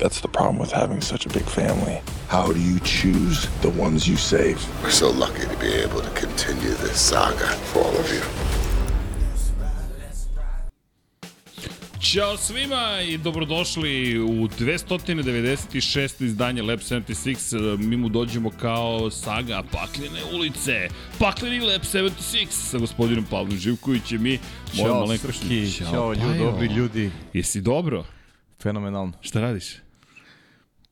That's the problem with having such a big family. How do you choose the ones you save? We're so lucky to be able to continue this saga for all of you. Ćao svima i dobrodošli u 296. izdanje Lab 76. Mi mu dođemo kao saga Pakljene ulice. Pakleni Lab 76 sa gospodinom Pavlom Živkovićem i mojom Ćao Srki, čao ljudi, dobri ljudi. Jesi dobro? Fenomenalno. Šta radiš?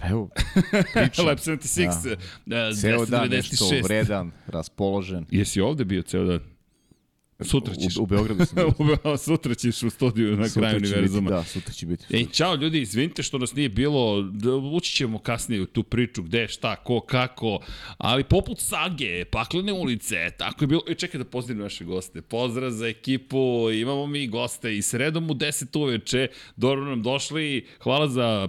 Pa evo, pričam. Lab 76, da. Ceo dan nešto vredan, raspoložen. Jesi ovde bio ceo dan? Sutra ćeš. U, u Beogradu sam bio. sutra ćeš u studiju na sutra kraju univerzuma. Biti, da, sutra će biti. Ej, čao ljudi, izvinite što nas nije bilo, da ući ćemo kasnije u tu priču, gde, šta, ko, kako, ali poput sage, paklene ulice, tako je bilo. E, čekaj da pozdravim naše goste. Pozdrav za ekipu, imamo mi goste i sredom u 10 uveče, dobro nam došli, hvala za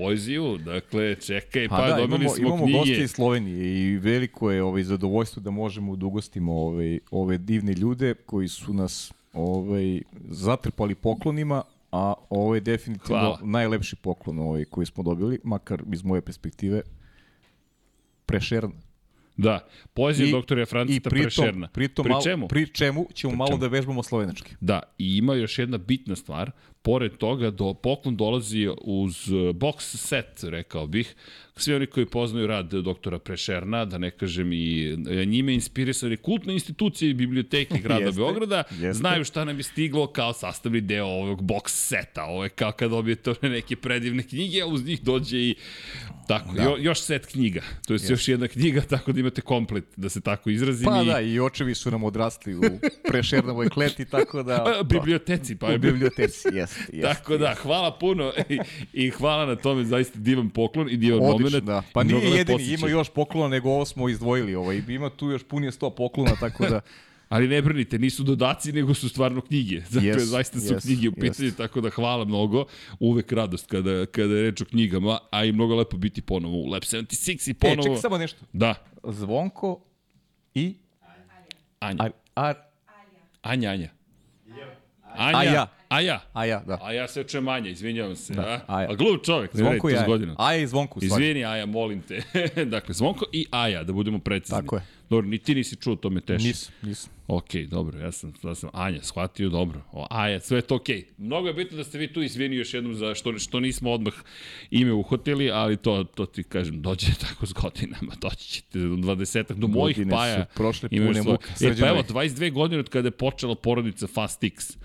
poeziju, dakle, čekaj, pa, pa da, dobili imamo, smo imamo knjige. goste iz Slovenije i veliko je ovaj, zadovoljstvo da možemo da ugostimo ovaj, ove divne ljude koji su nas ovaj, zatrpali poklonima, a ovo je definitivno Hvala. najlepši poklon ovaj, koji smo dobili, makar iz moje perspektive, prešern. Da, poezija doktora Francita pritom, Prešerna. Pritom, pri čemu? Pri čemu ćemo pri malo čemu? da vežbamo slovenački. Da, i ima još jedna bitna stvar. Pored toga, do, poklon dolazi uz uh, box set, rekao bih. Svi oni koji poznaju rad doktora Prešerna, da ne kažem i e, njime inspirisane kultne institucije i biblioteke grada Jeste, Beograda, jeste. znaju šta nam je stiglo kao sastavni deo ovog box seta. Ovo je kao kad dobijete neke predivne knjige, a uz njih dođe i tako, Da. jo, još set knjiga. To je još jedna knjiga, tako da imate komplet, da se tako izrazim. Pa i... da, i očevi su nam odrasli u Prešernovoj kleti, tako da... A, biblioteci, pa u biblioteci, jeste. Jest, Tako da, hvala puno i, i hvala na tome, zaista divan poklon i divan Odlično, moment. da. Pa nije jedini, ima još poklona, nego ovo smo izdvojili. Ovaj. Ima tu još punije 100 poklona, tako da... Ali ne brinite, nisu dodaci, nego su stvarno knjige. Dakle, Yes, zaista su yes, knjige u pitanju, yes. tako da hvala mnogo. Uvek radost kada, kada je reč o knjigama, a i mnogo lepo biti ponovo u Lab 76 i E, ponovo... čekaj samo nešto. Da, Zvonko i... Anja. Ar, ar, Anja, Anja. Anja. Aja. Aja. Aja, da. A ja se očem Anja, izvinjavam se. Da, a? Aja. A glup čovjek, Zvonko i Aja. Aja i Zvonko, u stvari. Izvini, Aja, molim te. dakle, Zvonko i Aja, da budemo precizni. Tako je. Dobro, ni ti nisi čuo, to me teši. Nisam, nisam. Ok, dobro, ja sam, ja sam Anja, shvatio, dobro. O, Aja, sve je to okej. Mnogo je bitno da ste vi tu izvini još jednom za što, što nismo odmah ime uhotili, ali to, to ti kažem, dođe tako s godinama, doći ćete do 20 do mojih Godine su paja. prošle imaš pune svoje- muke. E, pa evo, 22 godine od kada je počela porodica Fast X.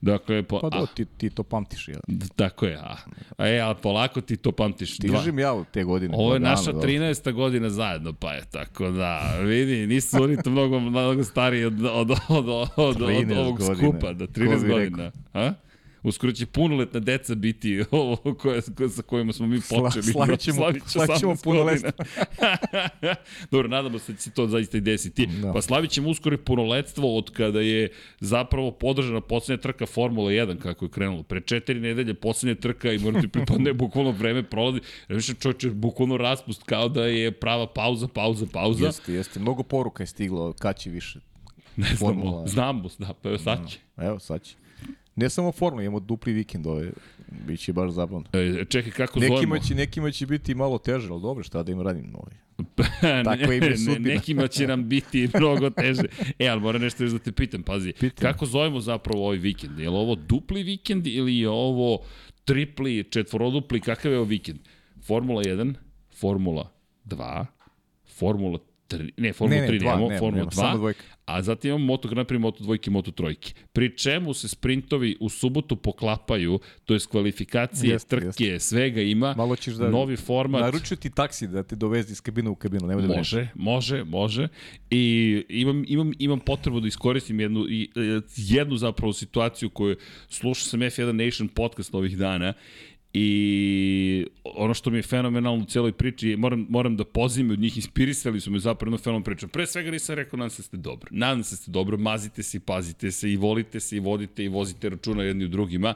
Dakle, po, Pa a, da, ti, ti to pamtiš. Ja. tako je, a, a e, ali polako ti to pamtiš. Dva- Stižem ja u te godine. Ovo je lagano, naša da. 13. godina zajedno, pa je tako da, vidi, nisu oni to mnogo, mnogo stariji od, od, od, od, od, od 13 ovog godina. skupa, da, Ko 13 bi godina. A? Uskoro će punoletna deca biti ovo koje, koje, sa kojima smo mi Sla- počeli. slavit ćemo- Slavit će slavit ćemo 18 punoletstvo. Dobro, nadamo se da će to zaista i desiti. Da. Pa slavit ćemo uskoro i punoletstvo od kada je zapravo podržana poslednja trka Formula 1 kako je krenulo. Pre četiri nedelje poslednja trka i mora ti pripadne bukvalno vreme prolazi. Reviše čovječe, bukvalno raspust kao da je prava pauza, pauza, pauza. Jeste, jeste. Mnogo poruka je stiglo, kad će više. Ne znamo, Formula. znamo, da, pa evo sad će. Evo, sad će. Ne samo formula, imamo dupli vikend ove. Biće baš zabavno. E, čekaj, kako zovemo? Nekima će, nekima će biti malo teže, ali dobro, šta da im radim ovaj. Tako im je ne, sudbina. nekima će nam biti mnogo teže. E, ali moram nešto još da te pitam, pazi. Pitam. Kako zovemo zapravo ovaj vikend? Je li ovo dupli vikend ili je ovo tripli, četvorodupli? Kakav je ovo vikend? Formula 1, Formula 2, Formula 3, ne, Formula Ne, ne, 3 dva, nemamo, nema, Formula nema, 2, samo dvojka. a zatim imamo Moto Grand Prix, Moto dvojke, Moto trojke. Pri čemu se sprintovi u subotu poklapaju, to je kvalifikacije, Jeste, trke, svega ima, Malo ćeš da... novi format. Naručio ti taksi da te dovezi iz kabine u kabinu, nemoj da. Može, može, može. I imam, imam, imam potrebu da iskoristim jednu, i, e, jednu zapravo situaciju koju slušao sam F1 Nation podcast ovih dana i ono što mi je fenomenalno u cijeloj priči, moram, moram da pozivim od njih, inspirisali su me zapravo jednu fenomenalnu priču. Pre svega nisam rekao, nadam se da ste dobro. Nadam se da ste dobro, mazite se i pazite se i volite se i vodite i vozite računa jedni u drugima.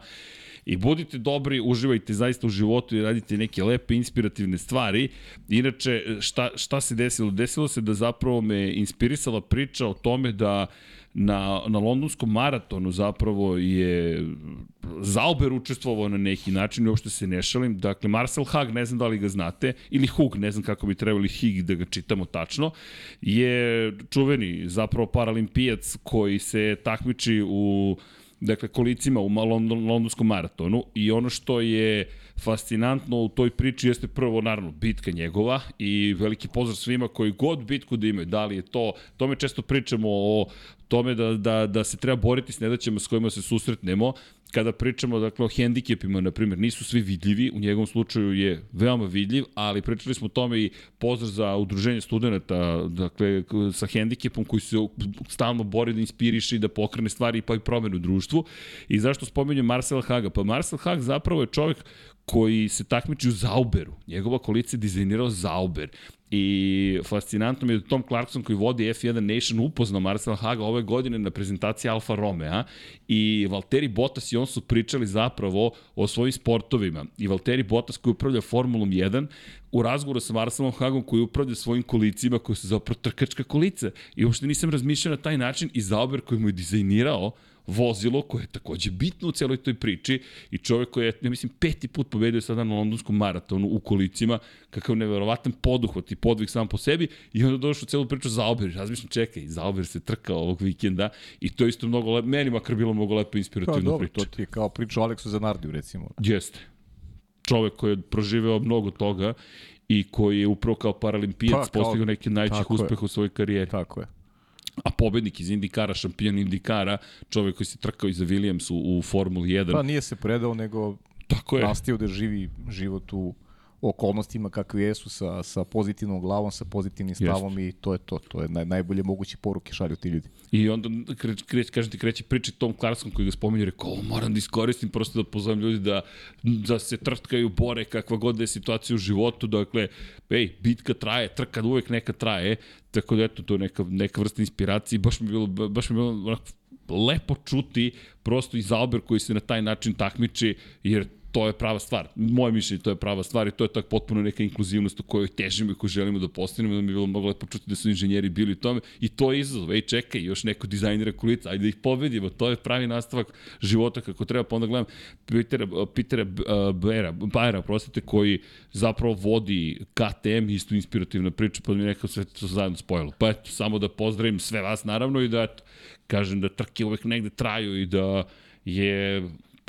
I budite dobri, uživajte zaista u životu i radite neke lepe, inspirativne stvari. Inače, šta, šta se desilo? Desilo se da zapravo me inspirisala priča o tome da na, na londonskom maratonu zapravo je Zauber učestvovao na neki način, uopšte se ne šalim. Dakle, Marcel Hag, ne znam da li ga znate, ili Hug, ne znam kako bi trebali Hig da ga čitamo tačno, je čuveni zapravo paralimpijac koji se takmiči u dakle, kolicima u London, londonskom maratonu i ono što je fascinantno u toj priči jeste prvo, naravno, bitka njegova i veliki pozdrav svima koji god bitku da imaju, da li je to, tome često pričamo o tome da, da, da se treba boriti s nedaćama s kojima se susretnemo, kada pričamo dakle, o hendikepima, na primjer, nisu svi vidljivi, u njegovom slučaju je veoma vidljiv, ali pričali smo o tome i pozdrav za udruženje studenta, dakle, sa hendikepom koji se stalno bori da inspiriše i da pokrene stvari pa i promenu u društvu. I zašto spominjem Marcela Haga? Pa Marcel Hag zapravo je čovjek koji se takmiči u Zauberu. Njegova kolica je dizajnirao Zauber. I fascinantno mi je da Tom Clarkson koji vodi F1 Nation upoznao Marcela Haga ove godine na prezentaciji Alfa Romeo i Valtteri Bottas i on su pričali zapravo o svojim sportovima. I Valtteri Bottas koji upravlja Formulom 1 u razgovoru sa Marcelom Hagom koji upravlja svojim kolicima koji su zapravo trkačka kolica. I uopšte nisam razmišljao na taj način i Zauber koji mu je dizajnirao vozilo koje je takođe bitno u celoj toj priči i čovek koji je, ja mislim, peti put pobedio sada na londonskom maratonu u kolicima, kakav neverovatan poduhvat i podvig sam po sebi i onda došao celu priču Zauber. Razmišljam, čekaj, Zauber se trkao ovog vikenda i to isto mnogo lepo, meni makar bilo mnogo lepo inspirativna pa, dobro, priča. to ti je kao priča o Aleksu Zanardiju, recimo. Jeste. Čovek koji je proživeo mnogo toga i koji je upravo kao paralimpijac pa, postigao neke najvećih uspeha u svojoj karijeri. Tako je a pobednik iz Indikara, šampion Indikara, čovjek koji se trkao iza Williams u, u Formuli 1. Pa nije se predao, nego Tako je. nastio da živi život u okolnostima kakve jesu sa, sa pozitivnom glavom, sa pozitivnim stavom Jeste. i to je to. To je naj, najbolje moguće poruke šalju ti ljudi. I onda, kreć, kreć, kažem ti, kreće priča Tom Clarkson koji ga spominje, rekao, moram da iskoristim prosto da pozovem ljudi da, da se trtkaju, bore, kakva god da je situacija u životu, dakle, ej, bitka traje, trka uvek neka traje, tako da eto, to je neka, neka vrsta inspiracije, baš mi je bilo, baš mi je bilo onako, lepo čuti prosto i Zauber koji se na taj način takmiči, jer to je prava stvar. Moje mišljenje, to je prava stvar i to je tako potpuno neka inkluzivnost u kojoj težimo i koju želimo da postanemo, da mi je bilo mnogo lepo čuti da su inženjeri bili u tome i to je izazov. Ej, čekaj, još neko dizajnira kulica, ajde da ih pobedimo, to je pravi nastavak života kako treba, pa onda gledam Petera, Petera Bera, Bajera, prostite, koji zapravo vodi KTM, isto inspirativna priča, pa mi nekako sve to zajedno spojilo. Pa eto, samo da pozdravim sve vas naravno i da eto, kažem da trke uvek negde traju i da je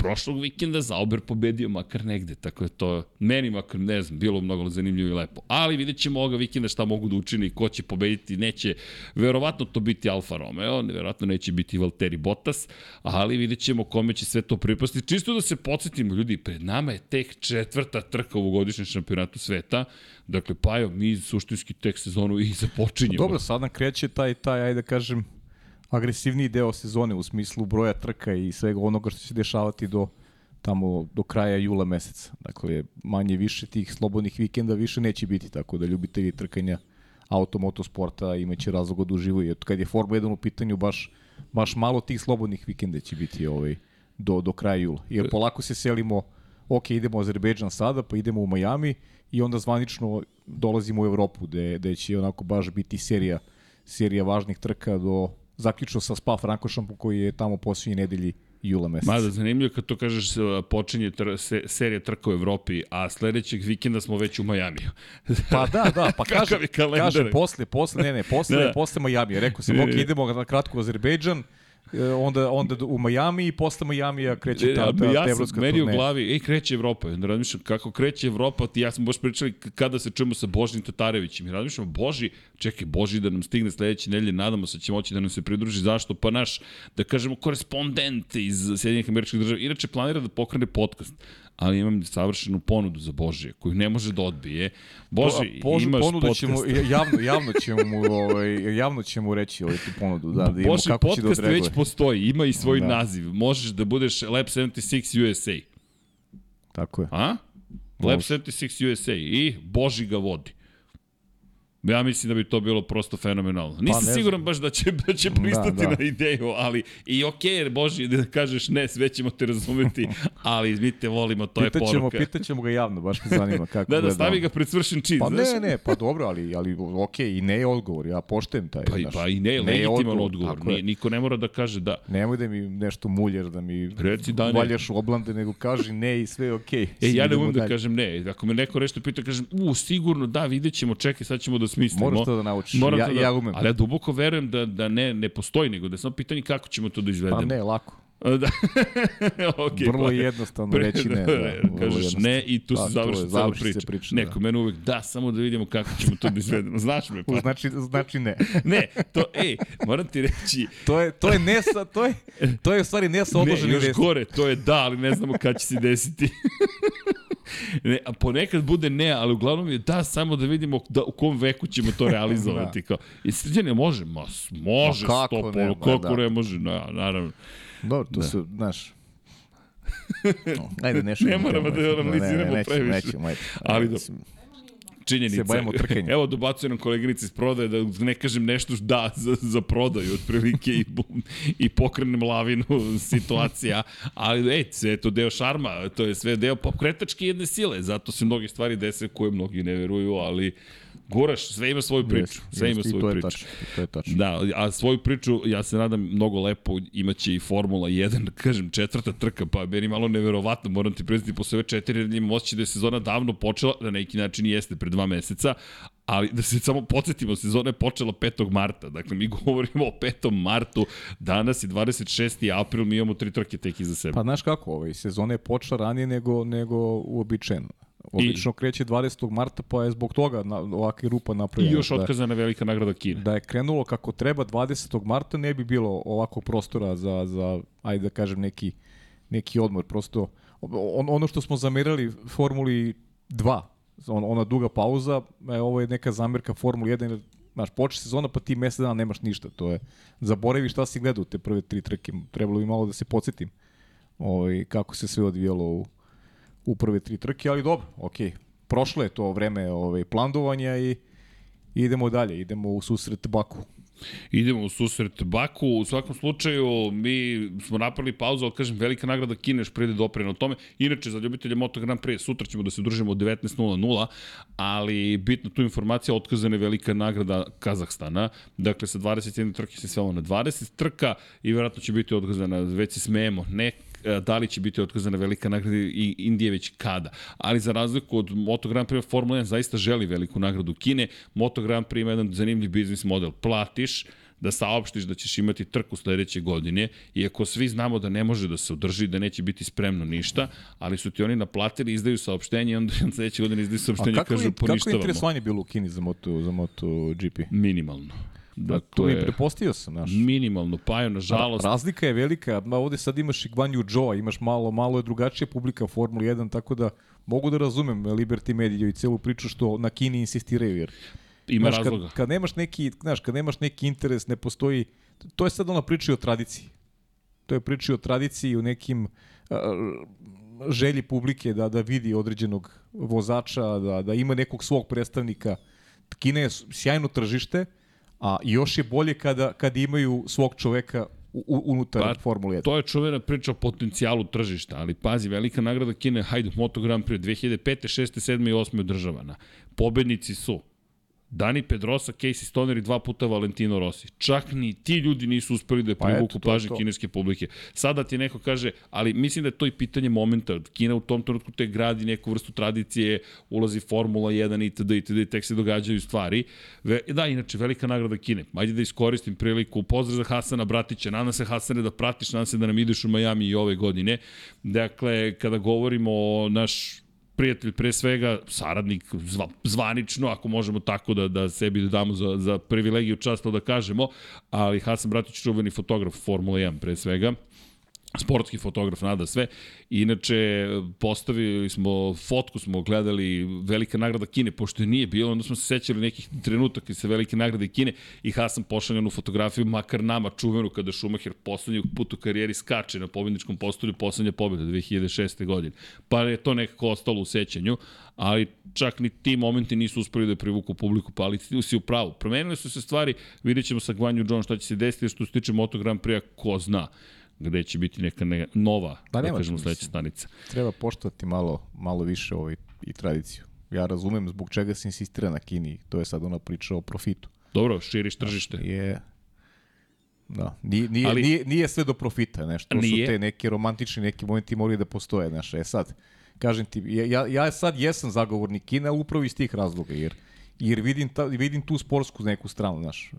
prošlog vikenda Zauber pobedio makar negde, tako da to meni makar, ne znam, bilo mnogo zanimljivo i lepo. Ali vidjet ćemo ovoga vikenda šta mogu da učini, ko će pobediti, neće, verovatno to biti Alfa Romeo, verovatno neće biti Valtteri Bottas, ali vidjet ćemo kome će sve to pripasti. Čisto da se podsjetimo, ljudi, pred nama je tek četvrta trka u godišnjem šampionatu sveta, dakle, pa jo, mi suštinski tek sezonu i započinjemo. Dobro, sad nam kreće taj, taj, ajde da kažem, agresivniji deo sezone u smislu broja trka i svega onoga što će se dešavati do tamo do kraja jula meseca. Dakle, manje više tih slobodnih vikenda više neće biti, tako da ljubitelji trkanja automoto sporta imaće razloga da uživaju. Eto, kad je Formula 1 u pitanju, baš, baš malo tih slobodnih vikenda će biti ovaj, do, do kraja jula. Jer polako se selimo, ok, idemo u Azerbejdžan sada, pa idemo u Miami i onda zvanično dolazimo u Evropu, gde, gde će onako baš biti serija, serija važnih trka do zaključno sa Spa Frankošampom koji je tamo posljednje nedelji jula meseca. Mada, zanimljivo kad to kažeš počinje tr se, serija trka u Evropi, a sledećeg vikenda smo već u Majamiju. pa da, da, pa kažem, kažem posle, posle, ne, ne, posle, da. posle Majamija. Rekao sam, ok, idemo na kratko u Azerbejdžan, e, onda, onda u Miami i posle Majamija kreće ta, ta, ja ta evropska meni u turneja. glavi, ej, kreće Evropa. Onda razmišljam kako kreće Evropa, ti ja sam baš pričali kada se čujemo sa Božim Tatarevićem. I razmišljam, Boži, čekaj, Boži da nam stigne sledeće nedelje, nadamo se da će moći da nam se pridruži. Zašto? Pa naš, da kažemo, korespondent iz Sjedinjenih američkih država. Inače, planira da pokrene podcast ali imam savršenu ponudu za Božije, koju ne može da odbije. Boži, Po- požu- imaš ponudu podcast. ćemo, javno, javno ćemo mu, ovaj, javno ćemo reći ovaj tu ponudu, da, da Boži kako da podcast odreaguje. već postoji, ima i svoj Da. naziv. Možeš da budeš Lab 76 USA. Tako je. A? Lab Može. 76 USA i Boži ga vodi. Ja mislim da bi to bilo prosto fenomenalno. Nisam Pa siguran baš da će, da će Da, pristati da. na ideju, ali i okej, okay, Boži, da kažeš ne, sve ćemo te razumeti, ali mi te volimo, to je Pitaćemo, poruka. pitaćemo ga javno, baš me zanima kako da, da gleda stavi ga pred svršen čin, Pa znaš? ne, ne, pa dobro, ali, ali okej, i ne je odgovor, ja poštujem taj. Pa, znaš. pa i ne, legitiman odgovor. je. Nije, niko ne mora da kaže da. Nemoj da mi nešto muljer, da mi Reci da ne. valjaš u oblande, nego kaži ne i sve je okej. E, ja ne umem da kažem ne. Ako me neko nešto pita, kažem, u, sigurno, da, vidjet ćemo, čekaj, sad ćemo da smislimo. Moraš to da naučiš. Moram Ja- da, ja umem. Ali ja duboko verujem da, da ne, ne postoji, nego da je samo pitanje kako ćemo to da izvedemo. Pa ne, lako. Da. okay, Vrlo je jednostavno reći ne, da, kažeš ne i tu Da, se to završi je, cela završi se priča. priča, Neko da. mene uvek, da, samo da vidimo kako ćemo to da izvedemo. Znaš me, pa. Znači, znači ne. ne, to, ej, moram ti reći, To je, to je ne sa, to je, to je u stvari ne sa ne, odloženim još gore, to je da, ali ne znamo kada će se desiti. Ne, a ponekad bude ne, ali uglavnom je da, samo da vidimo da, u kom veku ćemo to realizovati. Kao. I srđane može, ma, s- može, Ma kako sto ne, kako da. ne može, na, naravno. Dobro, to Da. su, znaš, No, ajde nešto. Ne moramo da analiziramo previše. Nećemo, ajde. Ali Ajde, da- Činjenica. Se bavimo trkanjem. Evo, dobacuje nam koleginica iz prodaje da ne kažem nešto da za, za prodaju otprilike i, i pokrenem lavinu situacija, ali ej, sve je to deo šarma, to je sve deo pokretačke jedne sile, zato se mnogi stvari dese koje mnogi ne veruju, ali guraš, sve ima svoju priču, Jeste, sve ima i svoju to je priču. tačno, i to je tačno. Da, a svoju priču, ja se nadam, mnogo lepo imaće i Formula 1, kažem, četvrta trka, pa meni malo neverovatno, moram ti priznati, posle ove četiri, jer imam osjećaj da je sezona davno počela, na neki način jeste pre dva meseca, ali da se samo podsjetimo, sezona je počela 5. marta, dakle mi govorimo o 5. martu, danas je 26. april, mi imamo tri trke tek iza sebe. Pa znaš kako, ovaj, sezona je počela ranije nego, nego uobičajeno. Obično kreće 20. marta, pa je zbog toga na, ovakva rupa I napravljena. još da, otkazana velika nagrada Kine. da je krenulo kako treba 20. marta ne bi bilo ovakvog prostora za, za ajde da kažem, neki, neki odmor. Prosto, on, ono što smo zamerali Formuli 2, on, ona duga pauza, e, ovo je neka zamerka Formuli 1, jer, znaš, počne sezona pa ti mesec dana nemaš ništa. To je, zaboravi šta si gledao te prve tri trke. Trebalo bi malo da se podsjetim ovaj, kako se sve odvijelo u, u prve tri trke, ali dobro, okej. Prošlo je to vreme ovaj, plandovanja i idemo dalje, idemo u susret Baku. Idemo u susret Baku, u svakom slučaju mi smo napravili pauzu, ali kažem velika nagrada Kine još pride doprena o tome. Inače, za ljubitelje Moto Grand Prix, sutra ćemo da se družimo od 19.00, ali bitna tu informacija, otkazana je velika nagrada Kazahstana. Dakle, sa 21 trke se svelo na 20 trka i vjerojatno će biti otkazana, već se smejemo, ne da li će biti otkazana velika nagrada i Indije već kada. Ali za razliku od Moto Grand Prix Formula 1 zaista želi veliku nagradu Kine, Moto Grand Prix ima jedan zanimljiv biznis model. Platiš, da saopštiš da ćeš imati trku sledeće godine, iako svi znamo da ne može da se održi, da neće biti spremno ništa, ali su ti oni naplatili, izdaju saopštenje i onda sledeće godine izdaju A saopštenje kažu je, kako je poništavamo. interesovanje bilo u Kini za Moto, za Moto GP? Minimalno. Da, to mi prepostio sam, znaš. Minimalno, pa je, nažalost, Razlika je velika, ma ovde sad imaš i Gvanju Joe, imaš malo, malo je drugačija publika Formula 1, tako da mogu da razumem Liberty Media i celu priču što na Kini insistiraju, jer ima znaš, razloga. Kad, kad, nemaš neki, znaš, kad nemaš neki interes, ne postoji, to je sad ona priča o tradiciji. To je priča o tradiciji o nekim uh, želji publike da da vidi određenog vozača, da, da ima nekog svog predstavnika. Kina je sjajno tržište, a još je bolje kada, kada imaju svog čoveka u, unutar Pa, Formule 1. To je čuvena priča o potencijalu tržišta, ali pazi, velika nagrada Kine, hajde, Moto Grand Prix 2005. 6. 7. i 8. održavana. Pobednici su Dani Pedrosa, Casey Stoner i dva puta Valentino Rossi. Čak ni ti ljudi nisu uspeli da Pa privuku je pažnje kineske publike. Sada ti neko kaže, ali mislim da je to i pitanje momenta. Kina u tom trenutku te gradi neku vrstu tradicije, ulazi Formula 1 itd. itd. i tek se događaju stvari. Ve, da, inače, velika nagrada Kine. Ajde da iskoristim priliku. Pozdrav za Hasana Bratića. Nadam se, Hasane, da pratiš, nadam se da nam ideš u Miami i ove godine. Dakle, kada govorimo o naš prijatelj pre svega, saradnik zva, zvanično, ako možemo tako da, da sebi damo za, za privilegiju často da kažemo, ali Hasan Bratić čuveni fotograf Formula 1 pre svega, sportski fotograf nada sve. Inače, postavili smo, fotku smo gledali velika nagrada Kine, pošto je nije bilo, onda smo se sećali nekih trenutaka sa velike nagrade Kine i Hasan pošaljenu fotografiju, makar nama čuvenu kada Schumacher poslednji put u karijeri skače na pobedničkom postolju, poslednja pobeda 2006. godine. Pa je to nekako ostalo u sećanju, ali čak ni ti momenti nisu uspeli da privuku publiku, pa ali si u pravu. Promenile su se stvari, vidjet ćemo sa Gvanju John šta će se desiti, što se tiče Moto Grand Prix, ko zna gde će biti neka ne, nova, Pa da nema kažemo, sledeća stanica. Treba poštovati malo, malo više ovaj, i tradiciju. Ja razumem zbog čega se insistira na Kini. To je sad ona priča o profitu. Dobro, širiš tržište. Je, Da, nije, nije, Ali- nije, nije sve do profita, znaš, to Nije. su te neki romantični neki momenti moraju da postoje, znaš, e sad, kažem ti, ja, ja sad jesam zagovornik Kina upravo iz tih razloga, jer, jer vidim, ta, vidim tu sportsku neku stranu, znaš,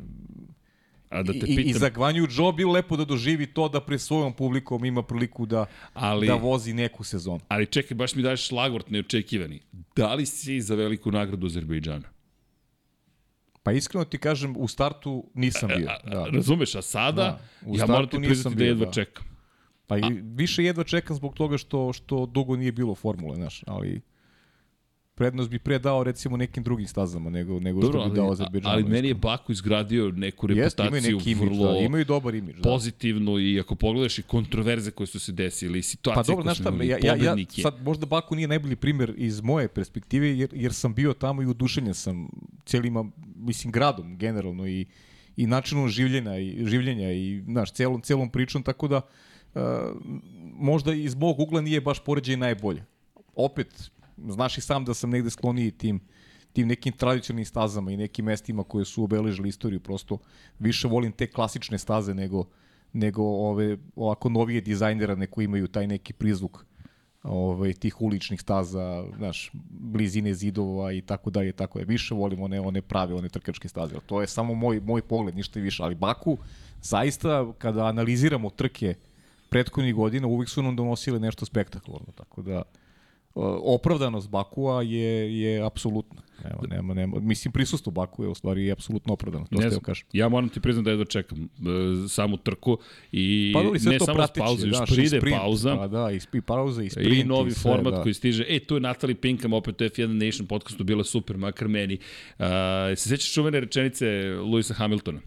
A da te I, i pitam, za Gvanju Joe bilo lepo da doživi to da pre svojom publikom ima priliku da, Ali- da vozi neku sezonu. ali čekaj, baš mi daješ šlagvort neočekivani. Da li si za veliku nagradu Azerbejdžana? Pa iskreno ti kažem, u startu nisam bio. A, a, Da. Razumeš, a sada, Da, u ja moram ti priznati da jedva da. čekam. Pa i više jedva čekam zbog toga što, što dugo nije bilo formule, znaš, ali prednost bi pre dao recimo nekim drugim stazama nego, nego Dobro, što bi dao ali, Azerbejdžanu. ali meni je. Baku izgradio neku Jeste, imaju reputaciju neki imidž, vrlo da, imaju dobar imidž, da. pozitivnu i ako pogledaš i kontroverze koje su se desile i situacije Pa dobro, koje znaš su imali, ja, ja, ja, sad možda Baku nije najbolji primer iz moje perspektive, jer, jer sam bio tamo i udušenjen sam cijelima, mislim, gradom generalno i, i načinom življenja i, življenja i, znaš, celom, celom pričom, tako da uh, možda iz mog ugla nije baš poređaj najbolje. Opet, znaš i sam da sam negde skloniji tim tim nekim tradicionalnim stazama i nekim mestima koje su obeležili istoriju, prosto više volim te klasične staze nego, nego ove ovako novije dizajnera neko imaju taj neki prizvuk ovaj, tih uličnih staza, znaš, blizine zidova i tako dalje, tako je. Više volim one, one prave, one trkačke staze. To je samo moj, moj pogled, ništa više. Ali Baku, zaista, kada analiziramo trke prethodnih godina, uvijek su nam donosile nešto spektakularno. Tako da, opravdanost Bakua je je apsolutna. Nema, nema, nema. Mislim, prisustvo Baku je u stvari apsolutno opravdano. To Ne znam, kažem. ja moram ti priznati da jedva čekam e, samu trku i Pa dobro, i ne samo s prateći, pauze, još i pride sprint, pauza. Pa da, i, i pauza, i sprint. I novi sve, format da. koji stiže. E, tu je Natalie Pinkham, opet u F1 Nation podcastu, bila super, makar meni. Uh, se sećaš čuvene rečenice Luisa Hamiltona?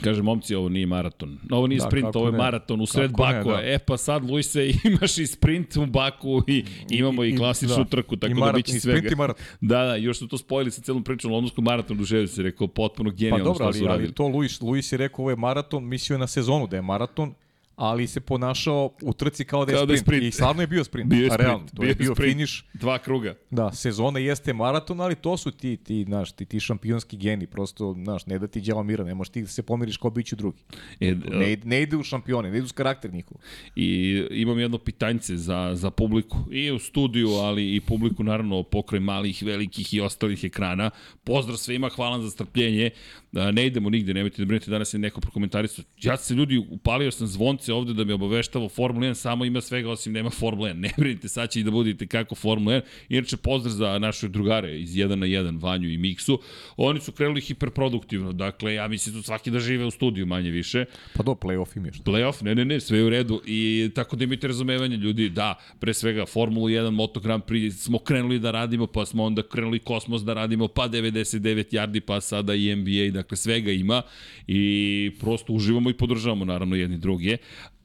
Kaže, momci, ovo nije maraton. Ovo nije Da, sprint, ovo je ne. maraton u sred Kako ne, Bakua. da. E, pa sad, Luise, imaš i sprint u Baku i imamo i, I- klasičnu da. trku, tako I da maraton, biće i sprint svega. i maraton. Da, da, još su to spojili sa celom pričom o londonskom maratonu, duževio se, rekao, potpuno Pa genijalno dobro, što ali, ali to Luis, Luis je rekao ovo je maraton, mislio je na sezonu da je maraton, ali se ponašao u trci kao da je, Kao da je sprint. sprint. I stvarno je bio sprint. Bio je sprint, realno, to bio je bio sprint. finiš. Dva kruga. Da, sezona jeste maraton, ali to su ti, ti, znaš, ti, ti šampionski geni, prosto, znaš, ne da ti djela mira, ne možeš ti da se pomiriš kao biću drugi. E, Ne, ide- ne ide u šampione, ne ide uz karakter njihov. I imam jedno pitanjce za, za publiku i u studiju, ali i publiku naravno pokraj malih, velikih i ostalih ekrana. Pozdrav svima, hvala za strpljenje. Da, Ne idemo nigde, nemojte da brinete, danas je neko prokomentarisao. Ja se ljudi, upalio sam zvonce ovde da me obaveštava Formula 1, samo ima svega osim nema Formula 1. Ne brinite, sad će i da budete kako Formula 1. Inače, pozdrav za naše drugare iz 1 na 1, Vanju i Miksu. Oni su krenuli hiperproduktivno, dakle, ja mislim da svaki da žive u studiju manje više. Pa do, play-off im je što. Playoff, ne, ne, ne, sve je u redu i tako da imate razumevanje ljudi, da, pre svega Formulu 1, Moto Grand Prix smo krenuli da radimo, pa smo onda krenuli Kosmos da radimo, pa 99 yardi, pa sada i NBA, dakle svega ima i prosto uživamo i podržavamo naravno jedni druge.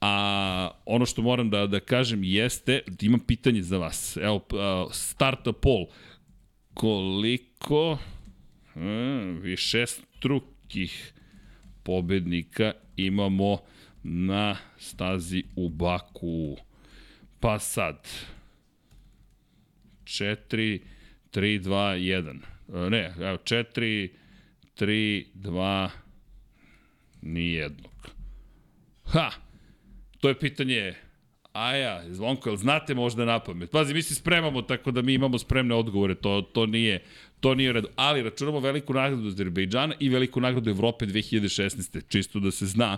A ono što moram da, da kažem jeste, imam pitanje za vas. Evo, starta pol. Koliko hmm, više strukih pobednika imamo na stazi u Baku. Pa sad, 4, 3, 2, 1. E, Ne, evo, 4, 3, 2, nijednog. Ha! To je pitanje Aja, Zvonko, jel znate možda na pamet? Pazi, mi se spremamo tako da mi imamo spremne odgovore, to, to nije to nije redu. Ali računamo veliku nagradu Azerbejdžana i veliku nagradu Evrope 2016. Čisto da se zna.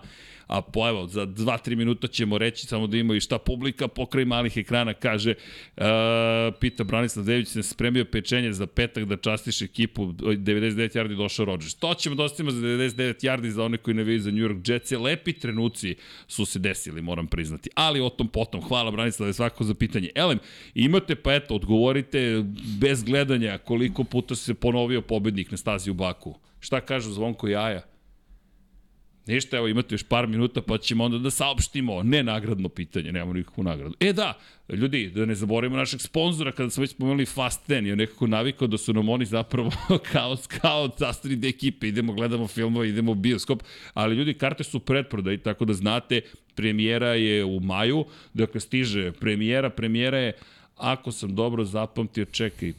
A po evo, za 2-3 minuta ćemo reći samo da ima i šta publika pokraj malih ekrana kaže uh, pita Branislav Dević se spremio pečenje za petak da častiš ekipu 99 yardi došao Rodgers. To ćemo da ostavimo za 99 yardi za one koji ne vidi za New York Jets. Lepi trenuci su se desili, moram priznati. Ali o tom potom. Hvala Branislav svako za pitanje. Elem, imate pa eto, odgovorite bez gledanja koliko puta se ponovio pobednik na stazi u Baku. Šta kažu Zvonko Jaja? Ništa, evo imate još par minuta pa ćemo onda da saopštimo nenagradno pitanje, nemamo nikakvu nagradu. E da, ljudi, da ne zaboravimo našeg sponzora kada smo već spomenuli Fast 10, je nekako navikao da su nam oni zapravo kao, kao de ekipe, idemo, gledamo filmove, idemo u bioskop, ali ljudi, karte su predprodaj, tako da znate, premijera je u maju, dakle stiže premijera, premijera je ako sam dobro zapamtio, čekaj,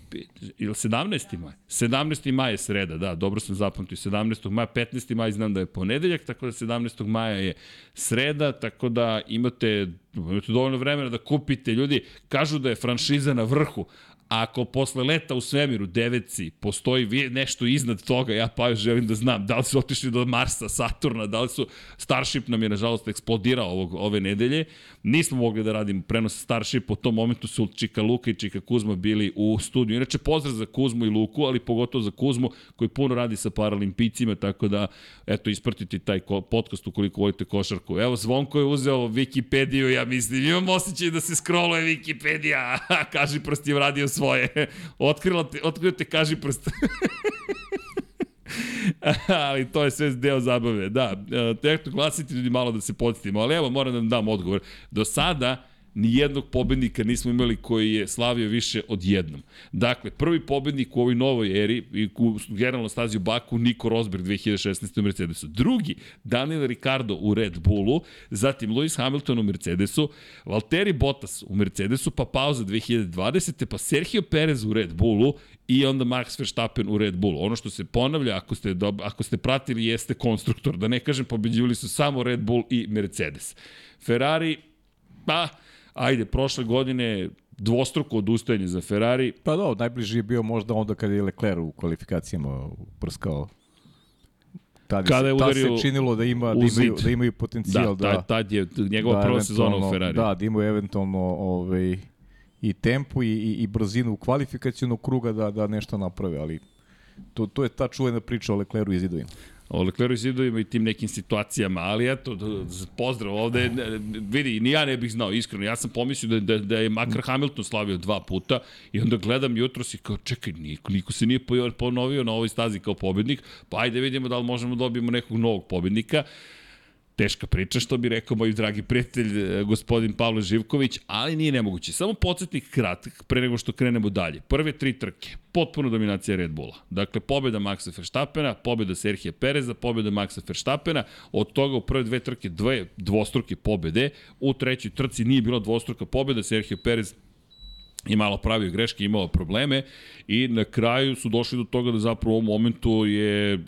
ili 17. maj? 17. maj je sreda, da, dobro sam zapamtio, 17. maja, 15. maj znam da je ponedeljak, tako da 17. maja je sreda, tako da imate, imate dovoljno vremena da kupite, ljudi, kažu da je franšiza na vrhu, ako posle leta u svemiru deveci postoji nešto iznad toga, ja pa želim da znam da li su otišli do Marsa, Saturna, da li su Starship nam je nažalost eksplodirao ovog, ove nedelje. Nismo mogli da radimo prenos Starship, u tom momentu su Čika Luka i Čika Kuzma bili u studiju. Inače pozdrav za Kuzmu i Luku, ali pogotovo za Kuzmu koji puno radi sa paralimpicima, tako da eto ispratite taj podcast ukoliko volite košarku. Evo Zvonko je uzeo Wikipediju, ja mislim, imam osjećaj da se scrolluje Wikipedija, kaži prost je radio svoje. Otkrila te, otkrila te kaži prst. ali to je sve deo zabave. Da, tehto glasiti ljudi malo da se podsjetimo, ali evo moram da vam dam odgovor. Do sada nijednog pobednika nismo imali koji je slavio više od jednom. Dakle, prvi pobednik u ovoj novoj eri i u generalno stazi u Baku Niko Rosberg 2016. u Mercedesu. Drugi, Daniel Ricardo u Red Bullu, zatim Lewis Hamilton u Mercedesu, Valtteri Bottas u Mercedesu, pa pauza 2020. pa Sergio Perez u Red Bullu i onda Max Verstappen u Red Bullu. Ono što se ponavlja, ako ste, ako ste pratili, jeste konstruktor. Da ne kažem, pobeđivali su samo Red Bull i Mercedes. Ferrari, pa, ajde, prošle godine dvostruko odustajanje za Ferrari. Pa da, najbliži je bio možda onda kada je Leclerc u kvalifikacijama prskao Tad, kada je udario tad se činilo da ima da imaju da imaju potencijal da, da tad je njegova da, prva sezona u Ferrari. Da, da imaju eventualno ovaj i tempo i, i, i brzinu kvalifikacionog kruga da da nešto naprave, ali to to je ta čuvena priča o Leclercu i zidovima o Lecleru zidovima i tim nekim situacijama, ali eto, pozdrav ovde, vidi, ni ja ne bih znao, iskreno, ja sam pomislio da, da, da je makar Hamilton slavio dva puta i onda gledam jutro si kao, čekaj, niko, niko se nije ponovio na ovoj stazi kao pobednik, pa ajde vidimo da li možemo da dobijemo nekog novog pobednika teška priča, što bi rekao moj dragi prijatelj, e, gospodin Pavle Živković, ali nije nemoguće. Samo podsjetnik kratak, pre nego što krenemo dalje. Prve tri trke, potpuno dominacija Red Bulla. Dakle, pobjeda Maxa Verstappena, pobjeda Serhija Pereza, pobjeda Maxa Verstappena, od toga u prve dve trke dve dvostruke pobjede, u trećoj trci nije bila dvostruka pobjeda, Serhija Perez i malo pravio greške, imao probleme i na kraju su došli do toga da zapravo u ovom momentu je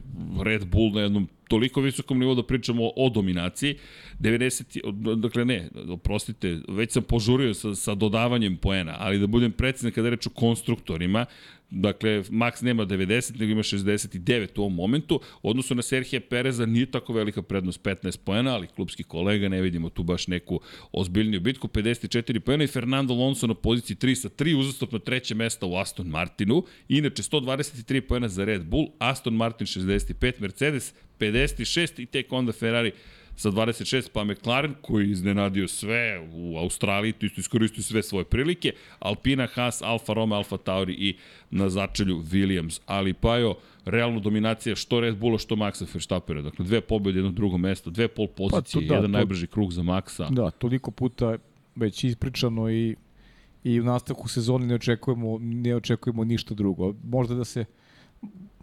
Red Bull na jednom toliko visokom nivou da pričamo o dominaciji. 90, dakle ne, oprostite, već sam požurio sa, sa dodavanjem poena, ali da budem precizan kada reč o konstruktorima, Dakle, Max nema 90, nego ima 69 u ovom momentu. Odnosno na Serhije Pereza nije tako velika prednost 15 poena, ali klubski kolega ne vidimo tu baš neku ozbiljniju bitku. 54 poena i Fernando Alonso na poziciji 3 sa 3 uzastopno treće mesta u Aston Martinu. Inače, 123 poena za Red Bull, Aston Martin 65, Mercedes 56 i tek onda Ferrari sa 26, pa McLaren koji iznenadio sve u Australiji, to isto iskoristio sve svoje prilike, Alpina, Haas, Alfa Romeo, Alfa Tauri i na začelju Williams. Ali pa jo, realno dominacija što Red Bulla, što Maxa Verstappena. Dakle, dve pobjede, jedno drugo mesto, dve pol pozicije, pa to, da, jedan to, najbrži krug za Maxa. Da, toliko puta već ispričano i i u nastavku sezone ne očekujemo ne očekujemo ništa drugo. Možda da se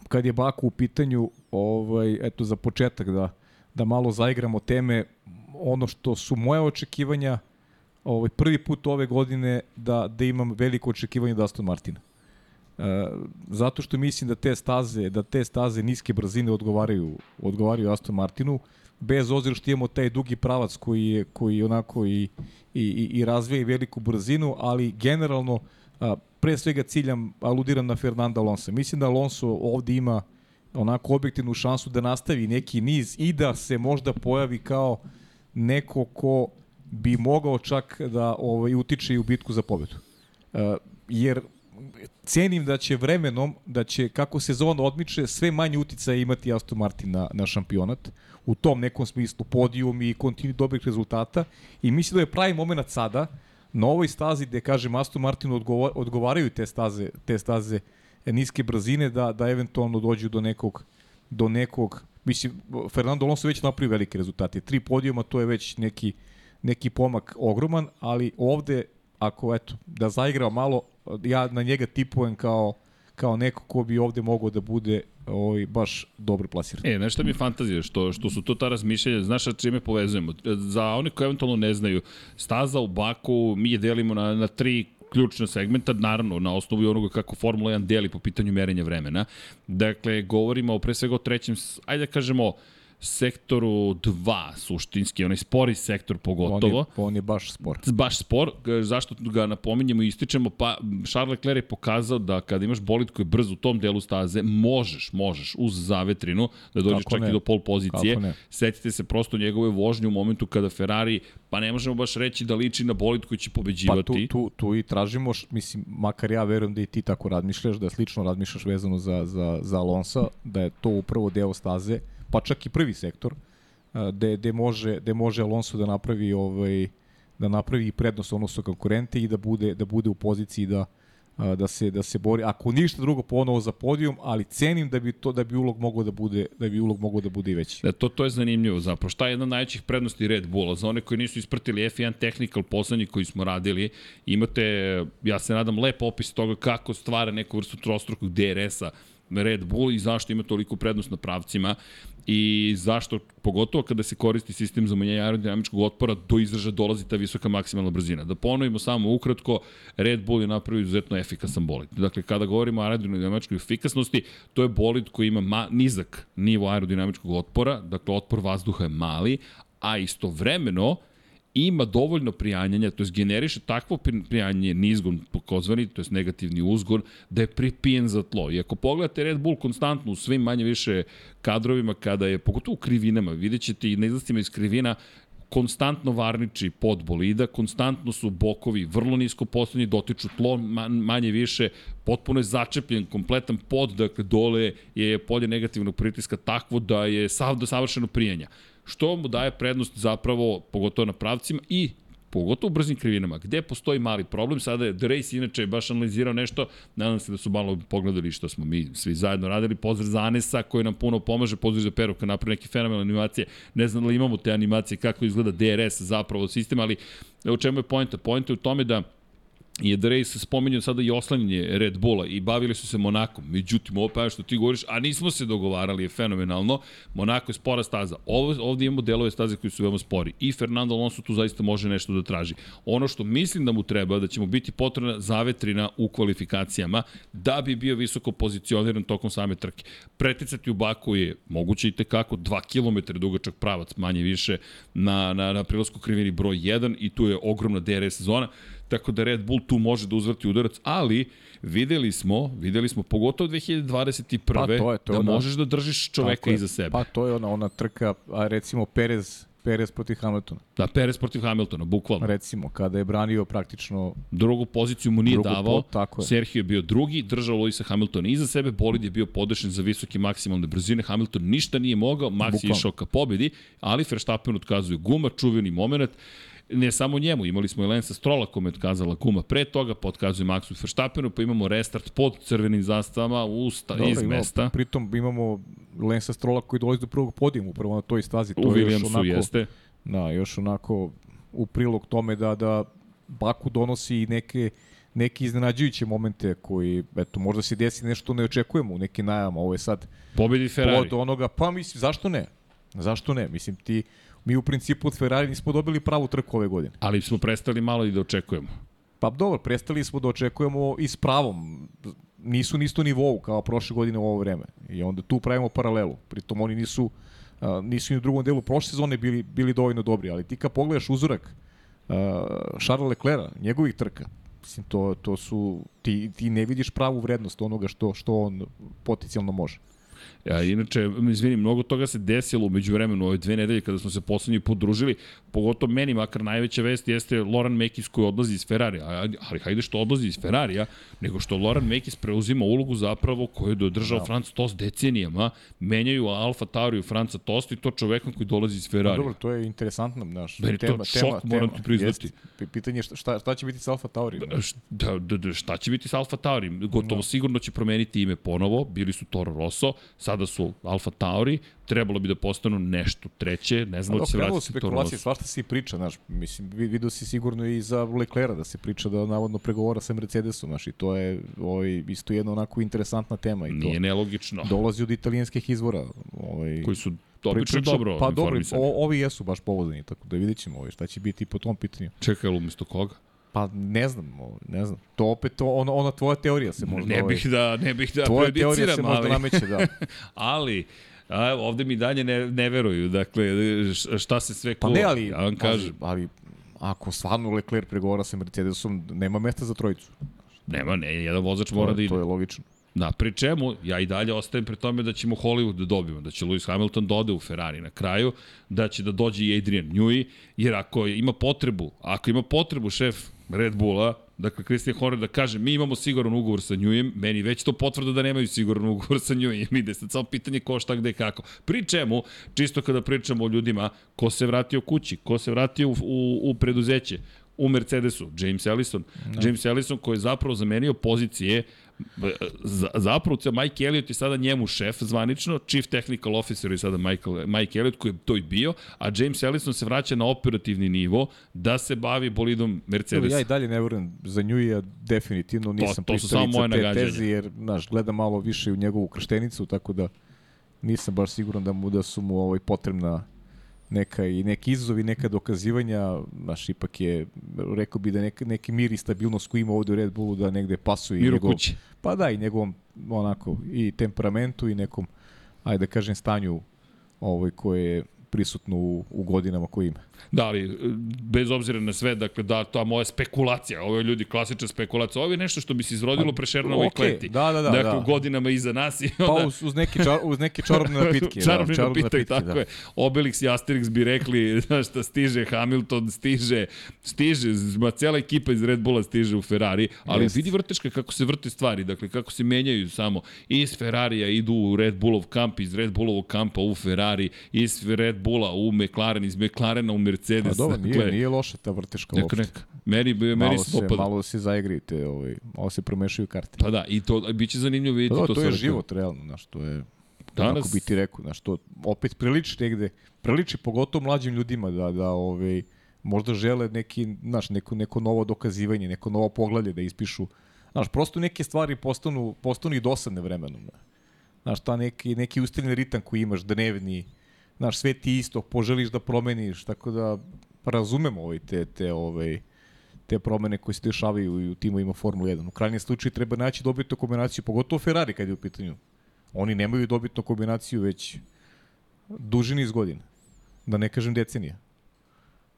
kad je Baku u pitanju, ovaj eto za početak da da malo zaigramo teme ono što su moje očekivanja ovaj prvi put ove godine da da imam veliko očekivanje da Aston Martina. zato što mislim da te staze, da te staze niske brzine odgovaraju, odgovaraju Aston Martinu, bez obzira što imamo taj dugi pravac koji je, koji onako i, i, i, i razvija veliku brzinu, ali generalno a, pre svega ciljam, aludiram na Fernanda Alonso. Mislim da Alonso ovde ima onako objektivnu šansu da nastavi neki niz i da se možda pojavi kao neko ko bi mogao čak da ovaj, utiče i u bitku za pobedu. Uh, jer cenim da će vremenom, da će kako sezona odmiče, sve manje uticaja imati Aston Martin na, na šampionat. U tom nekom smislu podijum i kontinu dobrih rezultata. I mislim da je pravi moment sada, na ovoj stazi gde, kažem, Aston Martinu odgovar, odgovaraju te staze, te staze niske brzine, da, da eventualno dođu do nekog, do nekog Mislim, Fernando Alonso već napravio velike rezultate. Tri podijuma, to je već neki, neki pomak ogroman, ali ovde, ako eto, da zaigrao malo, ja na njega tipujem kao, kao neko ko bi ovde mogao da bude ovaj, baš dobro plasiran. E, nešto mi je fantazija, što, što su to ta razmišljanja, znaš sa čime povezujemo? Za one koji eventualno ne znaju, staza u Baku mi je delimo na, na tri ključna segmenta, naravno na osnovu onoga kako Formula 1 deli po pitanju merenja vremena. Dakle, govorimo pre svega o trećem, ajde da kažemo, sektoru 2 suštinski, onaj spori sektor pogotovo. On je, on je baš spor. Baš spor. Zašto ga napominjemo i ističemo? Pa Charles Leclerc je pokazao da kada imaš bolid koji je brz u tom delu staze, možeš, možeš uz zavetrinu da dođeš Kako čak ne? i do pol pozicije. Setite se prosto njegove vožnje u momentu kada Ferrari, pa ne možemo baš reći da liči na bolid koji će pobeđivati. Pa tu, tu, tu i tražimo, mislim, makar ja verujem da i ti tako razmišljaš, da slično razmišljaš vezano za, za, za Alonso, da je to upravo deo staze pa čak i prvi sektor, gde, gde, može, gde može Alonso da napravi ovaj, da napravi prednost odnosno konkurente i da bude da bude u poziciji da da se da se bori ako ništa drugo ponovo za podijum, ali cenim da bi to da bi ulog mogao da bude da bi ulog mogao da bude i veći. Da to to je zanimljivo zapravo. Šta je jedna od najvećih prednosti Red Bulla za one koji nisu ispratili F1 Technical poslednji koji smo radili, imate ja se nadam lep opis toga kako stvara neku vrstu trostrukog DRS-a Red Bull i zašto ima toliko prednost na pravcima i zašto, pogotovo kada se koristi sistem za umanjenje aerodinamičkog otpora, do izraža dolazi ta visoka maksimalna brzina. Da ponovimo samo ukratko, Red Bull je napravio izuzetno efikasan bolid. Dakle, kada govorimo o aerodinamičkoj efikasnosti, to je bolid koji ima ma, nizak nivo aerodinamičkog otpora, dakle, otpor vazduha je mali, a istovremeno, ima dovoljno prijanjanja, to je generiše takvo prijanjanje nizgon pokozvani, to je negativni uzgon, da je pripijen za tlo. I ako pogledate Red Bull konstantno u svim manje više kadrovima, kada je, pogotovo u krivinama, vidjet ćete i na izlastima iz krivina, konstantno varniči pod bolida, konstantno su bokovi vrlo nisko postavljeni, dotiču tlo manje više, potpuno je začepljen kompletan pod, dakle dole je polje negativnog pritiska takvo da je sav, do savršeno prijanja što mu daje prednost zapravo, pogotovo na pravcima i pogotovo u brzim krivinama, gde postoji mali problem, sada je Race inače baš analizirao nešto, nadam se da su malo pogledali što smo mi svi zajedno radili, pozdrav za Anesa koji nam puno pomaže, pozdrav za Peru koji napravi neke fenomenalne animacije, ne znam da imamo te animacije, kako izgleda DRS zapravo sistem, ali u čemu je pojenta? Pojenta je u tome da je da Race spominjao sada i oslanjanje Red Bulla i bavili su se Monakom. Međutim, ovo pa što ti govoriš, a nismo se dogovarali, je fenomenalno. Monako je spora staza. Ovo, ovdje imamo delove staze koji su veoma spori. I Fernando Alonso tu zaista može nešto da traži. Ono što mislim da mu treba, da će mu biti potrebna zavetrina u kvalifikacijama, da bi bio visoko pozicioniran tokom same trke. Preticati u Baku je moguće i tekako 2 km dugačak pravac, manje više, na, na, na prilazku krivini broj 1 i tu je ogromna DRS zona tako da Red Bull tu može da uzvrti udarac, ali videli smo, videli smo pogotovo 2021. Pa to je, to da ona, možeš da držiš čoveka je, iza sebe. Pa to je ona, ona trka, a recimo Perez Perez protiv Hamiltona. Da, Perez protiv Hamiltona, bukvalno. Recimo, kada je branio praktično... Drugu poziciju mu nije davao, pot, tako je. Sergio je bio drugi, držao Luisa Hamiltona iza sebe, bolid je bio podešen za visoke maksimalne brzine, Hamilton ništa nije mogao, Max je išao ka pobedi, ali Verstappen otkazuje guma, čuveni moment, ne samo njemu, imali smo i Lensa Strola kome je otkazala kuma pre toga, potkazuje Maxu Verstappenu, pa imamo restart pod crvenim zastavama usta, Dobre, iz imamo, mesta. Pritom imamo Lensa Strola koji dolazi do prvog podijuma upravo na toj stazi. To U Williamsu onako, jeste. Da, još onako u prilog tome da, da Baku donosi neke neke iznenađujuće momente koji, eto, možda se desi nešto ne očekujemo u nekim najama. Ovo je sad Pobedi Ferrari. Pod onoga, pa mislim, zašto ne? Zašto ne? Mislim, ti mi u principu od Ferrari nismo dobili pravu trku ove godine. Ali smo prestali malo i da očekujemo. Pa dobro, prestali smo da očekujemo i s pravom. nisu ni isto nivou kao prošle godine u ovo vreme. I onda tu pravimo paralelu. Pritom oni nisu, a, nisu i u drugom delu prošle sezone bili, bili dovoljno dobri, ali ti kad pogledaš uzorak a, Charles Leclerca, njegovih trka, mislim, to, to su, ti, ti ne vidiš pravu vrednost onoga što, što on potencijalno može. Ja, inače, izvini, mnogo toga se desilo umeđu vremenu ove dve nedelje kada smo se poslednji put družili, pogotovo meni, makar najveća vest jeste Loran Mekis koji odlazi iz Ferrarija, ali hajde što odlazi iz Ferrarija, nego što Loran Mekis preuzima ulogu zapravo koju je dodržao da. Franz Tost decenijama, menjaju Alfa Tauriju Franca Tost i to čovekom koji dolazi iz Ferrarija. Dobro, to je interesantno, znaš. Meni tema, to šok, tema, moram ti priznati. Jest. Pitanje šta, šta, šta će biti sa Alfa Taurijom? Da, da, da, šta će biti sa Alfa Taurijom? Gotovo da. sigurno će promeniti ime ponovo, bili su Toro Rosso, sada su Alfa Tauri, trebalo bi da postanu nešto treće, ne znam da će se vratiti spekulacije, svašta se priča, znaš, mislim, vidio si sigurno i za Leclerca da se priča da navodno pregovora sa Mercedesom, znaš, i to je ovaj, isto jedna onako interesantna tema. I Nije to nelogično. Dolazi od italijanskih izvora. Ovaj, koji su obično dobro Pa dobro, o, ovi jesu baš povodani, tako da vidit ćemo ovaj, šta će biti po tom pitanju. Čekaj, umesto koga? Pa ne znam, ne znam. To opet to ona ona tvoja teorija se možda Ne bih da ne bih da tvoja teorija se možda nameće, da. ali a, ovde mi dalje ne, ne veruju. Dakle, šta se sve kuva? Pa ne, ali, ja vam kažem. Ali, ako stvarno Leclerc pregovara sa Mercedesom, nema mesta za trojicu. Nema, ne, jedan vozač mora da ide. To je logično. Da, pri čemu ja i dalje ostajem pri tome da ćemo Hollywood da dobijemo, da će Lewis Hamilton da ode u Ferrari na kraju, da će da dođe i Adrian Newey, jer ako ima potrebu, ako ima potrebu šef Red Bulla, dakle Christian Horner da kaže mi imamo siguran ugovor sa Njujem, meni već to potvrda da nemaju siguran ugovor sa Njujem, ide sad samo pitanje ko šta gde kako. Pri čemu, čisto kada pričamo o ljudima, ko se vratio kući, ko se vratio u, u, u preduzeće, u Mercedesu, James Ellison. Da. James Ellison koji je zapravo zamenio pozicije zapravo Mike Elliot je sada njemu šef zvanično, chief technical officer je sada Michael, Mike Elliot koji je to i bio, a James Ellison se vraća na operativni nivo da se bavi bolidom Mercedes. Ja i dalje ne verujem, za nju je definitivno nisam to, to pristalica te tezi, jer znaš, gledam malo više u njegovu krštenicu, tako da nisam baš siguran da mu da su mu ovaj potrebna neka i neki izazovi, neka dokazivanja, naš ipak je, rekao bi da neka, neki mir i stabilnost koji ima ovde u Red Bullu da negde pasuje. Mir u njegov, kući. Pa da, i njegovom onako i temperamentu i nekom, ajde da kažem, stanju ovaj, koje je prisutno u, u godinama koje ima. Da, ali bez obzira na sve, dakle, da, ta moja spekulacija, ovo je ljudi klasična spekulacija, ovo je nešto što bi se izrodilo pa, pre Šernovoj okay, kleti. Da, da, da. Dakle, da. godinama iza nas i pa onda... Pa uz, uz, neki, čar, uz neki čarobne napitke. čarobne da, napitke, napitke, tako da. je. Obelix i Asterix bi rekli, znaš šta, stiže Hamilton, stiže, stiže, ma cijela ekipa iz Red Bulla stiže u Ferrari, ali Jest. vidi vrteška kako se vrte stvari, dakle, kako se menjaju samo. Iz Ferrarija idu u Red Bullov kamp, iz Red Bullovog kampa u Ferrari, iz Red Bulla u McLaren, iz McLarena u Mercedes. Pa dobro, nije, dakle, nije loša ta vrteška neka, uopšte. Neka. Meni, meni malo se, dopada. Malo se zaigrite, ovaj, malo se promešaju karte. Pa da, i to biće zanimljivo vidjeti pa da, to. To je život, realno, znaš, to je... Danas... Kako bi ti rekao, znaš, to opet priliči negde, priliči pogotovo mlađim ljudima da, da ovaj, možda žele neki, znaš, neko, neko novo dokazivanje, neko novo poglavlje da ispišu. Znaš, prosto neke stvari postanu, postanu i dosadne vremenom. Znaš, ta neki, neki ustaljeni ritam koji imaš, dnevni, znaš, sve ti isto, poželiš da promeniš, tako da razumemo ovaj, te, te, ovaj, te promene koje se dešavaju u timovima Formula 1. U krajnjem slučaju treba naći dobitnu kombinaciju, pogotovo Ferrari kad je u pitanju. Oni nemaju dobitnu kombinaciju već duži niz godina. Da ne kažem decenija.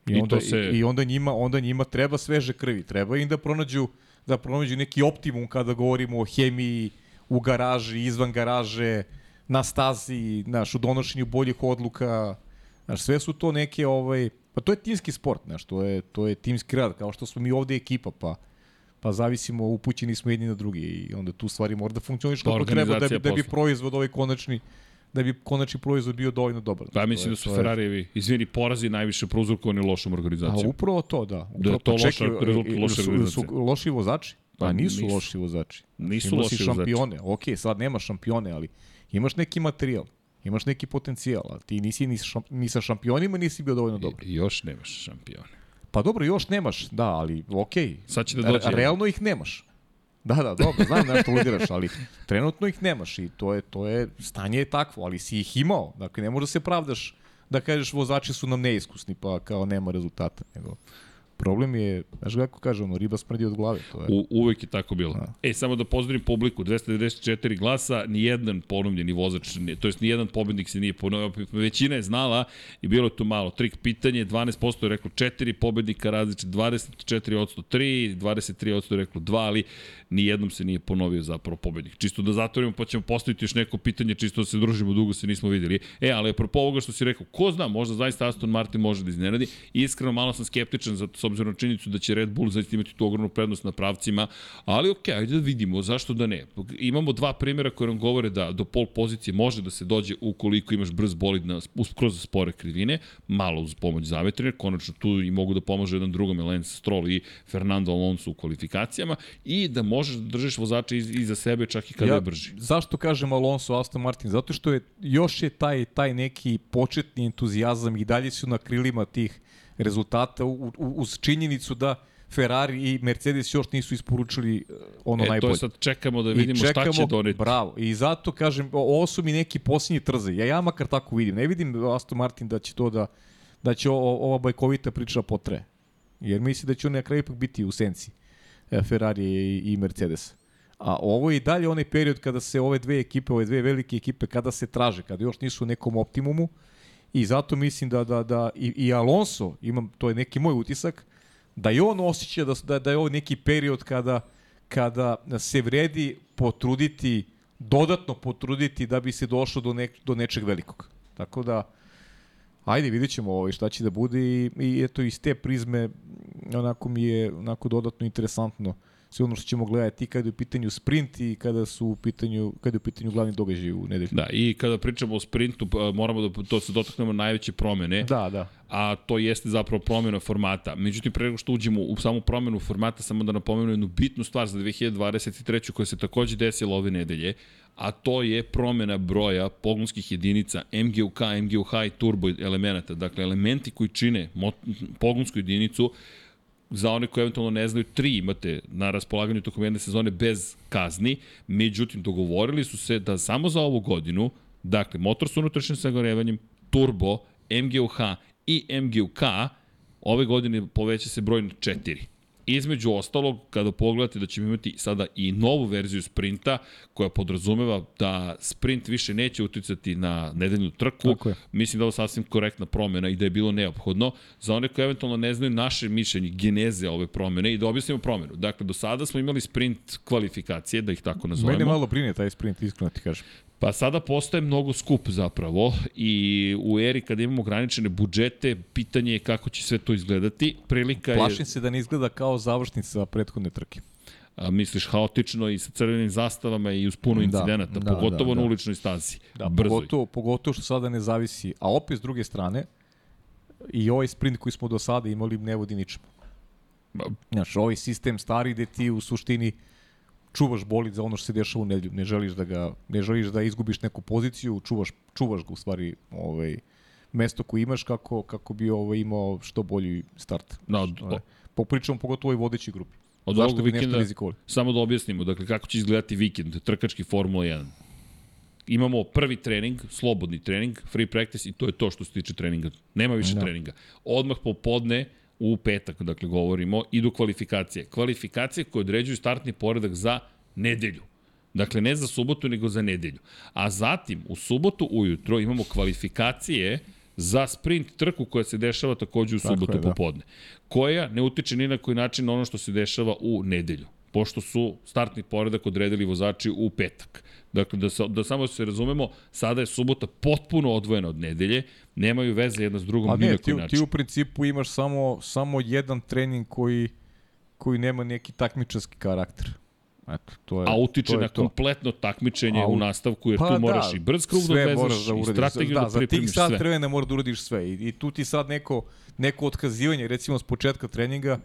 I, I onda, se... i, i onda njima onda njima treba sveže krvi, treba im da pronađu da pronađu neki optimum kada govorimo o hemiji u garaži, izvan garaže, na stazi, znaš, u donošenju boljih odluka, znaš, sve su to neke, ovaj, pa to je timski sport, znaš, to je, to je timski rad, kao što smo mi ovde ekipa, pa pa zavisimo, upućeni smo jedni na drugi i onda tu stvari mora da funkcioniš kako treba da bi, da bi proizvod ovaj konačni da bi konačni proizvod bio dovoljno dobar. Pa mislim da su Ferrarijevi, izvini, porazi najviše prouzrokovani lošom organizacijom. A upravo to, da. Upravo, da je to pa loša, rezultat loše organizacije. Su loši vozači? Pa, pa nisu, nisu loši vozači. Nisu loši vozači. šampione. Ok, sad nema šampione, ali imaš neki materijal, imaš neki potencijal, a ti nisi ni, šam, ni sa šampionima nisi bio dovoljno dobar. I, još nemaš šampione. Pa dobro, još nemaš, da, ali ok. Sad će da dođe. Realno ih nemaš. Da, da, dobro, znam nešto ludiraš, ali trenutno ih nemaš i to je, to je, stanje je takvo, ali si ih imao. Dakle, ne možeš da se pravdaš da kažeš vozači su nam neiskusni pa kao nema rezultata. Nego, Problem je, znaš kako kaže, ono, riba smrdi od glave. To je. U, uvek je tako bilo. Da. E, samo da pozdravim publiku, 294 glasa, ni jedan ponovljeni vozač, to jest ni jedan pobednik se nije ponovio, većina je znala i bilo je tu malo. Trik pitanje, 12% je reklo 4 pobednika različite, 24% 3, 23% je reklo 2, ali ni jednom se nije ponovio zapravo pobednik. Čisto da zatvorimo, pa ćemo postaviti još neko pitanje, čisto da se družimo, dugo se nismo videli. E, ali apropo ovoga što si rekao, ko zna, možda zaista Aston Martin može da iznenadi. Iskreno, malo sam skeptičan za, s obzirom na činjenicu da će Red Bull zaista imati tu ogromnu prednost na pravcima, ali ok, ajde da vidimo, zašto da ne. Imamo dva primjera koje nam govore da do pol pozicije može da se dođe ukoliko imaš brz bolid na, kroz spore krivine, malo uz pomoć zavetrine, konačno tu i mogu da pomože jedan drugom Lance Stroll i Fernando Alonso u kvalifikacijama i da možeš da držiš vozača iz, iza sebe čak i kada ja, je brži. Zašto kažem Alonso Aston Martin? Zato što je još je taj taj neki početni entuzijazam i dalje su na krilima tih rezultata u, u, uz činjenicu da Ferrari i Mercedes još nisu isporučili e, ono e, najbolje. To je sad čekamo da vidimo čekamo, šta će doneti. Bravo. I zato kažem, ovo su mi neki posljednji trze. Ja ja makar tako vidim. Ne vidim Aston Martin da će to da da će o, ova bajkovita priča potre. Jer misli da će on na kraju ipak biti u senci e, Ferrari i, i Mercedes. A ovo je i dalje onaj period kada se ove dve ekipe, ove dve velike ekipe, kada se traže, kada još nisu u nekom optimumu, i zato mislim da, da, da i, i Alonso, imam, to je neki moj utisak, da i on osjeća da, da, da je ovo neki period kada, kada se vredi potruditi, dodatno potruditi da bi se došlo do, ne, do nečeg velikog. Tako da, ajde, vidjet ćemo ovaj, šta će da bude i, i eto iz te prizme onako mi je onako dodatno interesantno uh, sve ono što ćemo gledati kada je u pitanju sprint i kada su u pitanju kada je u pitanju glavni događaj u nedelju. Da, i kada pričamo o sprintu, pa, moramo da to se dotaknemo najveće promene. Da, da. A to jeste zapravo promjena formata. Međutim, pre nego što uđemo u samu promjenu formata, samo da napomenu jednu bitnu stvar za 2023. koja se takođe desila ove nedelje, a to je promjena broja pogonskih jedinica MGUK, MGUH i turbo elemenata. Dakle, elementi koji čine pogonsku jedinicu za one koji eventualno ne znaju, tri imate na raspolaganju tokom jedne sezone bez kazni, međutim dogovorili su se da samo za ovu godinu, dakle, motor sa unutrašnjim sagorevanjem, turbo, MGUH i MGUK, ove godine poveća se broj na četiri. Između ostalog, kada pogledate da ćemo imati sada i novu verziju sprinta, koja podrazumeva da sprint više neće uticati na nedeljnu trku, mislim da je ovo sasvim korektna promena i da je bilo neophodno. Za one koji eventualno ne znaju naše mišljenje, geneze ove promene i da objasnimo promenu. Dakle, do sada smo imali sprint kvalifikacije, da ih tako nazovemo. Mene malo brine taj sprint, iskreno ti kažem. Pa sada postaje mnogo skup zapravo i u eri kada imamo ograničene budžete, pitanje je kako će sve to izgledati. Prilika je... Plašim se da ne izgleda kao završnica prethodne trke. A, misliš haotično i sa crvenim zastavama i uz puno da, incidenata, da, pogotovo da, da. na uličnoj stazi. Da, pogotovo, pogotovo što sada ne zavisi. A opet s druge strane, i ovaj sprint koji smo do sada imali ne vodi ničemu. Znaš, ovaj sistem stari gde ti u suštini čuvaš bolid za ono što se dešava u nedelju. Ne želiš da ga ne želiš da izgubiš neku poziciju, čuvaš čuvaš ga u stvari ovaj mesto koje imaš kako kako bi ovaj imao što bolji start. No, od, ovaj, popričamo pogotovo u vodećoj grupi. Od Zašto ovog vikenda, samo da objasnimo, dakle, kako će izgledati vikend, trkački Formula 1. Imamo prvi trening, slobodni trening, free practice i to je to što se tiče treninga. Nema više no. Da. treninga. Odmah popodne, u petak, dakle govorimo, idu kvalifikacije. Kvalifikacije koje određuju startni poredak za nedelju. Dakle, ne za subotu, nego za nedelju. A zatim, u subotu ujutro imamo kvalifikacije za sprint trku koja se dešava takođe u subotu je, da. popodne. Koja ne utiče ni na koji način na ono što se dešava u nedelju pošto su startni poredak odredili vozači u petak. Dakle, da, sa, da samo se razumemo, sada je subota potpuno odvojena od nedelje, nemaju veze jedna s drugom A ne, ti, način. ti u principu imaš samo, samo jedan trening koji, koji nema neki takmičarski karakter. Eto, to je, a utiče na to. kompletno takmičenje a, u nastavku, jer pa tu moraš da, i brz krug da odvezeš, da i strategiju da, da pripremiš sve. Za tih sad vremena moraš da uradiš sve. I, I tu ti sad neko, neko otkazivanje, recimo s početka treninga,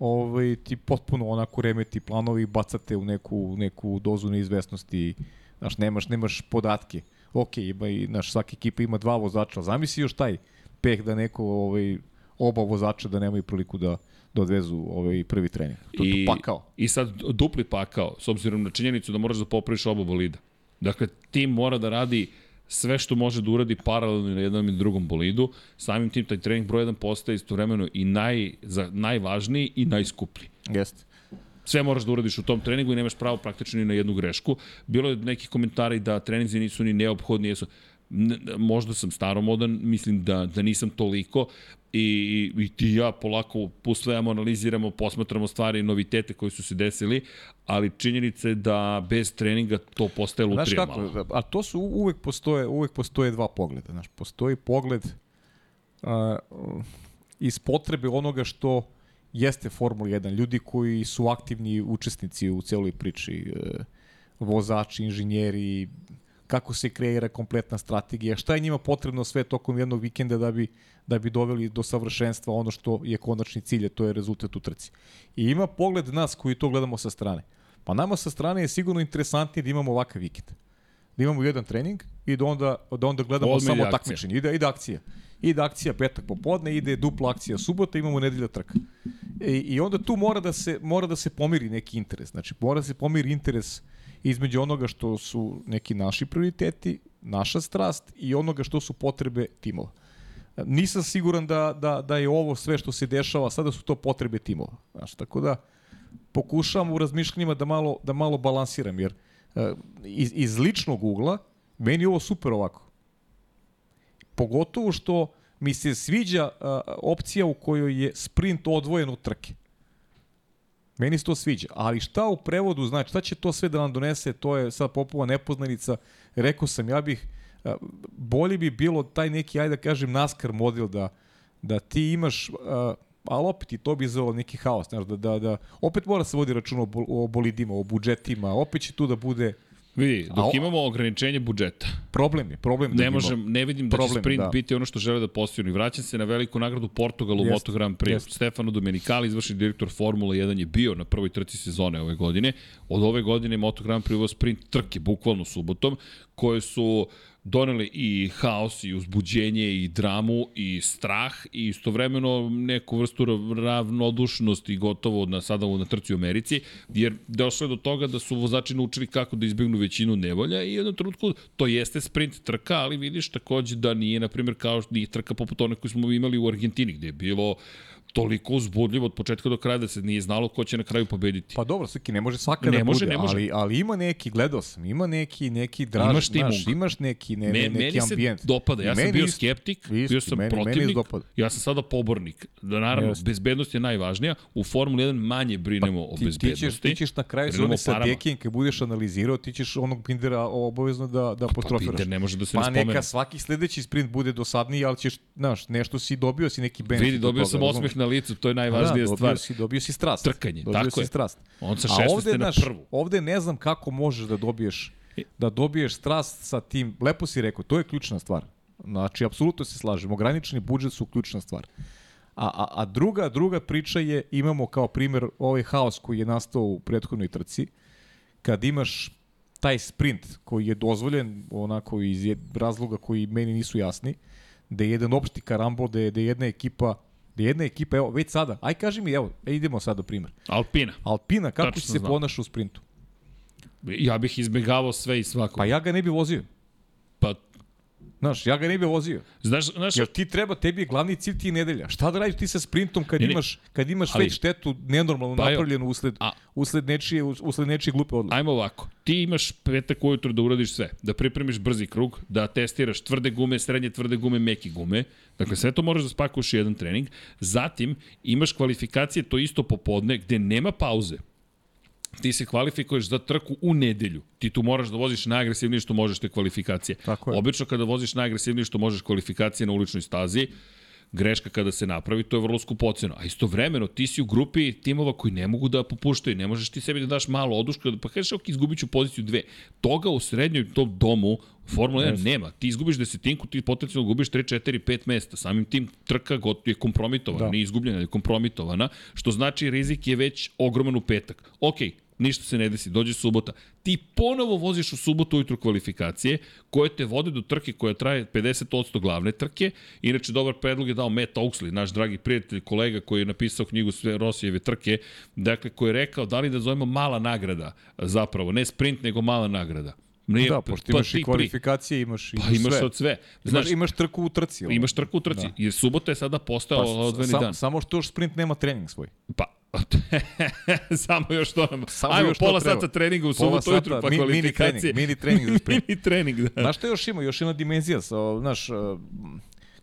ovaj, ti potpuno onako remeti planovi, bacate u neku, neku dozu neizvesnosti, znaš, nemaš, nemaš podatke. Ok, ima i, znaš, svaka ekipa ima dva vozača, zamisli još taj peh da neko, ovaj, oba vozača da nemaju priliku da, da odvezu ovaj prvi trening. To je pakao. I sad dupli pakao, s obzirom na činjenicu da moraš da popraviš oba bolida. Dakle, tim mora da radi sve što može da uradi paralelno na jednom i drugom bolidu, samim tim taj trening broj 1 postaje istovremeno i naj, za, najvažniji i najskuplji. Jeste. Sve moraš da uradiš u tom treningu i nemaš pravo praktično ni na jednu grešku. Bilo je nekih komentara i da treninzi nisu ni neophodni, jesu možda sam staromodan, mislim da, da nisam toliko i, i ti i ja polako pustvajamo, analiziramo, posmatramo stvari, novitete koji su se desili, ali činjenica je da bez treninga to postaje lutrija kako, malo. A to su uvek postoje, uvek postoje dva pogleda. Znaš, postoji pogled uh, iz potrebe onoga što jeste Formula 1. Ljudi koji su aktivni učesnici u celoj priči, uh, vozači, inženjeri, kako se kreira kompletna strategija, šta je njima potrebno sve tokom jednog vikenda da bi, da bi doveli do savršenstva ono što je konačni cilj, to je rezultat u trci. I ima pogled nas koji to gledamo sa strane. Pa nama sa strane je sigurno interesantnije da imamo ovakav vikend. Da imamo jedan trening i da onda, da onda gledamo Odmah samo takmičenje. Ide, ide akcija. Ide akcija petak popodne, ide dupla akcija subota, imamo nedelja trka. I, I onda tu mora da se mora da se pomiri neki interes. Znači mora da se pomiri interes između onoga što su neki naši prioriteti, naša strast i onoga što su potrebe timova. Nisam siguran da, da, da je ovo sve što se dešava, sada su to potrebe timova. Znaš, tako da pokušavam u razmišljanjima da malo, da malo balansiram, jer uh, iz, iz ličnog ugla meni je ovo super ovako. Pogotovo što mi se sviđa uh, opcija u kojoj je sprint odvojen od trke. Meni se to sviđa. Ali šta u prevodu znači, šta će to sve da nam donese, to je sad popova nepoznanica. Rekao sam, ja bih, bolje bi bilo taj neki, ajde da kažem, NASCAR model da, da ti imaš, ali opet i to bi izvelo neki haos, znaš, da, da, da, opet mora se vodi račun o bolidima, o budžetima, opet će tu da bude Vidi, dok o... imamo ograničenje budžeta. Problem je, problem ne možem, ne vidim da problem, će sprint da. biti ono što žele da postignu. I vraćam se na veliku nagradu Portugalu jest, Moto Grand Prix. Jest. Stefano Domenicali, izvršni direktor Formula 1 je bio na prvoj trci sezone ove godine. Od ove godine Moto Grand Prix sprint trke bukvalno subotom koje su doneli i haos i uzbuđenje i dramu i strah i istovremeno neku vrstu ravnodušnosti gotovo na sada na trci u Americi, jer došlo je do toga da su vozači naučili kako da izbjegnu većinu nevolja i u jednom trenutku to jeste sprint trka, ali vidiš takođe da nije, na primjer, kao nije trka poput one koju smo imali u Argentini, gde je bilo toliko uzbudljivo od početka do kraja da se nije znalo ko će na kraju pobediti. Pa dobro, Srki, ne može svaka ne da može, bude, ne može. Ali, ali ima neki, gledao sam, ima neki, neki draž, imaš, znaš, imaš neki, ne, Me, neki meni ambijent. se dopada, ja sam bio skeptik, isti, bio sam meni, protivnik, meni ja sam sada pobornik. Da, naravno, Just. bezbednost je najvažnija, u Formuli 1 manje brinemo pa, o bezbednosti. Ti ćeš, ti ćeš na kraju zone sa Dekijem, kad budeš analizirao, ti ćeš onog Bindera obavezno da, da apostrofiraš. Pa Binder ne može da se pa ne spomene. neka svaki sledeći sprint bude dosadniji, ali ćeš, znaš, nešto si dobio si neki benefit. Vidi, dobio sam osmeh na licu, to je najvažnija da, stvar. Si, dobio si strast. Trkanje, dobio tako si je. strast. On sa 16. ovde, na prvu. Ovde ne znam kako možeš da dobiješ da dobiješ strast sa tim, lepo si rekao, to je ključna stvar. Znači, apsolutno se slažem, ograničeni budžet su ključna stvar. A, a, a druga, druga priča je, imamo kao primer ovaj haos koji je nastao u prethodnoj trci, kad imaš taj sprint koji je dozvoljen onako iz razloga koji meni nisu jasni, da je jedan opšti karambol, da je, da je jedna ekipa jedna ekipa, evo, već sada, aj kaži mi, evo, e, idemo sad do primjer. Alpina. Alpina, kako Tačno se znam. ponaša u sprintu? Ja bih izbegavao sve i svako. Pa ja ga ne bih vozio. Znaš, ja ga ne bih vozio. Znaš, znaš, Jer ti treba, tebi je glavni cilj ti nedelja. Šta da radiš ti sa sprintom kad ne, imaš, kad imaš ali, već štetu nenormalno pa napravljenu usled, a, usled, nečije, usled nečije glupe odluke? Ajmo ovako. Ti imaš petak ujutro da uradiš sve. Da pripremiš brzi krug, da testiraš tvrde gume, srednje tvrde gume, meki gume. Dakle, sve to moraš da spakuješ u jedan trening. Zatim, imaš kvalifikacije to isto popodne gde nema pauze ti se kvalifikuješ za trku u nedelju. Ti tu moraš da voziš najagresivnije što možeš te kvalifikacije. Tako je. Obično kada voziš najagresivnije što možeš kvalifikacije na uličnoj stazi, greška kada se napravi, to je vrlo skupoceno. A istovremeno, ti si u grupi timova koji ne mogu da popuštaju, ne možeš ti sebi da daš malo oduška, pa kažeš, ok, izgubit ću poziciju dve. Toga u srednjoj tom domu Formula 1 nema. Ti izgubiš desetinku, ti potencijalno gubiš 3, 4, 5 mesta. Samim tim trka je kompromitovana, da. nije izgubljena, je kompromitovana, što znači rizik je već ogroman u petak. Ok, ništa se ne desi, dođe subota. Ti ponovo voziš u subotu ujutru kvalifikacije, koje te vode do trke koja traje 50% glavne trke. Inače, dobar predlog je dao Matt Oaksley, naš dragi prijatelj, kolega koji je napisao knjigu sve Rosijeve trke, dakle, koji je rekao da li da zovemo mala nagrada, zapravo, ne sprint, nego mala nagrada Nije, Da, pošto pa imaš ti i kvalifikacije, imaš, Pa imaš imaš sve. od sve. Znaš, Znaš, imaš trku u trci. ono. Imaš trku u trci. Da. Jer subota je sada postao Pa, odvojeni sam- dan. Samo što još sprint nema trening svoj. Pa, samo još to nam. Samo Ajmo, još pola sata treninga u subotu ujutru, pa mi- mini kvalifikacije. trening, mini trening za sprint. mini trening, da. Znaš šta još ima? Još jedna dimenzija. Sa, znaš, uh,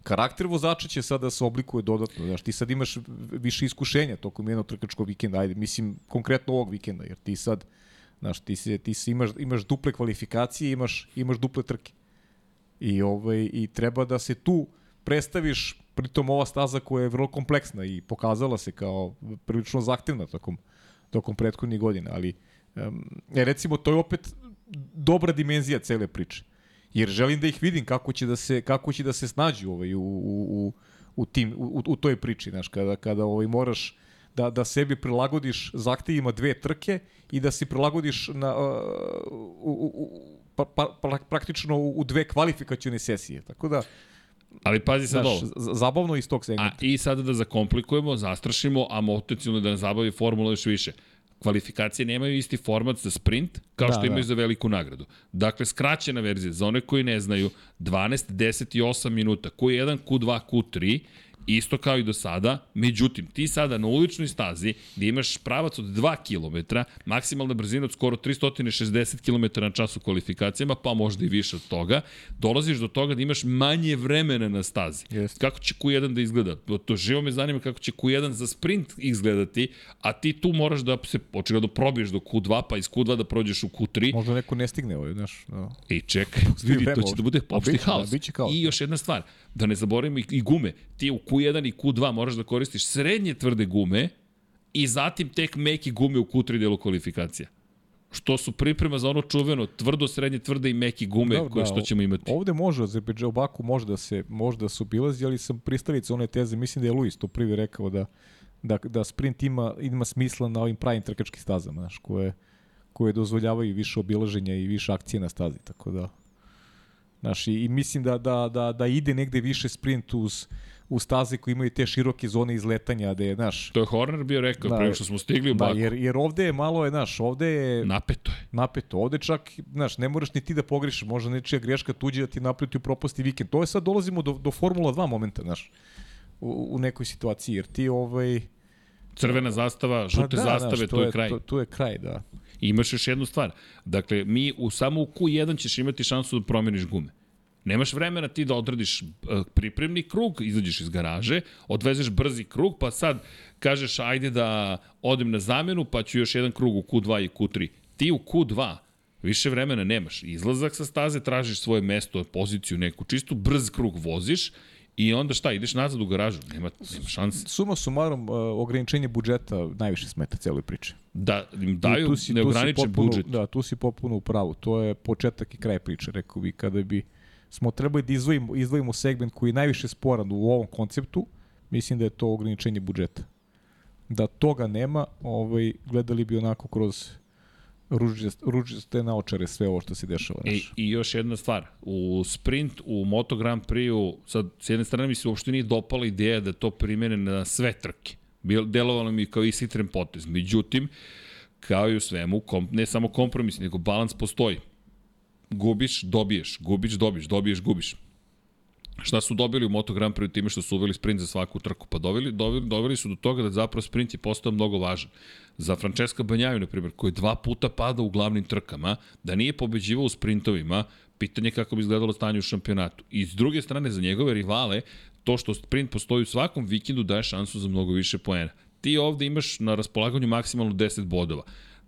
karakter vozača će sada da se oblikuje dodatno. Znaš, ti sad imaš više iskušenja tokom jednog trkačkog vikenda. Ajde, mislim, konkretno ovog vikenda, jer ti sad, znaš, ti, se, ti se imaš, imaš duple kvalifikacije, imaš, imaš duple trke. I, ovaj, I treba da se tu predstaviš, pritom ova staza koja je vrlo kompleksna i pokazala se kao prilično zahtevna tokom, tokom prethodnih godina, ali um, recimo to je opet dobra dimenzija cele priče. Jer želim da ih vidim kako će da se kako će da se snađu ovaj u u u u tim u, u toj priči, znaš, kada kada ovaj moraš da da sebi prilagodiš zahtevima dve trke i da se prilagodiš na uh, u, u, u pa, pa, praktično u, u dve kvalifikacione sesije. Tako da Ali pazi sad znaš, ovo. zabavno iz tog segmenta. A i sada da zakomplikujemo, zastrašimo, a motacijalno da nas zabavi formula još više. Kvalifikacije nemaju isti format za sprint kao Da, što imaju da. za veliku nagradu. Dakle, skraćena verzija, za one koji ne znaju, 12, 10 i 8 minuta, Q1, Q2, Q3, isto kao i do sada, međutim, ti sada na uličnoj stazi gde imaš pravac od 2 km, maksimalna brzina od skoro 360 km na čas u kvalifikacijama, pa možda i više od toga, dolaziš do toga da imaš manje vremena na stazi. Jeste. Kako će Q1 da izgleda? To živo me zanima kako će Q1 za sprint izgledati, a ti tu moraš da se očigledno probiješ do Q2, pa iz Q2 da prođeš u Q3. Možda neko ne stigne ovaj, znaš. Da. I čekaj, vidi, to će da bude opšti da, haos. haos. I još jedna stvar, da ne zaboravimo i, i gume. Ti u Q1 i Q2 moraš da koristiš srednje tvrde gume i zatim tek meki gume u Q3 delu kvalifikacija. Što su priprema za ono čuveno tvrdo, srednje tvrde i meki gume Dobro, koje što ćemo imati. Ovde može, Azerbejdžan, Baku može da se, može da se obilazi, ali sam pristalica one teze, mislim da je Luis to prvi rekao da, da, da sprint ima, ima smisla na ovim pravim trkačkim stazama, znaš, koje, koje dozvoljavaju više obilaženja i više akcije na stazi, tako da Znaš, i, i mislim da, da, da, da ide negde više sprint uz, u staze koji imaju te široke zone izletanja, da je, znaš... To je Horner bio rekao, da, pre nego što smo stigli u da, Baku. jer, jer ovde je malo, je, znaš, ovde je... Napeto je. Napeto. Ovde čak, znaš, ne moraš ni ti da pogrešiš, možda nečija greška tuđe da ti napreti u propasti vikend. To je sad dolazimo do, do Formula 2 momenta, znaš, u, u nekoj situaciji, jer ti ovaj... Crvena zastava, žute da, zastave, znaš, to je kraj. To, to je kraj, da. I imaš još jednu stvar. Dakle, mi u samo u Q1 ćeš imati šansu da promeniš gume. Nemaš vremena ti da odradiš uh, pripremni krug, izađeš iz garaže, odvezeš brzi krug, pa sad kažeš ajde da odem na zamenu, pa ću još jedan krug u Q2 i Q3. Ti u Q2 više vremena nemaš. Izlazak sa staze, tražiš svoje mesto, poziciju neku, čistu brz krug voziš i onda šta, ideš nazad u garažu. Nema, nema šanse. Suma sumarom, uh, ograničenje budžeta najviše smeta celoj priči. Da im daju tu si- tu si neograničen budžet. Da, tu si popuno u pravu. To je početak i kraj priče, rekao bi, kada bi smo trebali da izdvojimo, izdvojimo segment koji je najviše sporan u ovom konceptu, mislim da je to ograničenje budžeta. Da toga nema, ovaj, gledali bi onako kroz ružiste naočare sve ovo što se dešava. I, Znaš. I još jedna stvar, u sprint, u Moto Grand Prix-u, sad, s jedne strane mi se uopšte nije dopala ideja da to primene na sve trke. Bil, delovalo mi kao isitren potez. Međutim, kao i u svemu, kom, ne samo kompromis, nego balans postoji. Gubiš, dobiješ, gubiš, dobiješ, dobiješ, gubiš. Šta su dobili u Moto Grand Prix time što su uveli sprint za svaku trku? Pa doveli, doveli, doveli su do toga da zapravo sprint je postao mnogo važan. Za Francesca Banjaju, na primjer, koji dva puta pada u glavnim trkama, da nije pobeđivao u sprintovima, pitanje je kako bi izgledalo stanje u šampionatu. I s druge strane, za njegove rivale, to što sprint postoji u svakom vikendu daje šansu za mnogo više poena. Ti ovde imaš na raspolaganju maksimalno 10 bodova.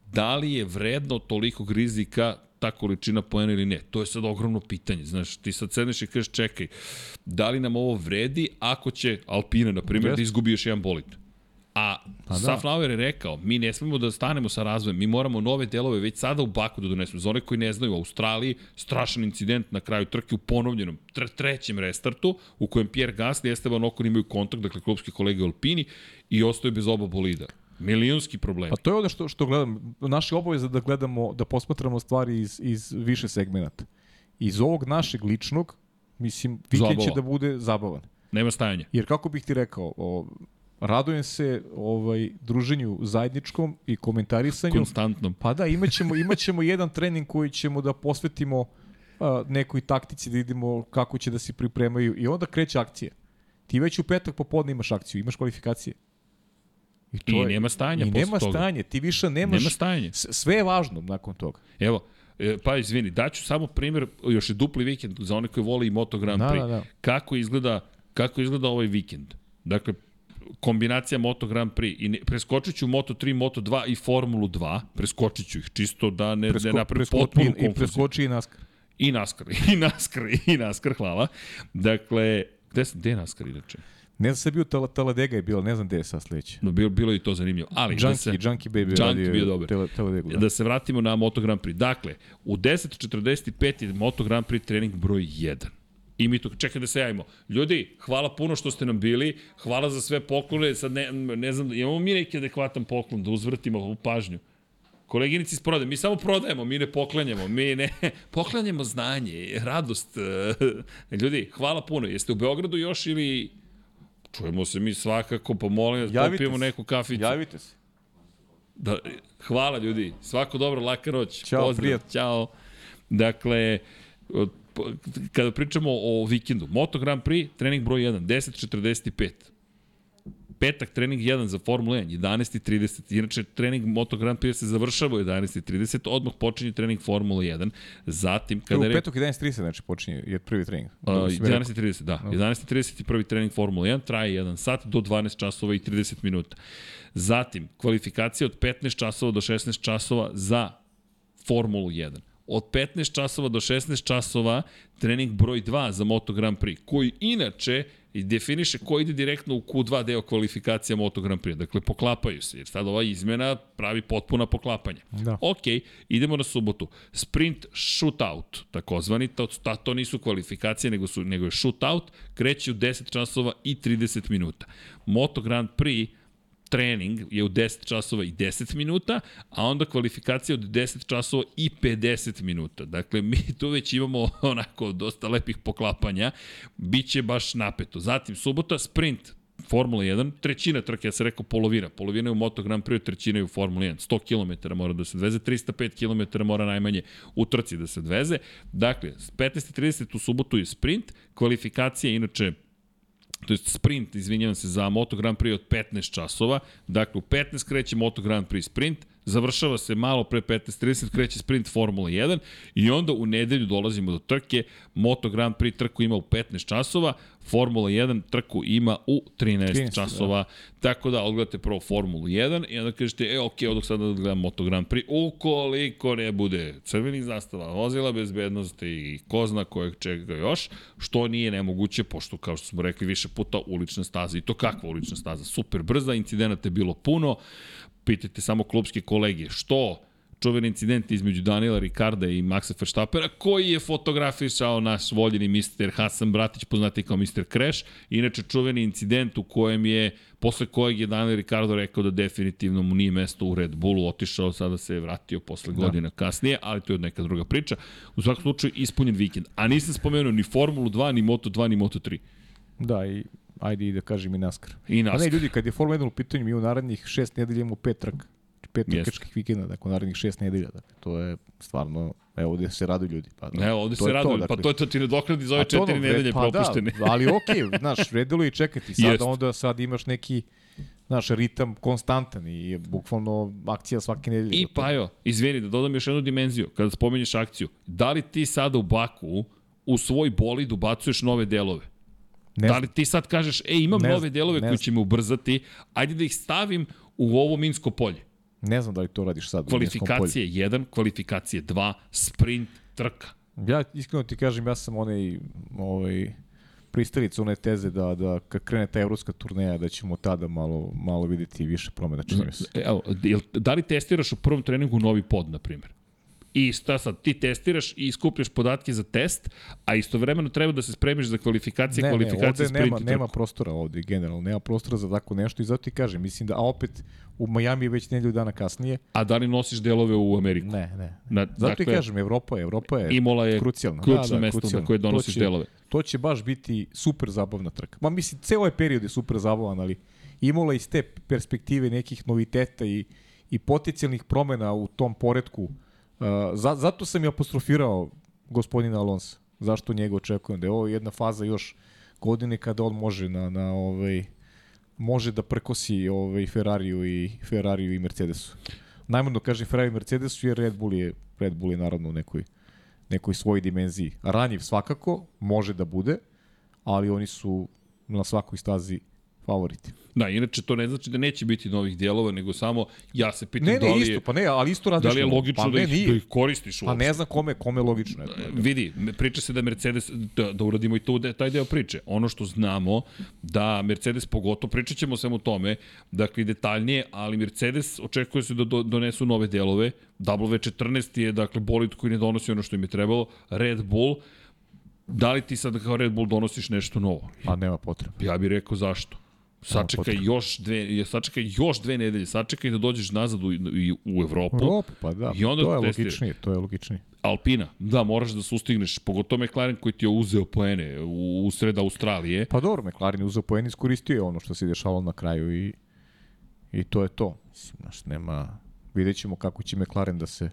Da li je vredno tolikog rizika ta količina poena ili ne? To je sad ogromno pitanje. Znaš, ti sad sedneš i kažeš čekaj, da li nam ovo vredi ako će Alpina, na primjer, da izgubi još jedan bolid? A Pa da. Safnauer je rekao, mi ne smemo da stanemo sa razvojem, mi moramo nove delove već sada u Baku da donesemo. Za one koji ne znaju, u Australiji strašan incident na kraju trke u ponovljenom tre trećem restartu, u kojem Pierre Gasly i Esteban Ocon imaju kontakt, dakle klubski kolege u Alpini, i ostaju bez oba bolida. Milionski problem. Pa to je ono što, što gledam. Naša obaveza da gledamo, da posmatramo stvari iz, iz više segmenata. Iz ovog našeg ličnog, mislim, vikend će da bude zabavan. Nema stajanja. Jer kako bih ti rekao, o, radujem se ovaj druženju zajedničkom i komentarisanju. Konstantnom. Pa da, imaćemo imaćemo jedan trening koji ćemo da posvetimo a, nekoj taktici da vidimo kako će da se pripremaju i onda kreće akcija. Ti već u petak popodne imaš akciju, imaš kvalifikacije. I, to I je, nema stajanja I posle nema toga. stajanje, ti više nemaš... Nema stajanje. Sve je važno nakon toga. Evo, e, pa izvini, daću samo primjer, još je dupli vikend za one koji vole i Moto Grand Da, Prix. da, da. Kako izgleda kako izgleda ovaj vikend. Dakle, kombinacija Moto Grand Prix i ne, preskočit ću Moto 3, Moto 2 i Formulu 2, preskočit ću ih čisto da ne, Presko, ne napravim potpunu i, i konfuziju. preskoči i NASCAR. I NASCAR, i NASCAR, i NASCAR, hvala. Dakle, gde, gde je NASCAR inače? Ne znam se bio Tala, Taladega je bilo, ne znam gde je sad sledeće. No, bilo, bilo je i to zanimljivo. Ali, da Junkie, se, Junkie Baby Junkie radio bio dobar. Tele, Taladegu. Da. Da se vratimo na Moto Grand Prix. Dakle, u 10.45 je Moto Grand Prix trening broj 1. I mi tu, čekaj da se javimo. Ljudi, hvala puno što ste nam bili, hvala za sve poklone, sad ne, ne znam, imamo mi neki adekvatan poklon da uzvrtimo ovu pažnju. Koleginici iz prodaje, mi samo prodajemo, mi ne poklanjamo, mi ne, poklanjamo znanje, radost. Ljudi, hvala puno. Jeste u Beogradu još ili čujemo se mi svakako, pa molim vas, Javite popijemo se. neku kaficu. Javite se. Da, hvala ljudi, svako dobro, laka noć. Ćao, Pozdrav, prijatno. Ćao. Dakle, kada pričamo o vikendu, Moto Grand Prix, trening broj 1, 10.45. Petak, trening 1 za Formula 1, 11.30. Inače, trening Moto Grand Prix se završava u 11.30, odmah počinje trening Formula 1. Zatim, Kada u je... petok 11.30 znači počinje je prvi trening. Uh, Dobro si mi rekao. 11.30, da. 11.30 je prvi trening Formula 1, traje 1 sat do 12 časova i 30 minuta. Zatim, kvalifikacija od 15 časova do 16 časova za Formulu 1. Od 15 časova do 16 časova trening broj 2 za Moto Grand Prix, koji inače i definiše ko ide direktno u Q2 deo kvalifikacija Moto Grand Prix. Dakle, poklapaju se, jer sad ova izmena pravi potpuna poklapanja. Da. Ok, idemo na subotu. Sprint shootout, takozvani, to, to, to nisu kvalifikacije, nego, su, nego je shootout, kreće u 10 časova i 30 minuta. Moto Grand Prix trening je u 10 časova i 10 minuta, a onda kvalifikacija od 10 časova i 50 minuta. Dakle, mi tu već imamo onako dosta lepih poklapanja. Biće baš napeto. Zatim, subota, sprint, Formula 1, trećina trke, ja sam rekao polovina. Polovina je u Moto Grand Prix, trećina je u Formula 1. 100 km mora da se odveze, 305 km mora najmanje u trci da se odveze. Dakle, 15.30 u subotu je sprint, kvalifikacija inače to je sprint, izvinjavam se, za Moto Grand Prix od 15 časova. Dakle, u 15 kreće Moto Grand Prix sprint, završava se malo pre 15.30, kreće sprint Formula 1 i onda u nedelju dolazimo do trke. Moto Grand Prix trku ima u 15 časova, Formula 1 trku ima u 13, 13, časova. Da. Tako da odgledate prvo Formulu 1 i onda kažete, e, ok, odog sada da gledam Moto Grand Prix. Ukoliko ne bude crvenih zastava, vozila bezbednosti i ko zna kojeg čega još, što nije nemoguće, pošto, kao što smo rekli više puta, ulična staza. I to kakva ulična staza? Super brza, incidenata je bilo puno. Pitajte samo klubske kolege, što čuven incident između Daniela Ricarda i Maxa Verstappera, koji je fotografišao naš voljeni mister Hasan Bratić, poznati kao mister Crash. Inače, čuveni incident u kojem je, posle kojeg je Daniel Ricardo rekao da definitivno mu nije mesto u Red Bullu, otišao, sada se je vratio posle Da. godina kasnije, ali to je neka druga priča. U svakom slučaju, ispunjen vikend. A nisam spomenuo ni Formulu 2, ni Moto 2, ni Moto 3. Da, i ajde i da kažem i NASCAR. I A ne, NASCAR. ljudi, kad je Formula 1 u pitanju, mi u narednih šest nedelja imamo pet trka. Pet trkačkih vikenda, dakle, u narednih šest nedelja. Dakle, to je stvarno, evo ovde se raduju ljudi. Pa, da, Evo, ovde se raduju, to, pa dakle. to je to ti nadoknadi za ove to ono, četiri nedelje pa propuštene. Da, ali okej, okay, znaš, vredilo je i čekati. Sad Jest. onda sad imaš neki znaš, ritam konstantan i je bukvalno akcija svake nedelje. I pa jo, izvini, da dodam još jednu dimenziju, kada spomenješ akciju, da li ti sada u Baku u svoj bolid ubacuješ nove delove? Ne da li ti sad kažeš, e, imam Ne nove delove ne koji znam. će me ubrzati, ajde da ih stavim u ovo Minsko polje. Ne znam da li to radiš sad. u Minskom polju. Kvalifikacije 1, kvalifikacije 2, sprint, trka. Ja iskreno ti kažem, ja sam onaj, ovaj, pristalica one teze da, da kad krene ta evropska turneja da ćemo tada malo, malo videti više promena, čini mi se. Evo, da li testiraš u prvom treningu novi pod, na primjer? I šta sad, ti testiraš i skupljaš podatke za test, a istovremeno treba da se spremiš za kvalifikacije, Ne, ne, kvalifikacije, ovde sprint nema, nema prostora ovde, generalno, nema prostora za tako nešto i zato ti kažem, mislim da, a opet u Miami je već nedelju dana kasnije. A da li nosiš delove u Ameriku? Ne, ne. Na, Zato ti kažem, Evropa je, Evropa je Imola je krucijalna. ključno mesto krucijalna. na koje donosiš to će, delove. To će baš biti super zabavna trka. Ma mislim, ceo ovaj period je super zabavan, ali Imola iz te perspektive nekih noviteta i, i potencijalnih promena u tom poredku. Uh, za, zato sam i apostrofirao gospodina Alonso. Zašto njega očekujem? Da je ovo jedna faza još godine kada on može na, na ovaj, može da prkosi ovaj Ferrariju i Ferrariju i Mercedesu. Najmano kažem Ferrari i Mercedesu jer Red Bull je Red Bull je naravno u nekoj nekoj svojoj dimenziji. Ranjiv svakako može da bude, ali oni su na svakoj stazi favoriti. Da, inače to ne znači da neće biti novih dijelova, nego samo ja se pitam ne, ne, da li je... isto, pa ne, ali isto Da li je logično pa da, ne, ih, da ih koristiš Pa uopšte? ne znam kome, kome je logično. Eto, Vidi, priča se da Mercedes, da, da uradimo i tu, taj deo priče. Ono što znamo, da Mercedes pogotovo, pričat ćemo o svemu tome, dakle detaljnije, ali Mercedes očekuje se da do, donesu nove delove. W14 je, dakle, bolid koji ne donosi ono što im je trebalo. Red Bull, da li ti sad kao Red Bull donosiš nešto novo? A nema potrebe. Ja bih rekao zašto. Sačekaj još dve, sačekaj još dve nedelje, sačekaj da dođeš nazad u, u Evropu. Evropu, pa da, I onda to je testiraj. logičnije, to je logičnije. Alpina, da, moraš da sustigneš, pogotovo McLaren koji ti je uzeo poene u, u sred Australije. Pa dobro, McLaren je uzeo poen, iskoristio je ono što se dešavalo na kraju i, i to je to. Mislim, znaš, nema, vidjet ćemo kako će McLaren da se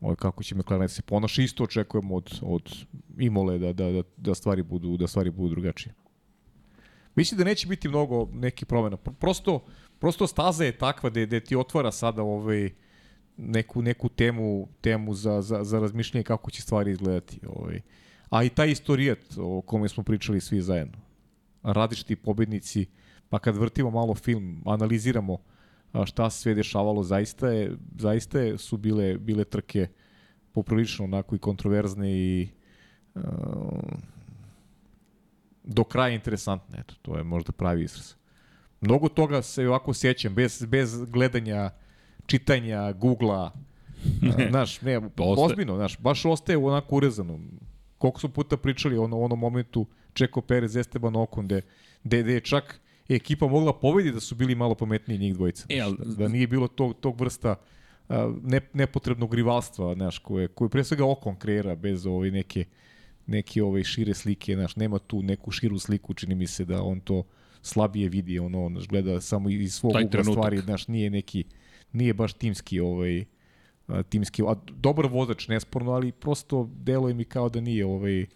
ovaj, kako će McLaren da se ponaša, isto očekujemo od, od Imole da, da, da, da, stvari budu, da stvari budu drugačije. Mislim da neće biti mnogo nekih promena. Pr- Prosto, prosto staza je takva da, da ti otvara sada ovaj, neku, neku temu, temu za, za, za razmišljanje kako će stvari izgledati. Ovaj. A i taj istorijat o kome smo pričali svi zajedno. Različiti pobednici, pa kad vrtimo malo film, analiziramo šta se sve dešavalo, zaista, je, zaista je, su bile, bile trke poprilično onako i kontroverzne i uh, do kraja interesantne. Eto, to je možda pravi izraz. Mnogo toga se ovako sjećam, bez, bez gledanja, čitanja, googla, znaš, ne, Ostaje. ozbiljno, znaš, baš ostaje onako urezano. Koliko smo puta pričali ono, o onom momentu Čeko Perez, Esteban Ocon, gde, gde, gde je čak ekipa mogla pobedi da su bili malo pametniji njih dvojica. E, al- da, da nije bilo tog, tog vrsta a, ne, nepotrebnog rivalstva, znaš, koje, koje pre svega Ocon kreira bez ove neke neke ove šire slike, znaš, nema tu neku širu sliku, čini mi se da on to slabije vidi, ono, znaš, gleda samo iz svog Taj ugla trenutak. stvari, znaš, nije neki, nije baš timski, ovaj, timski, a dobar vozač, nesporno, ali prosto deluje mi kao da nije, ovaj,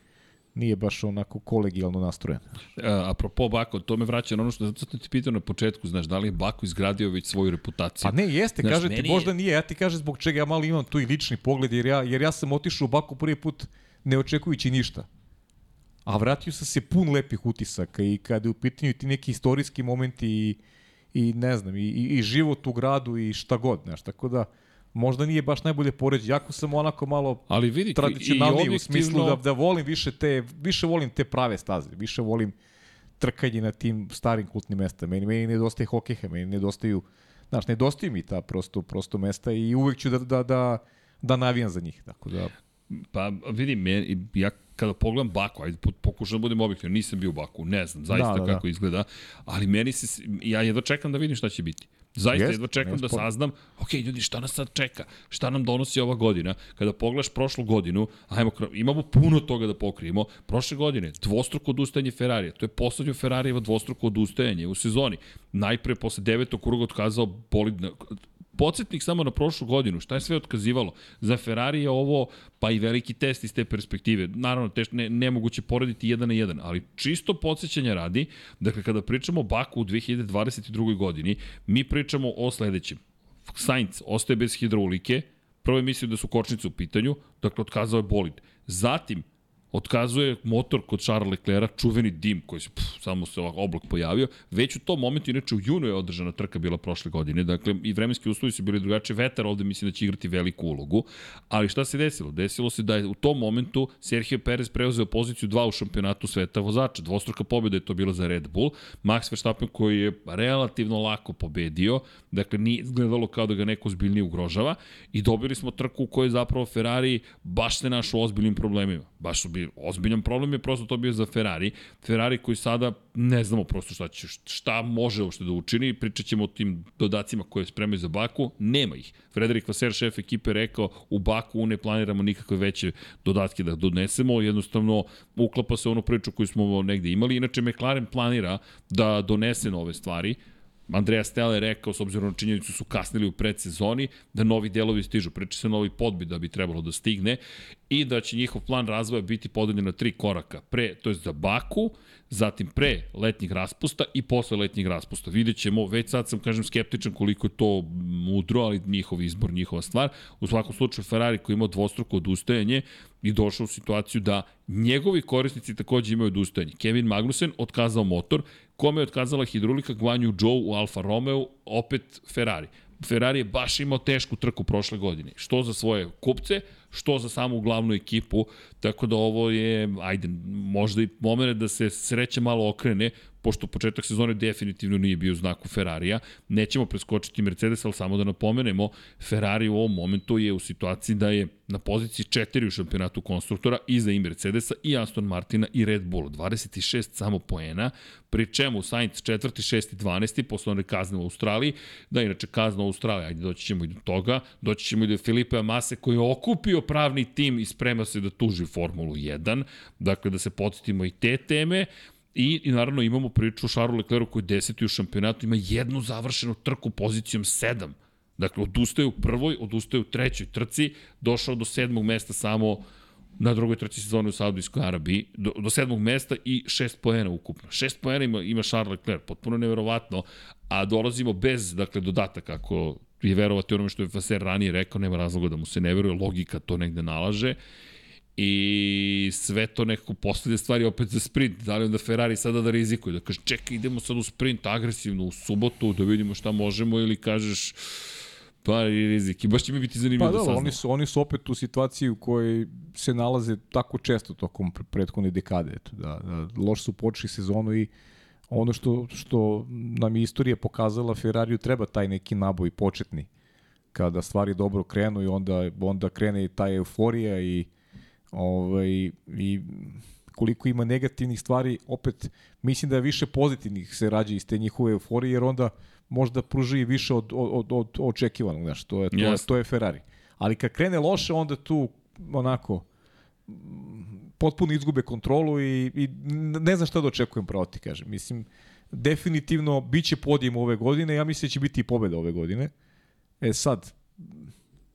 nije baš onako kolegijalno nastrojen. A, apropo Bako, to me vraća na ono što zato sam ti pitao na početku, znaš, da li je Bako izgradio već svoju reputaciju? Pa ne, jeste, Znaš, kaže ti, možda je- nije, ja ti kažem zbog čega ja malo imam tu i lični pogled, jer ja, jer ja sam otišao u Baku prvi put ne očekujući ništa. A vratio sam se pun lepih utisaka i kada je u pitanju ti neki istorijski momenti i, i ne znam, i, i, i život u gradu i šta god, znaš, tako da možda nije baš najbolje poređe. Jako sam onako malo Ali vidi, tradicionalniji u smislu da, da volim više te, više volim te prave staze, više volim trkanje na tim starim kultnim mesta. Meni, meni nedostaje hokeja, meni nedostaju, znaš, nedostaju mi ta prosto, prosto mesta i uvek ću da, da, da, da navijam za njih. Tako da, Pa vidi, meni, ja kada pogledam Baku, ajde po- pokušam da budem objektivan, nisam bio u Baku, ne znam zaista Da, da, da. kako izgleda, ali meni se, ja jedva čekam da vidim šta će biti. Zaista Jeste, jedva čekam nema da saznam, ok, ljudi, šta nas sad čeka? Šta nam donosi ova godina? Kada pogledaš prošlu godinu, ajmo, imamo puno toga da pokrijemo. Prošle godine, dvostruko odustajanje Ferrarija. To je poslednjo Ferrarijevo dvostruko odustajanje u sezoni. Najpre, posle devetog kruga otkazao bolid na, Podsjetnik samo na prošlu godinu, šta je sve otkazivalo? Za Ferrari je ovo pa i veliki test iz te perspektive. Naravno, teš, ne, nemoguće porediti jedan na jedan, ali čisto podsjećanja radi, dakle, kada pričamo o Baku u 2022. godini, mi pričamo o sledećem. Sainz ostaje bez hidraulike, prvo je mislio da su kočnice u pitanju, dakle, otkazao je bolid. Zatim, otkazuje motor kod Charles Leclerca, čuveni dim koji se, pff, samo se ovak oblak pojavio. Već u tom momentu, inače u junu je održana trka bila prošle godine, dakle i vremenski uslovi su bili drugačiji, vetar ovde mislim da će igrati veliku ulogu, ali šta se desilo? Desilo se da je u tom momentu Sergio Perez preuzeo poziciju 2 u šampionatu sveta vozača, dvostruka pobjeda je to bila za Red Bull, Max Verstappen koji je relativno lako pobedio, dakle nije izgledalo kao da ga neko zbiljnije ugrožava i dobili smo trku u kojoj zapravo Ferrari baš se našao u ozbiljnim problemima. Baš ali ozbiljan problem je prosto to bio za Ferrari. Ferrari koji sada ne znamo prosto šta, će, šta može uopšte da učini, pričat ćemo o tim dodacima koje spremaju za Baku, nema ih. Frederik Vaser, šef ekipe, rekao u Baku ne planiramo nikakve veće dodatke da donesemo, jednostavno uklapa se onu priču koju smo negde imali, inače McLaren planira da donese nove stvari, Andreja Stella je rekao, s obzirom na činjenicu su kasnili u predsezoni, da novi delovi stižu. Priča se novi podbit da bi trebalo da stigne i da će njihov plan razvoja biti podeljen na tri koraka. Pre, to je za Baku, zatim pre letnjih raspusta i posle letnjih raspusta. Vidjet ćemo, već sad sam, kažem, skeptičan koliko je to mudro, ali njihov izbor, njihova stvar. U svakom slučaju Ferrari koji ima dvostruko odustajanje i došao u situaciju da njegovi korisnici takođe imaju odustajanje. Kevin Magnussen otkazao motor, kome je otkazala hidrolika Guanju Zhou u Alfa Romeo, opet Ferrari. Ferrari je baš imao tešku trku prošle godine. Što za svoje kupce, što za samu glavnu ekipu, tako da ovo je, ajde, možda i moment da se sreća malo okrene, pošto početak sezone definitivno nije bio u znaku Ferrarija. Nećemo preskočiti Mercedes, ali samo da napomenemo, Ferrari u ovom momentu je u situaciji da je na poziciji 4 u šampionatu konstruktora iza i Mercedesa i Aston Martina i Red Bull. 26 samo poena, pri čemu Sainz 4. 6. 12. posle one kazne u Australiji, da inače kazna u Australiji, ajde doći ćemo i do toga, doći ćemo i do Filipe Amase koji je okupio pravni tim i sprema se da tuži Formulu 1, dakle da se podsjetimo i te teme, I, I naravno imamo priču o Charlesu Leclercu koji je deseti u šampionatu, ima jednu završenu trku pozicijom 7. Dakle, odustaje u prvoj, odustaje u trećoj trci, došao do sedmog mesta samo na drugoj trci sezone u Saudijskoj Arabiji, do, do sedmog mesta i šest poena ukupno. Šest poena ima, ima Charles Leclerc, potpuno neverovatno, a dolazimo bez, dakle, dodataka, ako je verovati onome što je Vaser ranije rekao, nema razloga da mu se ne veruje, logika to negde nalaže i sve to nekako posljedne stvari opet za sprint. Da li onda Ferrari sada da rizikuje, da kaže čekaj idemo sad u sprint agresivno u subotu da vidimo šta možemo ili kažeš pa i rizik. I baš će mi biti zanimljivo pa, da, da Oni su, oni su opet u situaciji u kojoj se nalaze tako često tokom prethodne dekade. Eto, da, da, loš su počeli sezonu i ono što, što nam je istorija pokazala, Ferrariju treba taj neki naboj početni kada stvari dobro krenu i onda, onda krene i ta euforija i Ovaj, I koliko ima negativnih stvari, opet mislim da je više pozitivnih se rađa iz te njihove euforije, jer onda možda pruži i više od, od, od, od očekivanog, znaš, to je, to, yes. to je Ferrari. Ali kad krene loše, onda tu onako potpuno izgube kontrolu i, i ne znam šta da očekujem pravo ti kažem. Mislim, definitivno biće podijem ove godine, ja mislim da će biti i pobeda ove godine. E sad,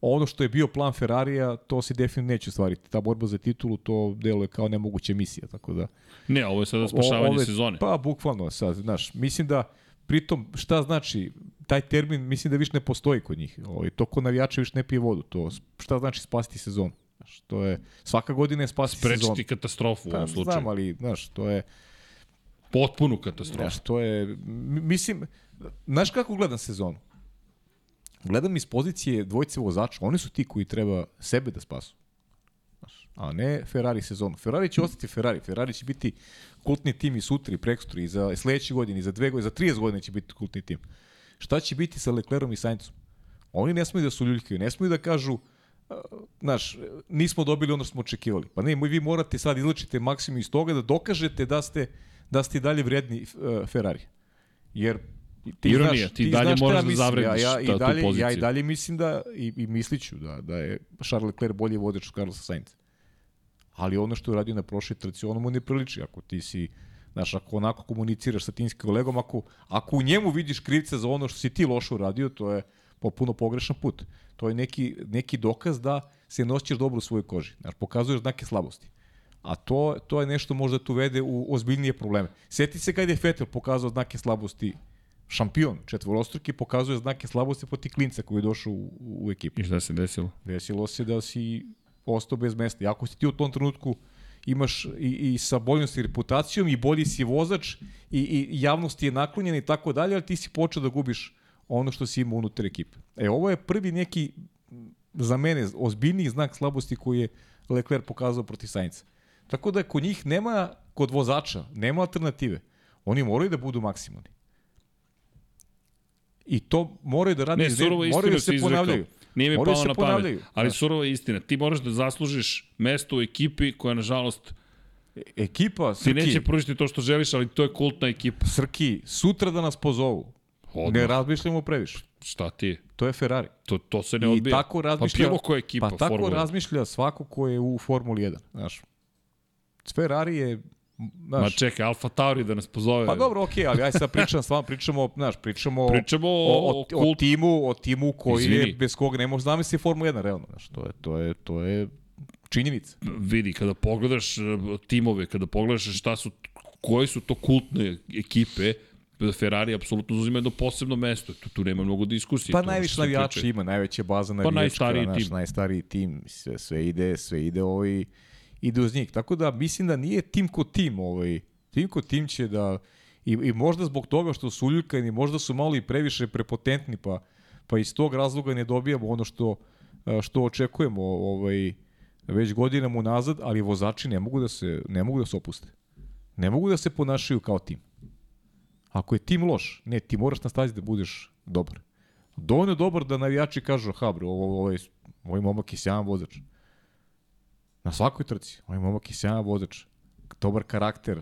ono što je bio plan Ferrarija, to se definitivno neće ostvariti. Ta borba za titulu, to deluje kao nemoguća misija, tako da... Ne, ovo je sada spašavanje ove, sezone. Pa, bukvalno, sad, znaš, mislim da, pritom, šta znači, taj termin, mislim da više ne postoji kod njih. Ovo, ovaj, to ko navijača više ne pije vodu. To, šta znači spasiti sezonu? Znaš, to je, svaka godina je spasiti Sprečiti sezonu. Sprečiti katastrofu u ovom pa, slučaju. Znam, ali, znaš, to je... Potpunu katastrofu. Znaš, to je, mislim, znaš kako gledam sezonu? Gledam iz pozicije dvojce vozača, oni su ti koji treba sebe da spasu. A ne Ferrari sezonu. Ferrari će ostati Ferrari. Ferrari će biti kultni tim i sutra i preksutra i za sledeće godine i za dve godine, za 30 godina će biti kultni tim. Šta će biti sa Leclerom i Saincom? Oni ne smiju da su ljuljkaju, ne smiju da kažu znaš, nismo dobili ono što smo očekivali. Pa ne, vi morate sad izlačite maksimum iz toga da dokažete da ste, da ste dalje vredni uh, Ferrari. Jer ti Ironija, znaš, ti, ti dalje moraš da zavrediš ja, ja, i dalje, Ja i dalje mislim da, i, i misliću da, da je Charles Leclerc bolji vodeč od Carlosa Sainz. Ali ono što je radio na prošloj trci, ono mu ne priliči. Ako ti si, znaš, ako onako komuniciraš sa timskim kolegom, ako, ako u njemu vidiš krivca za ono što si ti loše uradio, to je popuno pogrešan put. To je neki, neki dokaz da se nosiš dobro u svojoj koži. Znaš, pokazuješ znake slabosti. A to, to je nešto možda tu vede u ozbiljnije probleme. Sjeti se kada je Vettel pokazao znake slabosti šampion četvorostruki pokazuje znake slabosti poti klinca koji je došao u, u ekipu. I šta se desilo? Desilo se da si ostao bez mesta. Jako si ti u tom trenutku imaš i, i sa boljom si reputacijom i bolji si vozač i, i javnost je naklonjena i tako dalje, ali ti si počeo da gubiš ono što si imao unutar ekipe. E, ovo je prvi neki, za mene, ozbiljniji znak slabosti koji je Leclerc pokazao proti Sainca. Tako da kod njih nema, kod vozača, nema alternative. Oni moraju da budu maksimalni. I to moraju da radi, ne, surovo moraju da se ponavljaju. Nije mi palo na pamet, ali surova istina. Ti moraš da zaslužiš mesto u ekipi koja, nažalost, Ekipa, Ti Srki, neće pružiti to što želiš, ali to je kultna ekipa. Srki, sutra da nas pozovu. Odmah. Ne razmišljamo previše. Šta ti je? To je Ferrari. To, to se ne I odbija. tako razmišlja, Pa bilo koja ekipa pa tako Formule 1. razmišlja svako ko je u Formuli 1, znaš. Ferrari je, znaš, Ma čekaj, Alfa Tauri da nas pozove. Pa dobro, okej, ali aj sad pričam, stvarno pričamo, znaš, pričamo, Pričamo o, o- o, o timu, o timu koji Izvini. je bez kog ne može zamisliti Formula 1 realno, znaš, to je to je to je činjenica. vidi, kada pogledaš e, timove, kada pogledaš šta su, koje su to kultne ekipe, Ferrari apsolutno zauzima jedno posebno mesto. Tu, tu nema mnogo diskusije. Pa najviše navijača ima, najveća baza Pa navijačka, najstariji naš, tim. najstariji tim, sve, sve ide, sve ide ovaj, ide uz njih. Tako da mislim da nije tim ko tim, ovaj, tim ko tim će da, i, i možda zbog toga što su uljuljkani, možda su malo i previše prepotentni, pa, pa iz tog razloga ne dobijamo ono što, što očekujemo ovaj, već godinama unazad, ali vozači ne mogu da se, ne mogu da se opuste. Ne mogu da se ponašaju kao tim. Ako je tim loš, ne, ti moraš na stazi da budeš dobar. Dovoljno dobar da navijači kažu, ha bro, ovo, ovo, je, ovaj momak je sjajan vozač. Na svakoj trci, ovaj momak je sjajan vozač. Dobar karakter.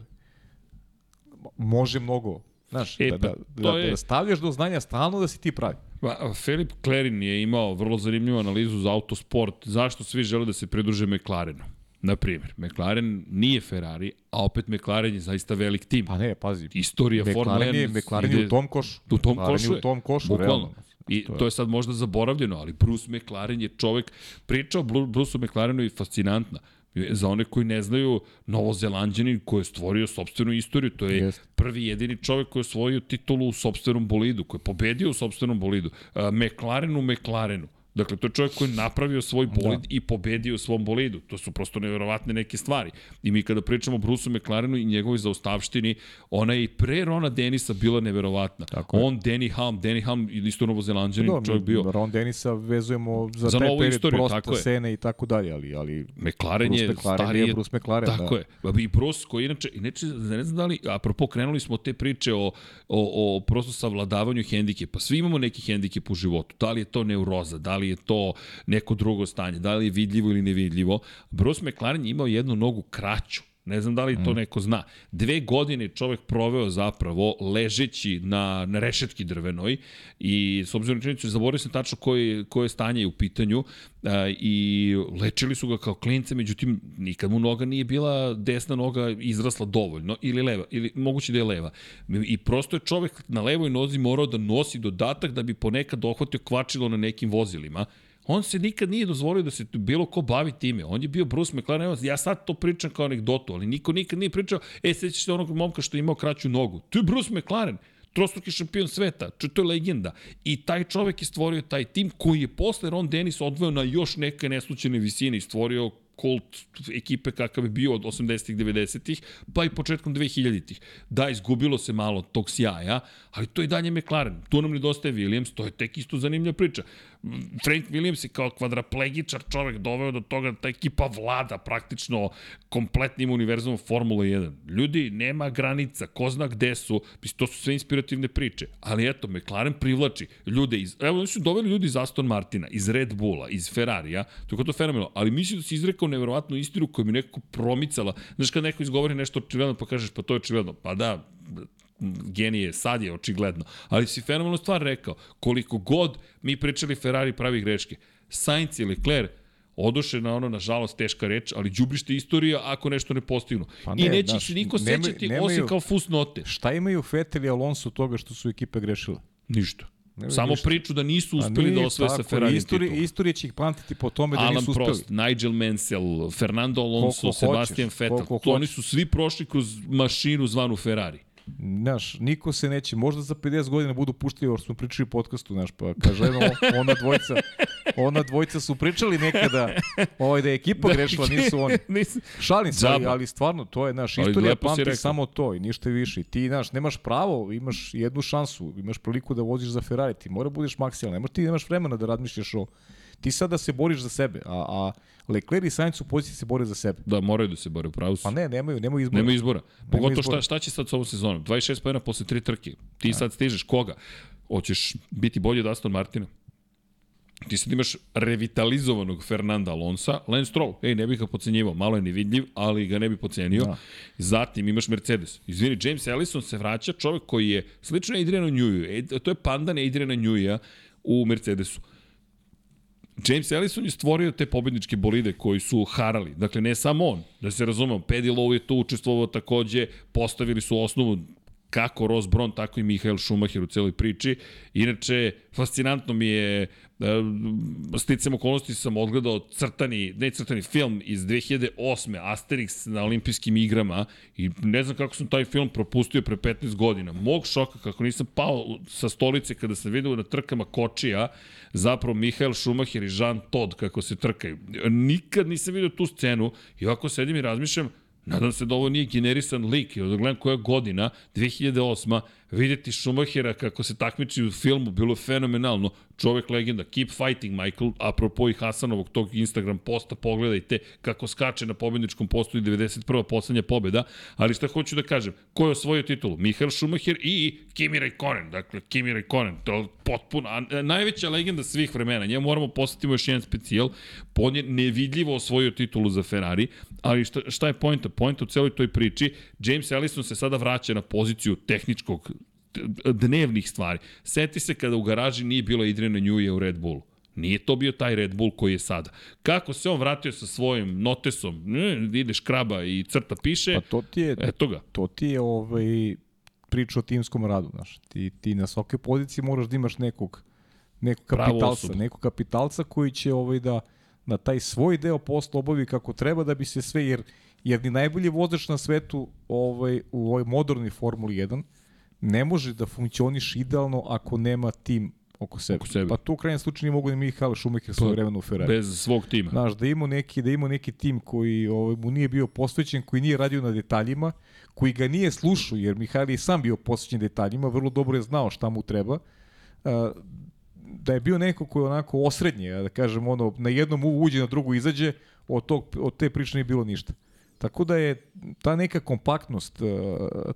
Može mnogo. Znaš, E, da, pa da, da, je- da stavljaš do znanja stalno da si ti pravi. Pa, Filip Klerin je imao vrlo zanimljivu analizu za autosport. Zašto svi žele da se pridruže McLarenu? Na primjer, McLaren nije Ferrari, a opet McLaren je zaista velik tim. Pa ne, pazi. Istorija Formule McLaren 1 je, McLaren je u tom košu. U tom McLaren košu je u tom košu, bukvalno. realno. I To je- to je sad možda zaboravljeno, ali Bruce McLaren je čovek, priča o Bru- Bruceu McLarenu je fascinantna. Za one koji ne znaju, Novozelanđanin koji je stvorio sobstvenu istoriju, to je Jeste. prvi jedini čovek koji je osvojio titulu u sobstvenom bolidu, koji je pobedio u sobstvenom bolidu. Uh, McLaren u McLarenu. Dakle, to je čovjek koji je napravio svoj bolid da. i pobedio u svom bolidu. To su prosto neverovatne neke stvari. I mi kada pričamo o Brusu McLarenu i njegovoj zaustavštini, ona je i pre Rona Denisa bila neverovatna. Tako je. On, Danny Ham, Danny Ham, isto novozelanđanin, Da, čovjek bio. Ron Denisa vezujemo za, Za taj period istoriju, prosta tako sene i tako dalje, ali, ali McLaren Bruce je McLaren stariji. je Bruce McLaren, Tako da. je. I Bruce koji inače, inače, ne znam da li, apropo, krenuli smo te priče o, o, o prosto savladavanju hendikepa. Svi imamo neki hendikep u životu. Da li je to neuroza, da li je to neko drugo stanje, da li je vidljivo ili nevidljivo. Bruce McLaren je imao jednu nogu kraću. Ne znam da li to neko zna. Dve godine čovek proveo zapravo ležeći na, na rešetki drvenoj i s obzirom na činjenicu, zaboravio sam tačno koje, koje stanje je u pitanju a, i lečili su ga kao klinca, međutim nikad mu noga nije bila desna noga izrasla dovoljno ili leva, ili moguće da je leva. I prosto je čovek na levoj nozi morao da nosi dodatak da bi ponekad dohvatio kvačilo na nekim vozilima On se nikad nije dozvolio da se bilo ko bavi time. On je bio Bruce McLaren, ja sad to pričam kao anegdotu, ali niko nikad nije pričao, e, sećaš se onog momka što je imao kraću nogu. To je Bruce McLaren, trostruki šampion sveta, to je legenda. I taj čovek je stvorio taj tim koji je posle Ron Dennis odveo na još neke neslučene visine i stvorio kult ekipe kakav je bio od 80-ih, 90-ih, pa i početkom 2000-ih. Da, izgubilo se malo tog sjaja, ali to je dalje McLaren. Tu nam nedostaje Williams, to je tek isto zanimljiva priča. Frank Williams je kao kvadraplegičar čovek doveo do toga da ta ekipa vlada praktično kompletnim univerzumom Formula 1. Ljudi, nema granica, ko zna gde su, to su sve inspirativne priče. Ali eto, McLaren privlači ljude iz, evo, oni su doveli ljudi iz Aston Martina, iz Red Bulla, iz Ferrarija, to je to fenomenalno, ali mislim da si izrekao neverovatnu istinu koju mi nekako promicala. Znaš, kad neko izgovori nešto očigledno, pa kažeš, pa to je očigledno. Pa da, genije, sad je očigledno. Ali si fenomenalnu stvar rekao. Koliko god mi pričali Ferrari pravi greške, Sainz i Leclerc odoše na ono, nažalost, teška reč, ali đubrište istorija ako nešto ne postignu. Pa I ne, neće znaš, se niko nemaju- sećati nemaju- osim kao fusnote. Šta imaju Vettel i Alonso toga što su ekipe grešile? Ništa. Nemaju Samo ništa. priču da nisu A uspeli da osvoje sa Ferrari istorija, titulu. istorija će ih pamtiti po tome da Alan nisu uspeli. Prost, Nigel Mansell, Fernando Alonso, Koliko Sebastian hoćeš, Vettel. To oni hoćeš. su svi prošli kroz mašinu zvanu Ferrari. Znaš, niko se neće, možda za 50 godina budu puštili, jer smo pričali u podcastu, znaš, pa kaže, eno, ona dvojica, ona dvojica su pričali nekada, ovaj, da je ekipa grešila, nisu oni. Nisu. Šalim se, ali, ali stvarno, to je, naš, istorija pamti rekao. samo to i ništa više. Ti, znaš, nemaš pravo, imaš jednu šansu, imaš priliku da voziš za Ferrari, ti mora budeš maksijalan, nemaš, ti nemaš vremena da razmišljaš o... Ti sad da se boriš za sebe, a, a Leclerc i Sainz u poziciji se bore za sebe. Da, moraju da se bore, pravo su. Pa ne, nemaju, nemaju izbora. Nema izbora. Pogotovo izbora. šta, šta će sad s ovom sezonom? 26 pojena posle tri trke. Ti sad stižeš koga? Hoćeš biti bolji od Aston Martina? Ti sad imaš revitalizovanog Fernanda Alonsa, Lance Stroll, ej, ne bih ga pocenjivao, malo je nevidljiv, ali ga ne bi pocenio. Da. Zatim imaš Mercedes. Izvini, James Ellison se vraća, čovjek koji je slično Adrianu Njuju, e, to je pandan Adriana Njuja u Mercedesu. James Ellison je stvorio te pobedničke bolide koji su harali. Dakle, ne samo on, da se razumemo, Paddy Lowe je tu učestvovao takođe, postavili su osnovu kako Ross Brown, tako i Mihael Schumacher u celoj priči. Inače, fascinantno mi je, sticam okolnosti sam odgledao crtani, ne crtani film iz 2008. Asterix na olimpijskim igrama i ne znam kako sam taj film propustio pre 15 godina. Mog šoka kako nisam pao sa stolice kada sam vidio na trkama kočija zapravo Mihael Schumacher i Jean Todt kako se trkaju. Nikad nisam vidio tu scenu i ovako sedim i razmišljam, Nadam se da ovo nije generisan lik, jer da gledam koja godina, 2008. videti Schumachera kako se takmiči u filmu, bilo je fenomenalno. Čovek legenda, keep fighting Michael, apropo i Hasanovog tog Instagram posta, pogledajte kako skače na pobedničkom postu i 91. poslednja pobeda, ali šta hoću da kažem, ko je osvojio titulu? Michael Schumacher i Kimi Raikkonen, dakle Kimi Raikkonen, to je potpuno, a, najveća legenda svih vremena, njemu moramo posetimo još jedan specijal, on je nevidljivo osvojio titulu za Ferrari, ali šta, šta je pojenta? Pojenta u celoj toj priči, James Ellison se sada vraća na poziciju tehničkog dnevnih stvari. Seti se kada u garaži nije bilo Adriana Njuje u Red Bullu. Nije to bio taj Red Bull koji je sada. Kako se on vratio sa svojim notesom, ne, ide škraba i crta piše, pa to ti je, eto ga. To ti je ovaj, priča o timskom radu. Znaš. Ti, ti na svakoj poziciji moraš da imaš nekog, nekog kapitalca, nekog kapitalca koji će ovaj, da, na taj svoj deo posla obavi kako treba da bi se sve, jer, jer ni najbolji vozač na svetu ovaj, u ovoj modernoj Formuli 1 ne može da funkcioniš idealno ako nema tim oko sebe. Oko sebe. Pa tu u krajnjem slučaju nije mogu da Mihael svoje pa, vremena u Ferrari. Bez svog tima. Znaš, da ima neki, da ima neki tim koji ovaj, mu nije bio posvećen, koji nije radio na detaljima, koji ga nije slušao, jer Mihael je sam bio posvećen detaljima, vrlo dobro je znao šta mu treba. Da je bio neko koji je onako osrednje, da kažem, ono, na jednom uđe, na drugu izađe, od, tog, od te priče nije bilo ništa. Tako da je ta neka kompaktnost uh,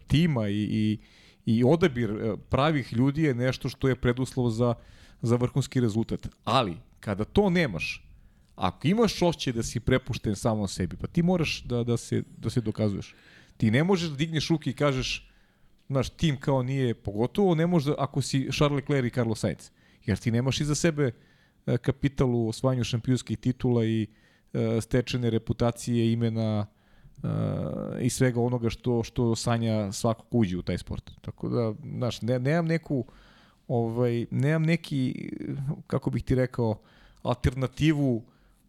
tima i, i, i odabir uh, pravih ljudi je nešto što je preduslov za, za vrhunski rezultat. Ali, kada to nemaš, ako imaš ošće da si prepušten samo sebi, pa ti moraš da, da, se, da se dokazuješ. Ti ne možeš da digneš ruke i kažeš, naš tim kao nije, pogotovo ne možeš da, ako si Charles Leclerc i Carlos Sainz jer ti nemaš iza sebe e, kapital u osvajanju šampionskih titula i e, stečene reputacije, imena e, i svega onoga što što sanja svakog uđe u taj sport. Tako da, znaš, ne, nemam neku ovaj, nemam neki, kako bih ti rekao, alternativu u,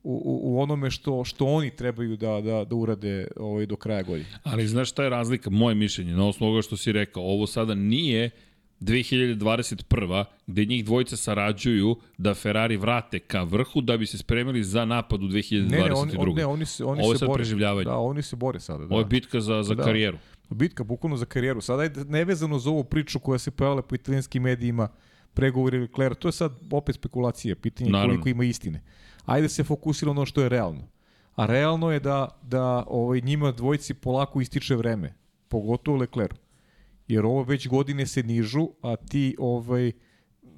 u, u onome što što oni trebaju da da da urade ovaj do kraja godine. Ali znaš šta je razlika moje mišljenje na osnovu ovoga što si rekao, ovo sada nije 2021. gde njih dvojica sarađuju da Ferrari vrate ka vrhu da bi se spremili za napad u 2022. Ne, ne, oni, on, ne, oni se, oni Ovo se bore. preživljavanje. Da, oni se bore sada. Da. Ovo je bitka za, za da. karijeru. Bitka, bukvalno za karijeru. Sada je nevezano za ovu priču koja se pojavila po italijanskim medijima, pregovori Leclerc, to je sad opet spekulacija, pitanje Naravno. koliko ima istine. Ajde se fokusira ono što je realno. A realno je da, da ovaj, njima dvojici polako ističe vreme, pogotovo Leclercu jer ovo već godine se nižu, a ti ovaj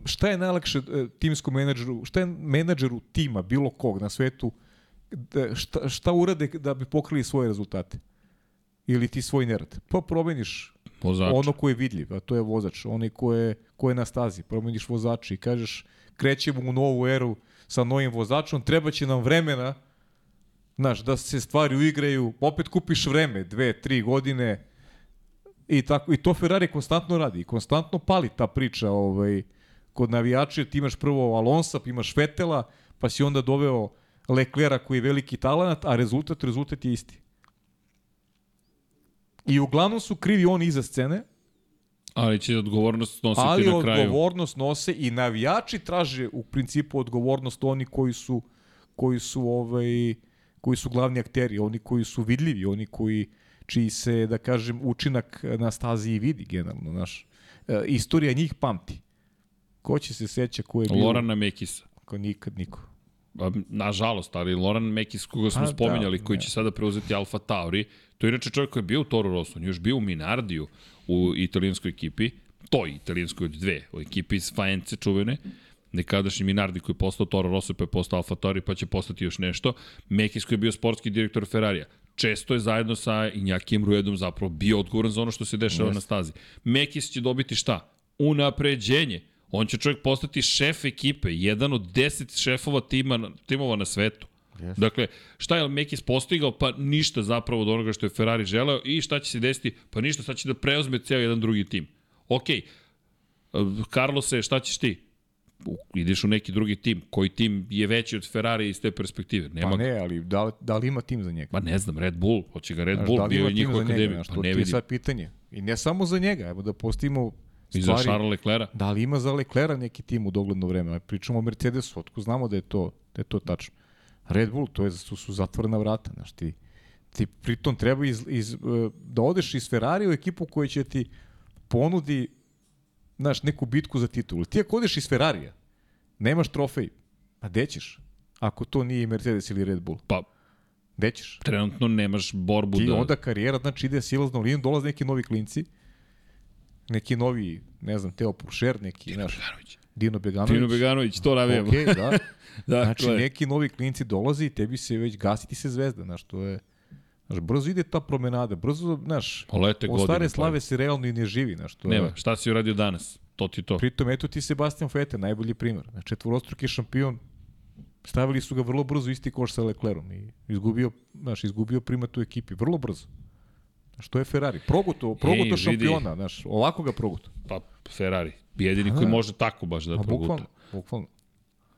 šta je najlakše e, timskom menadžeru, šta je menadžeru tima bilo kog na svetu da, šta, šta urade da bi pokrili svoje rezultate? Ili ti svoj nerad? Pa promeniš Vozač. ono ko je vidljiv, a to je vozač, onaj ko je, ko je na stazi. Promeniš vozača i kažeš krećemo u novu eru sa novim vozačom, treba će nam vremena znaš, da se stvari uigraju, opet kupiš vreme, dve, tri godine, I, tako, I to Ferrari konstantno radi. Konstantno pali ta priča ovaj, kod navijača. Ti imaš prvo Alonsa, pa imaš Vetela, pa si onda doveo Leclera koji je veliki talent, a rezultat, rezultat je isti. I uglavnom su krivi oni iza scene, Ali će odgovornost nositi ali na kraju. Ali odgovornost nose i navijači traže u principu odgovornost oni koji su koji su ovaj koji su glavni akteri, oni koji su vidljivi, oni koji čiji se, da kažem, učinak na stazi i vidi generalno, znaš. E, istorija njih pamti. Ko će se seća ko je bio... Lorana Mekisa. Ko nikad niko. Pa, nažalost, ali Loran Mekis, koga smo A, spominjali, da, koji će sada preuzeti Alfa Tauri, to je inače čovjek koji je bio u Toro Rosso, on je još bio u Minardiju u italijanskoj ekipi, toj italijanskoj od dve, u ekipi iz Faence čuvene, nekadašnji Minardi koji je postao Toro Rosso pa je postao Alfa Tori pa će postati još nešto, Mekis koji je bio sportski direktor Ferrarija, često je zajedno sa Injakijem Ruedom zapravo bio odgovoran za ono što se dešava yes. na stazi. Mekis će dobiti šta? Unapređenje. On će čovjek postati šef ekipe, jedan od deset šefova tima, timova na svetu. Yes. Dakle, šta je Mekis postigao? Pa ništa zapravo od onoga što je Ferrari želeo i šta će se desiti? Pa ništa, sad će da preuzme ceo jedan drugi tim. Ok, Carlose, šta ćeš ti? Ideš u neki drugi tim. Koji tim je veći od Ferrari iz te perspektive? Nema pa ne, ali da li, da li ima tim za njega? Pa ne znam, Red Bull, hoće ga Red znaš, Bull, da bio je njihova akademija. Pa ne vidim. To je sad pitanje. I ne samo za njega, evo da postavimo I za Charles Leclerc? Da li ima za Leclerc neki tim u dogledno vreme? Pričamo o Mercedesu, otko znamo da je to, da je to tačno. Red Bull, to je, su, su zatvorena vrata, znaš ti. Ti pritom treba iz, iz, da odeš iz Ferrari u ekipu koja će ti ponudi znaš, neku bitku za titulu. Ti ako odeš iz Ferrarija, nemaš trofej, a gde ćeš? Ako to nije Mercedes ili Red Bull. Pa, gde ćeš? Trenutno nemaš borbu Ti da... onda karijera, znači ide silaznom linijom, dolaze neki novi klinci, neki novi, ne znam, Teo Pušer, neki, Dino znaš, Beganović. Dino Beganović. Dino Beganović, to navijemo. Ok, da. dakle. Znači, neki novi klinci dolazi i tebi se već gasiti se zvezda, znaš, to je... Znaš, brzo ide ta promenada, brzo, znaš, Lete od stare slave se realno i ne živi, znaš, to Nema, šta si uradio danas? To ti to. Pritom, eto ti Sebastian Vettel, najbolji primer. Znači, četvorostruki šampion, stavili su ga vrlo brzo isti koš sa Leclerom i izgubio, znaš, izgubio primat u ekipi, vrlo brzo. Znaš, to je Ferrari. Proguto, proguto Ej, šampiona, vidi. znaš, ovako ga proguto. Pa, Ferrari. Jedini A, koji može tako baš da proguta. Bukvalno, bukvalno.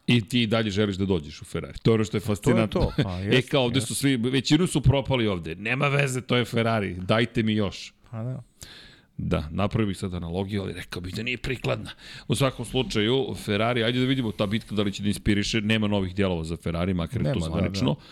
I ti dalje želiš da dođeš u Ferrari. To je ono što je fascinantno. To je to. Pa, jest, e kao ovde jest. su svi, većinu su propali ovde. Nema veze, to je Ferrari. Dajte mi još. Pa da. Da, napravio bih sad analogiju, ali rekao bih da nije prikladna. U svakom slučaju, Ferrari, ajde da vidimo ta bitka da li će da inspiriše, nema novih dijelova za Ferrari, makar je to zvanično. Da, da.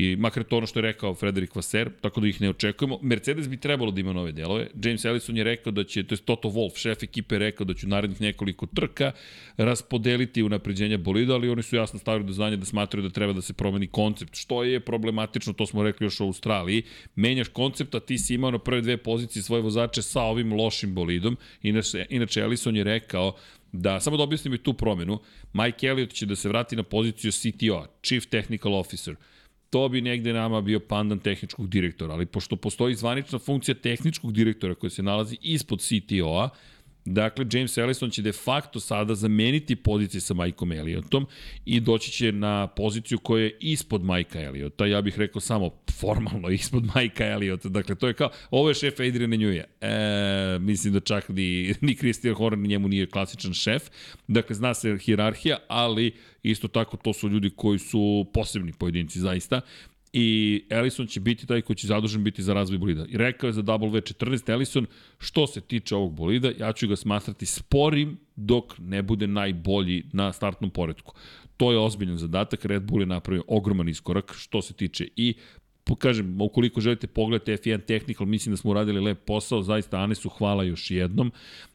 I makar to ono što je rekao Frederik Vaser, tako da ih ne očekujemo. Mercedes bi trebalo da ima nove delove. James Ellison je rekao da će, to je Toto Wolff, šef ekipe, rekao da će u narednih nekoliko trka raspodeliti unapređenja bolida, ali oni su jasno stavili do znanja da smatraju da treba da se promeni koncept, što je problematično, to smo rekli još u Australiji. Menjaš koncept, a ti si imao na prve dve pozicije svoje vozače sa ovim lošim bolidom. Inače, inače Ellison je rekao da, samo da objasnim i tu promenu, Mike Elliott će da se vrati na poziciju CTO, Chief Technical Officer to bi negde nama bio pandan tehničkog direktora, ali pošto postoji zvanična funkcija tehničkog direktora koja se nalazi ispod CTO-a, Dakle, James Ellison će de facto sada zameniti pozicije sa Mikeom Elliotom i doći će na poziciju koja je ispod Majka Elliota. Ja bih rekao samo formalno ispod Majka Elliota. Dakle, to je kao, ovo je šef Adriana Njuja. E, mislim da čak ni, ni Christian Horner njemu nije klasičan šef. Dakle, zna se hirarhija, ali isto tako to su ljudi koji su posebni pojedinci zaista i Ellison će biti taj koji će zadužen biti za razvoj bolida. I rekao je za W14 Ellison, što se tiče ovog bolida, ja ću ga smatrati sporim dok ne bude najbolji na startnom poredku. To je ozbiljan zadatak, Red Bull je napravio ogroman iskorak što se tiče i kažem, ukoliko želite pogledati F1 Technical, mislim da smo uradili lep posao, zaista Anesu hvala još jednom.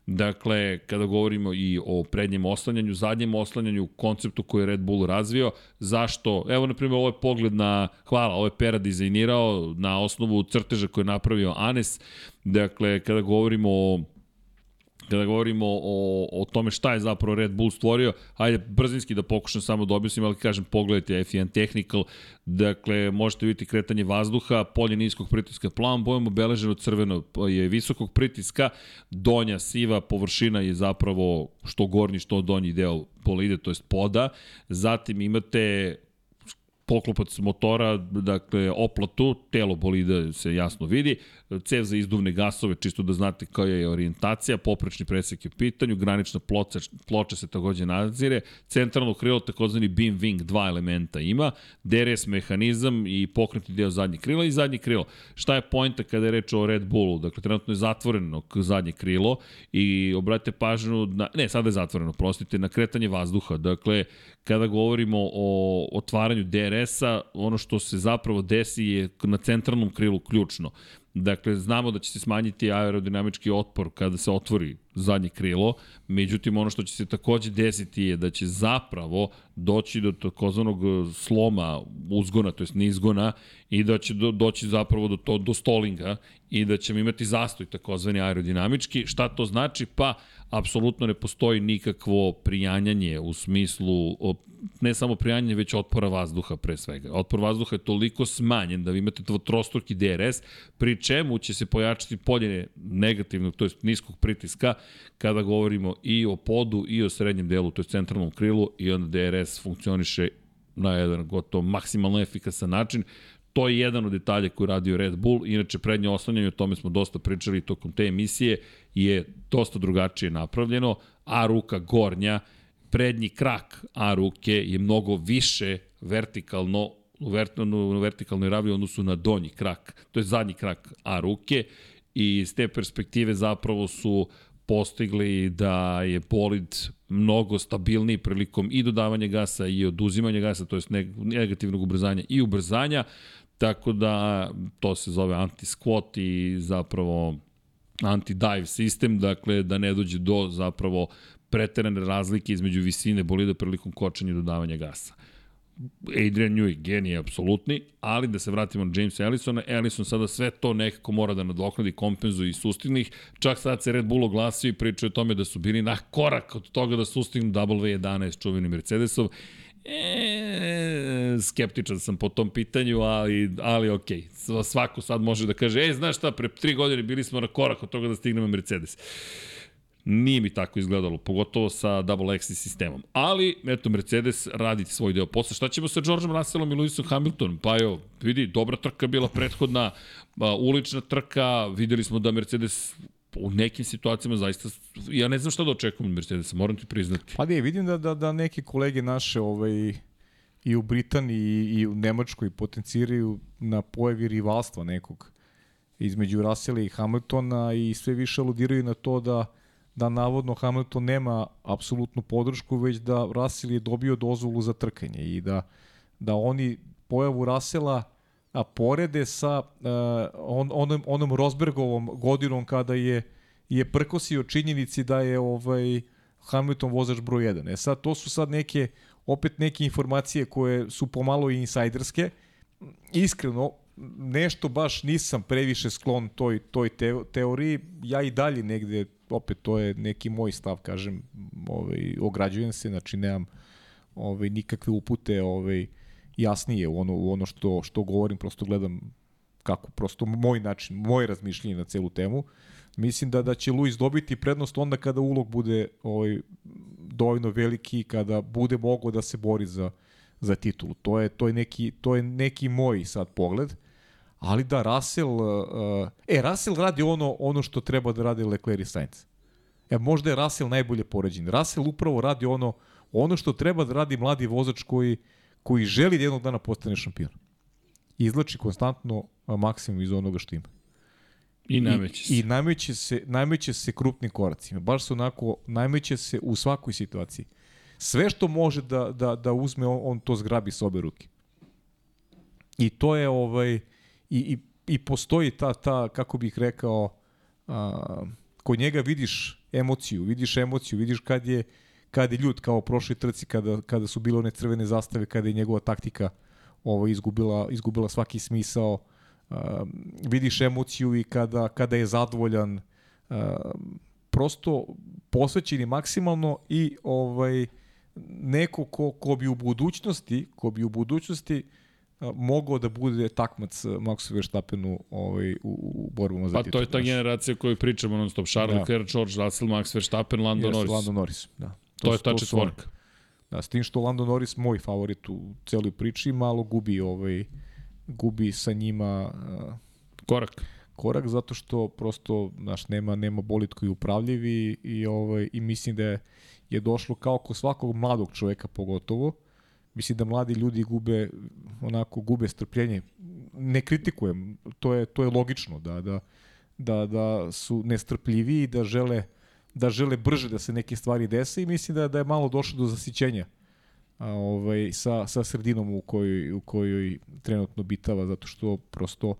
Dakle, kada govorimo i o prednjem oslanjanju, zadnjem oslanjanju, konceptu koji je Red Bull razvio, zašto, evo na primjer ovo je pogled na, hvala, ovo je Pera dizajnirao na osnovu crteža koje je napravio Anes, dakle, kada govorimo o kada govorimo o, o tome šta je zapravo Red Bull stvorio, ajde brzinski da pokušam samo da objasnim, ali kažem pogledajte F1 Technical, dakle možete vidjeti kretanje vazduha, polje niskog pritiska plavom bojom obeleženo crveno je visokog pritiska, donja siva površina je zapravo što gornji što donji deo bolide, to jest poda, zatim imate poklopac motora, dakle oplatu, telo bolida se jasno vidi, cev za izduvne gasove, čisto da znate koja je orijentacija, poprečni presek je u pitanju, granična ploča, ploča se takođe nadzire, centralno krilo, takozvani beam wing, dva elementa ima, DRS mehanizam i pokretni deo zadnjeg krila i zadnje krilo. Šta je pojenta kada je reč o Red Bullu? Dakle, trenutno je zatvoreno zadnje krilo i obratite pažnju, na, ne, sada je zatvoreno, prostite, na kretanje vazduha. Dakle, kada govorimo o otvaranju DRS-a, ono što se zapravo desi je na centralnom krilu ključno. Dakle, znamo da će se smanjiti aerodinamički otpor kada se otvori zadnje krilo, međutim ono što će se takođe desiti je da će zapravo doći do takozvanog e, sloma uzgona, to jest nizgona i da će do, doći zapravo do, to, do stolinga i da ćemo imati zastoj takozvani aerodinamički. Šta to znači? Pa apsolutno ne postoji nikakvo prijanjanje u smislu ne samo prijanjanje, već otpora vazduha pre svega. Otpor vazduha je toliko smanjen da vi imate trostruki DRS, pri čemu će se pojačati polje negativnog, to je niskog pritiska, kada govorimo i o podu i o srednjem delu, to je centralnom krilu, i onda DRS funkcioniše na jedan gotovo maksimalno efikasan način. To je jedan od detalja koji radio Red Bull, inače prednje oslanjanje, o tome smo dosta pričali tokom te emisije, je dosta drugačije napravljeno, a ruka gornja, prednji krak A ruke je mnogo više vertikalno u, vertikalnoj ravi odnosu na donji krak, to je zadnji krak A ruke. I iz te perspektive zapravo su postigli da je bolid mnogo stabilniji prilikom i dodavanja gasa i oduzimanja gasa, to je negativnog ubrzanja i ubrzanja, tako da to se zove anti-squat i zapravo anti-dive sistem, dakle da ne dođe do zapravo preterane razlike između visine bolida prilikom kočenja i dodavanja gasa. Adrian Newey, genij apsolutni, ali da se vratimo na Jamesa Ellisona, Ellison sada sve to nekako mora da nadoknadi, kompenzuje i sustigne ih. Čak sad se Red Bull oglasio i pričao o tome da su bili na korak od toga da sustignu W11 čuveni Mercedesov. E, skeptičan sam po tom pitanju, ali, ali ok. Svako sad može da kaže, e, znaš šta, pre tri godine bili smo na korak od toga da stignemo Mercedes. Nije mi tako izgledalo, pogotovo sa double X sistemom. Ali, eto, Mercedes radi svoj deo posla. Šta ćemo sa Georgeom Russellom i Lewisom Hamiltonom? Pa jo, vidi, dobra trka bila prethodna, ulična trka, videli smo da Mercedes u nekim situacijama zaista, ja ne znam šta da očekujem od Mercedesa, moram ti priznati. Pa ne, vidim da, da, da neki kolege naše ovaj, i u Britaniji i u Nemačkoj potenciraju na pojavi rivalstva nekog između Russella i Hamiltona i sve više aludiraju na to da da navodno Hamilton nema apsolutnu podršku, već da Russell je dobio dozvolu za trkanje i da, da oni pojavu Russella a porede sa uh, on, onom, onom Rosbergovom godinom kada je je prkosio činjenici da je ovaj Hamilton vozač broj 1. E sad, to su sad neke, opet neke informacije koje su pomalo i insajderske. Iskreno, nešto baš nisam previše sklon toj, toj teoriji. Ja i dalje negde opet to je neki moj stav, kažem, ovaj, ograđujem se, znači nemam ovaj, nikakve upute ovaj, jasnije u ono, u ono što, što govorim, prosto gledam kako, prosto moj način, moje razmišljenje na celu temu. Mislim da da će Luis dobiti prednost onda kada ulog bude ovaj, dovoljno veliki, kada bude mogao da se bori za, za titulu. To je, to je, neki, to je neki moj sad pogled. Ali da, Russell, uh, e, Russell radi ono, ono što treba da radi Leclerc i Sainz. E, možda je Russell najbolje poređen. Russell upravo radi ono, ono što treba da radi mladi vozač koji, koji želi da jednog dana postane šampion. Izlači konstantno maksimum iz onoga što ima. I nameće se. I, i nameće, se, nameće se krupnim koracima. Baš se onako, nameće se u svakoj situaciji. Sve što može da, da, da uzme, on, on to zgrabi s obe ruke. I to je ovaj i, i, i postoji ta, ta, kako bih rekao, a, kod njega vidiš emociju, vidiš emociju, vidiš kad je, kad je ljud kao prošli trci, kada, kada su bile one crvene zastave, kada je njegova taktika ovo, izgubila, izgubila svaki smisao, a, vidiš emociju i kada, kada je zadovoljan, a, prosto posvećen je maksimalno i ovaj neko ko, ko bi u budućnosti, ko bi u budućnosti uh, mogao da bude takmac Maxu Verstappenu ovaj, u, u borbama za pa, titul. Pa to je ta generacija koju pričamo non stop. Charles da. Leclerc, George Russell, Max Verstappen, Lando yes, Norris. Lando Norris, da. To, to je ta četvorka. Da, s tim što Lando Norris moj favorit u celoj priči, malo gubi ovaj gubi sa njima uh, korak. Korak zato što prosto naš nema nema bolid koji upravljiv i, i ovaj i mislim da je, je došlo kao kod svakog mladog čoveka pogotovo Mislim da mladi ljudi gube onako gube strpljenje. Ne kritikujem, to je to je logično da da da da su nestrpljivi i da žele da žele brže da se neke stvari dese i mislim da da je malo došlo do zasićenja a, ovaj sa sa sredinom u kojoj u kojoj trenutno bitava zato što prosto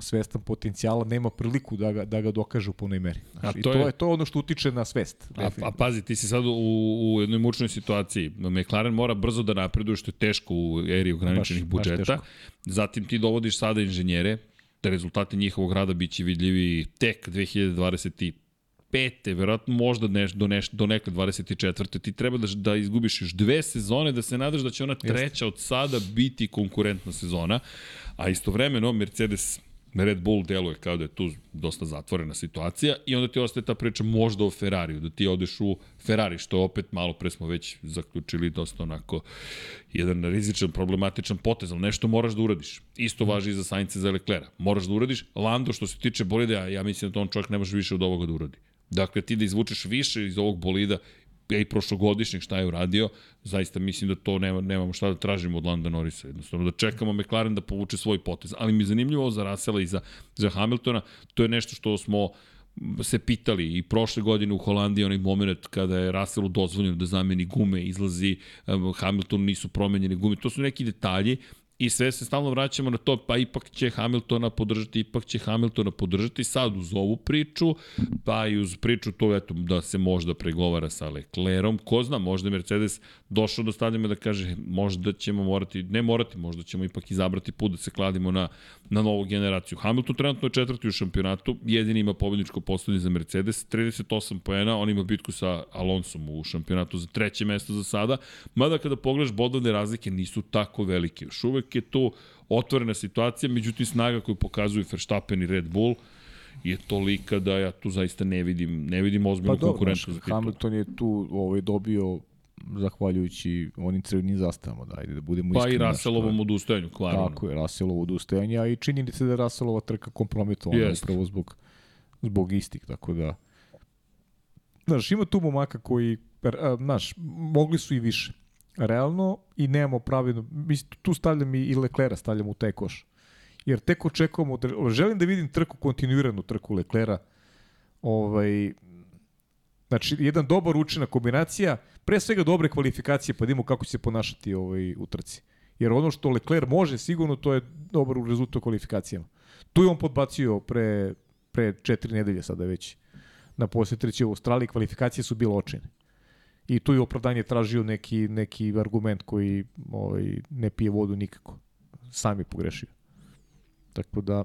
svestan potencijala, nema priliku da ga, da ga dokaže u punoj meri. Znači, A I to to, je- je... to ono što utiče na svest. A, a pazi, ti si sad u, u jednoj mučnoj situaciji. McLaren mora brzo da napreduje, što je teško u eri ograničenih Baš- baš budžeta. teško. Zatim ti dovodiš sada inženjere, da rezultati njihovog rada biće vidljivi tek 2025. verovatno možda neš, do, neš, do nekle 24. Ti treba da, da izgubiš još dve sezone, da se nadaš da će ona treća od sada biti konkurentna sezona, a istovremeno Mercedes Red Bull deluje kao da je tu dosta zatvorena situacija i onda ti ostaje ta priča možda o Ferrariju, da ti odeš u Ferrari, što opet malo pre smo već zaključili dosta onako jedan rizičan, problematičan potez, ali nešto moraš da uradiš. Isto važi i za Sainca za Leclerca. Moraš da uradiš. Lando, što se tiče bolida, ja mislim da on čovjek ne može više od ovoga da uradi. Dakle, ti da izvučeš više iz ovog bolida, i prošlogodišnjeg šta je uradio, zaista mislim da to nema, nemamo šta da tražimo od Landa Norrisa. Jednostavno da čekamo McLaren da povuče svoj potez. Ali mi je zanimljivo za Russella i za, za Hamiltona. To je nešto što smo se pitali i prošle godine u Holandiji onaj moment kada je Russellu dozvoljeno da zameni gume, izlazi um, Hamilton nisu promenjene gume. To su neki detalji I sve se stalno vraćamo na to, pa ipak će Hamiltona podržati, ipak će Hamiltona podržati sad uz ovu priču, pa i uz priču to eto, da se možda pregovara sa Leclerom. Ko zna, možda Mercedes došao do stadima da kaže možda ćemo morati, ne morati, možda ćemo ipak izabrati put da se kladimo na, na novu generaciju. Hamilton trenutno je četvrti u šampionatu, jedini ima pobedničko postavljanje za Mercedes, 38 poena, on ima bitku sa Alonsom u šampionatu za treće mesto za sada, mada kada pogledaš bodovne razlike nisu tako velike. Još uvek je tu otvorena situacija, međutim snaga koju pokazuju Verstappen i Red Bull je tolika da ja tu zaista ne vidim, ne vidim ozbiljnu Pa konkurenciju za znaš, titulu. Hamilton je tu ovaj, dobio zahvaljujući onim crvenim zastavama, da, ajde da budemo Pa iskreni. i znaš, Russellovom odustajanju, klarno. Tako je, Russellovo odustajanje, a i činjenica da je Russellova trka kompromitovana Jest. upravo zbog, zbog istih, tako da... Znaš, ima tu momaka koji, er, znaš, mogli su i više. Realno, i nemamo pravilno, mislim, tu stavljam i, Leclera, stavljam u taj koš. Jer tek očekujemo, želim da vidim trku, kontinuiranu trku Leclera, ovaj, Znači, jedan dobar učinak kombinacija, pre svega dobre kvalifikacije, pa da vidimo kako će se ponašati ovaj, u trci. Jer ono što Leclerc može, sigurno, to je dobar rezultat u kvalifikacijama. Tu je on podbacio pre, pre četiri nedelje sada već na poslije treće u Australiji, kvalifikacije su bile očine. I tu je opravdanje tražio neki, neki argument koji ovaj, ne pije vodu nikako. Sam je pogrešio. Tako da,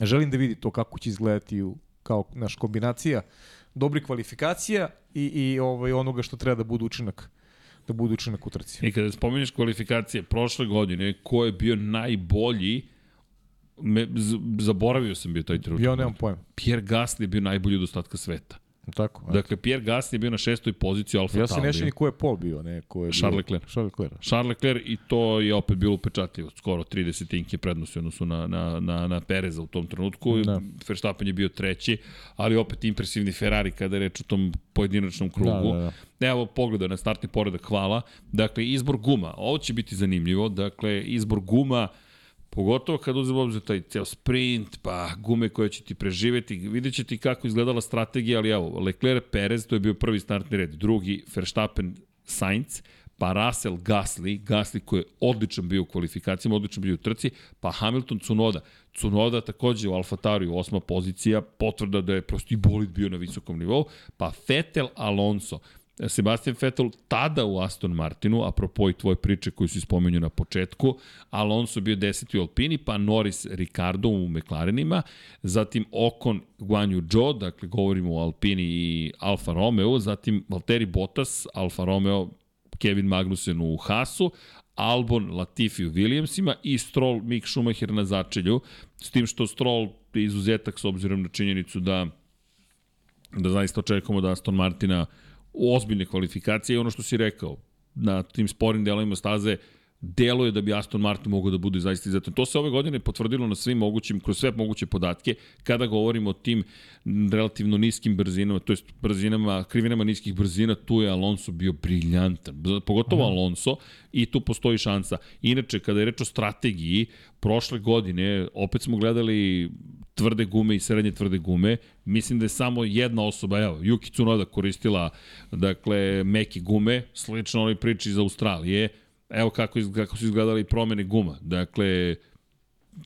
želim da vidi to kako će izgledati u, kao naš kombinacija dobri kvalifikacija i, i ovaj, onoga što treba da bude učinak da bude učinak u trci. I kada spominješ kvalifikacije, prošle godine, ko je bio najbolji, me, zaboravio sam bio taj trenutak. Ja nemam pojma. Pierre Gasly je bio najbolji od ostatka sveta. Tako. Dakle, Pierre Gasly je bio na šestoj poziciji Alfa Ja se Tauri. ne sjećam ni ko je Pol bio, ne, ko je Charles bio, Leclerc. Charles Leclerc. Charles Leclerc i to je opet bilo upečatljivo, skoro 30 tinke prednosti odnosu na, na, na, na Pereza u tom trenutku. Da. Verstappen je bio treći, ali opet impresivni Ferrari kada je reč o tom pojedinačnom krugu. Da, da, da. Evo pogleda na startni poredak, hvala. Dakle, izbor guma, ovo će biti zanimljivo. Dakle, izbor guma, Pogotovo kad uzem obzir taj ceo sprint, pa gume koje će ti preživeti, vidjet će ti kako izgledala strategija, ali evo, Leclerc Perez, to je bio prvi startni red, drugi Verstappen Sainz, pa Russell Gasly, Gasly koji je odličan bio u kvalifikacijama, odličan bio u trci, pa Hamilton Cunoda. Cunoda takođe u Alfa Tauriju, osma pozicija, potvrda da je prosto i bolid bio na visokom nivou, pa Vettel Alonso. Sebastian Vettel tada u Aston Martinu, apropo i tvoje priče koju si spomenuo na početku, Alonso bio deseti u Alpini, pa Norris Ricardo u McLarenima, zatim Ocon Guan Yu Zhou, dakle govorimo o Alpini i Alfa Romeo, zatim Valtteri Bottas, Alfa Romeo, Kevin Magnussen u Haasu, Albon Latifi u Williamsima i Stroll Mick Schumacher na začelju, s tim što Stroll je izuzetak s obzirom na činjenicu da da zaista očekujemo da Aston Martina u ozbiljne kvalifikacije i ono što si rekao, na tim sporim delovima staze deluje da bi Aston Martin mogao da bude zaista izuzetan. To se ove godine potvrdilo na svim mogućim, kroz sve moguće podatke, kada govorimo o tim relativno niskim brzinama, to jest brzinama, krivinama niskih brzina, tu je Alonso bio briljantan, pogotovo Mhm. Alonso, i tu postoji šansa. Inače, kada je reč o strategiji, prošle godine opet smo gledali tvrde gume i srednje tvrde gume. Mislim da je samo jedna osoba, evo, Yuki Tsunoda koristila, dakle, meke gume, slično onoj priči iz Australije. Evo kako, iz, kako su izgledali promene guma. Dakle,